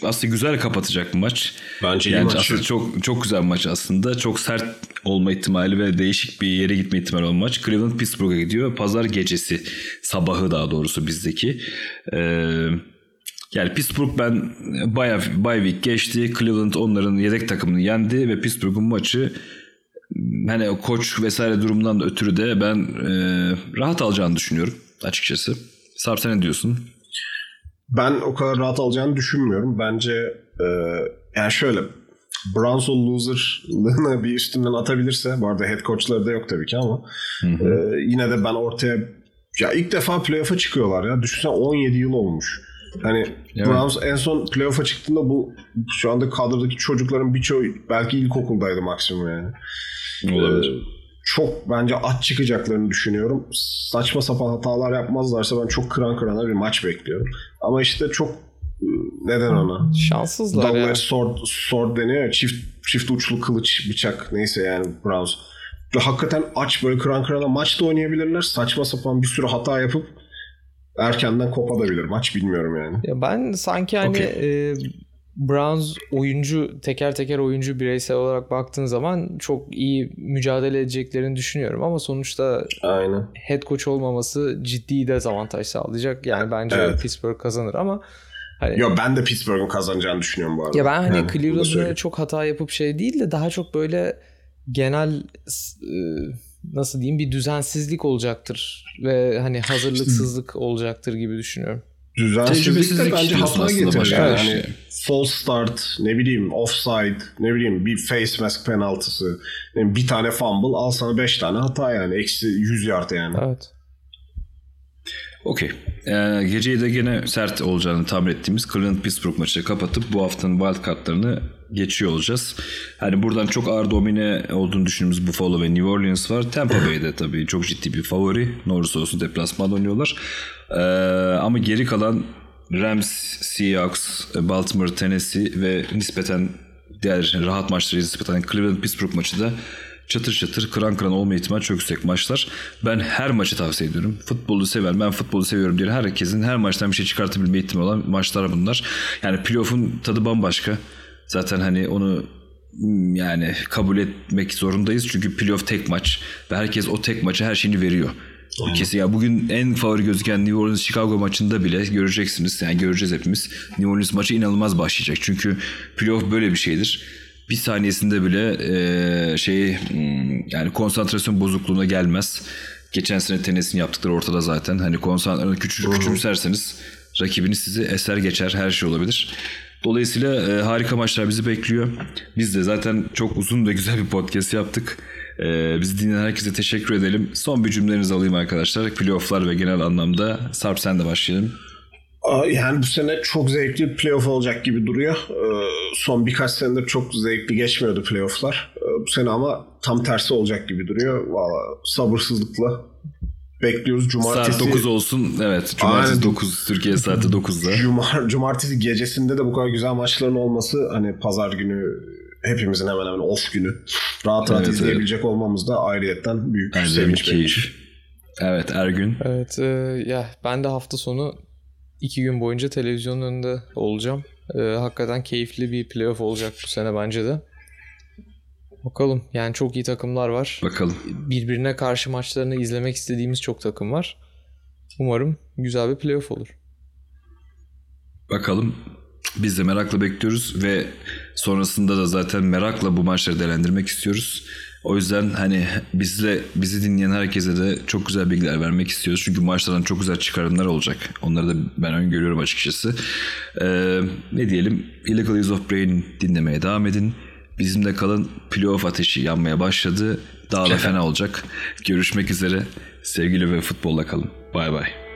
aslında güzel kapatacak maç. Bence iyi Yani maç. aslında çok çok güzel bir maç aslında. Çok sert olma ihtimali ve değişik bir yere gitme ihtimali olan maç. Cleveland Pittsburgh'a gidiyor. Pazar gecesi sabahı daha doğrusu bizdeki. Ee, yani Pittsburgh ben bayağı bye week geçti. Cleveland onların yedek takımını yendi ve Pittsburgh'un maçı hani koç vesaire durumundan da ötürü de ben e, rahat alacağını düşünüyorum açıkçası. Sarp sen ne diyorsun? Ben o kadar rahat alacağını düşünmüyorum. Bence e, yani şöyle Browns o loserlığını bir üstünden atabilirse bu arada head coachları da yok tabii ki ama e, yine de ben ortaya ya ilk defa playoff'a çıkıyorlar ya. Düşünsene 17 yıl olmuş. Hani Evet. Browns en son playoff'a çıktığında bu şu anda kadrodaki çocukların birçoğu belki ilkokuldaydı maksimum yani. Ee, çok bence at çıkacaklarını düşünüyorum. Saçma sapan hatalar yapmazlarsa ben çok kıran kırana bir maç bekliyorum. Ama işte çok e, neden ona? Şanssızlar Double ya. sword, sword deniyor ya çift, çift uçlu kılıç bıçak neyse yani Browns. Hakikaten aç böyle kıran kırana maç da oynayabilirler. Saçma sapan bir sürü hata yapıp erkenden kopadabilir maç bilmiyorum yani. Ya ben sanki hani Okey. e, Browns oyuncu teker teker oyuncu bireysel olarak baktığın zaman çok iyi mücadele edeceklerini düşünüyorum ama sonuçta Aynen. head coach olmaması ciddi dezavantaj sağlayacak. Yani bence Evet. Pittsburgh kazanır ama hani Yo ben de Pittsburgh'un kazanacağını düşünüyorum bu arada. ya ben hani Yani çok hata yapıp şey değil de daha çok böyle genel e, nasıl diyeyim bir düzensizlik olacaktır ve hani hazırlıksızlık olacaktır gibi düşünüyorum. Düzensizlik de bence hata getirir. Yani. şey. Hani false start, ne bileyim offside, ne bileyim bir face mask penaltısı, ne bir tane fumble al sana 5 tane hata yani. Eksi 100 yard yani. Evet. Okey. Ee, geceyi de gene sert olacağını tahmin ettiğimiz Cleveland Pittsburgh maçı kapatıp bu haftanın wild kartlarını geçiyor olacağız. Hani buradan çok ağır domine olduğunu düşündüğümüz Buffalo ve New Orleans var. Tampa Bay'de tabii çok ciddi bir favori. Ne olursa olsun deplasmanda oynuyorlar. Ee, ama geri kalan Rams, Seahawks, Baltimore, Tennessee ve nispeten diğer rahat maçları nispeten Cleveland Pittsburgh maçı da çatır çatır kıran kıran olma ihtimali çok yüksek maçlar. Ben her maçı tavsiye ediyorum. Futbolu sever, ben futbolu seviyorum diye herkesin her maçtan bir şey çıkartabilme ihtimali olan maçlar bunlar. Yani playoff'un tadı bambaşka. Zaten hani onu hmm, yani kabul etmek zorundayız. Çünkü playoff tek maç ve herkes o tek maça her şeyini veriyor. Kesin ya bugün en favori gözüken New Orleans Chicago maçında bile göreceksiniz. Yani göreceğiz hepimiz. New Orleans maçı inanılmaz başlayacak. Çünkü playoff böyle bir şeydir. Bir saniyesinde bile e, şey hmm, yani konsantrasyon bozukluğuna gelmez. Geçen sene tenisini yaptıkları ortada zaten. Hani konsantrasyon küçük küçümserseniz rakibiniz sizi eser geçer. Her şey olabilir. Dolayısıyla e, harika maçlar bizi bekliyor. Biz de zaten çok uzun ve güzel bir podcast yaptık. E, bizi dinleyen herkese teşekkür edelim. Son bir cümlelerinizi alayım arkadaşlar. Playoff'lar ve genel anlamda. Sarp sen de başlayalım. Yani bu sene çok zevkli bir playoff olacak gibi duruyor. Ee, Son birkaç senedir çok zevkli geçmiyordu playofflar. Ee, Bu sene ama tam tersi olacak gibi duruyor. Valla sabırsızlıkla bekliyoruz. Cumartesi, Saat 9 olsun. Evet. Cumartesi Aynen. 9. Türkiye saati 9'da. *laughs* Cumar, cumartesi gecesinde de bu kadar güzel maçların olması hani pazar günü hepimizin hemen hemen off günü rahat rahat Evet, izleyebilecek olmamız da ayrıyetten büyük bir sevinç keyif. Evet Ergün. Evet e, ya ben de hafta sonu iki gün boyunca televizyonun önünde olacağım. E, hakikaten keyifli bir playoff olacak bu sene bence de. Bakalım yani çok iyi takımlar var. Bakalım. Birbirine karşı maçlarını izlemek istediğimiz çok takım var. Umarım güzel bir playoff olur. Bakalım. Biz de merakla bekliyoruz ve sonrasında da zaten merakla bu maçları değerlendirmek istiyoruz. O yüzden hani bizle bizi dinleyen herkese de çok güzel bilgiler vermek istiyoruz. Çünkü maçlardan çok güzel çıkarımlar olacak. Onları da ben öngörüyorum açıkçası. Ee, ne diyelim? Illegal Use of Brain dinlemeye devam edin. Bizimle kalın. Playoff ateşi yanmaya başladı. Daha da fena olacak. Görüşmek üzere. Sevgili ve futbolla kalın. Bay bay.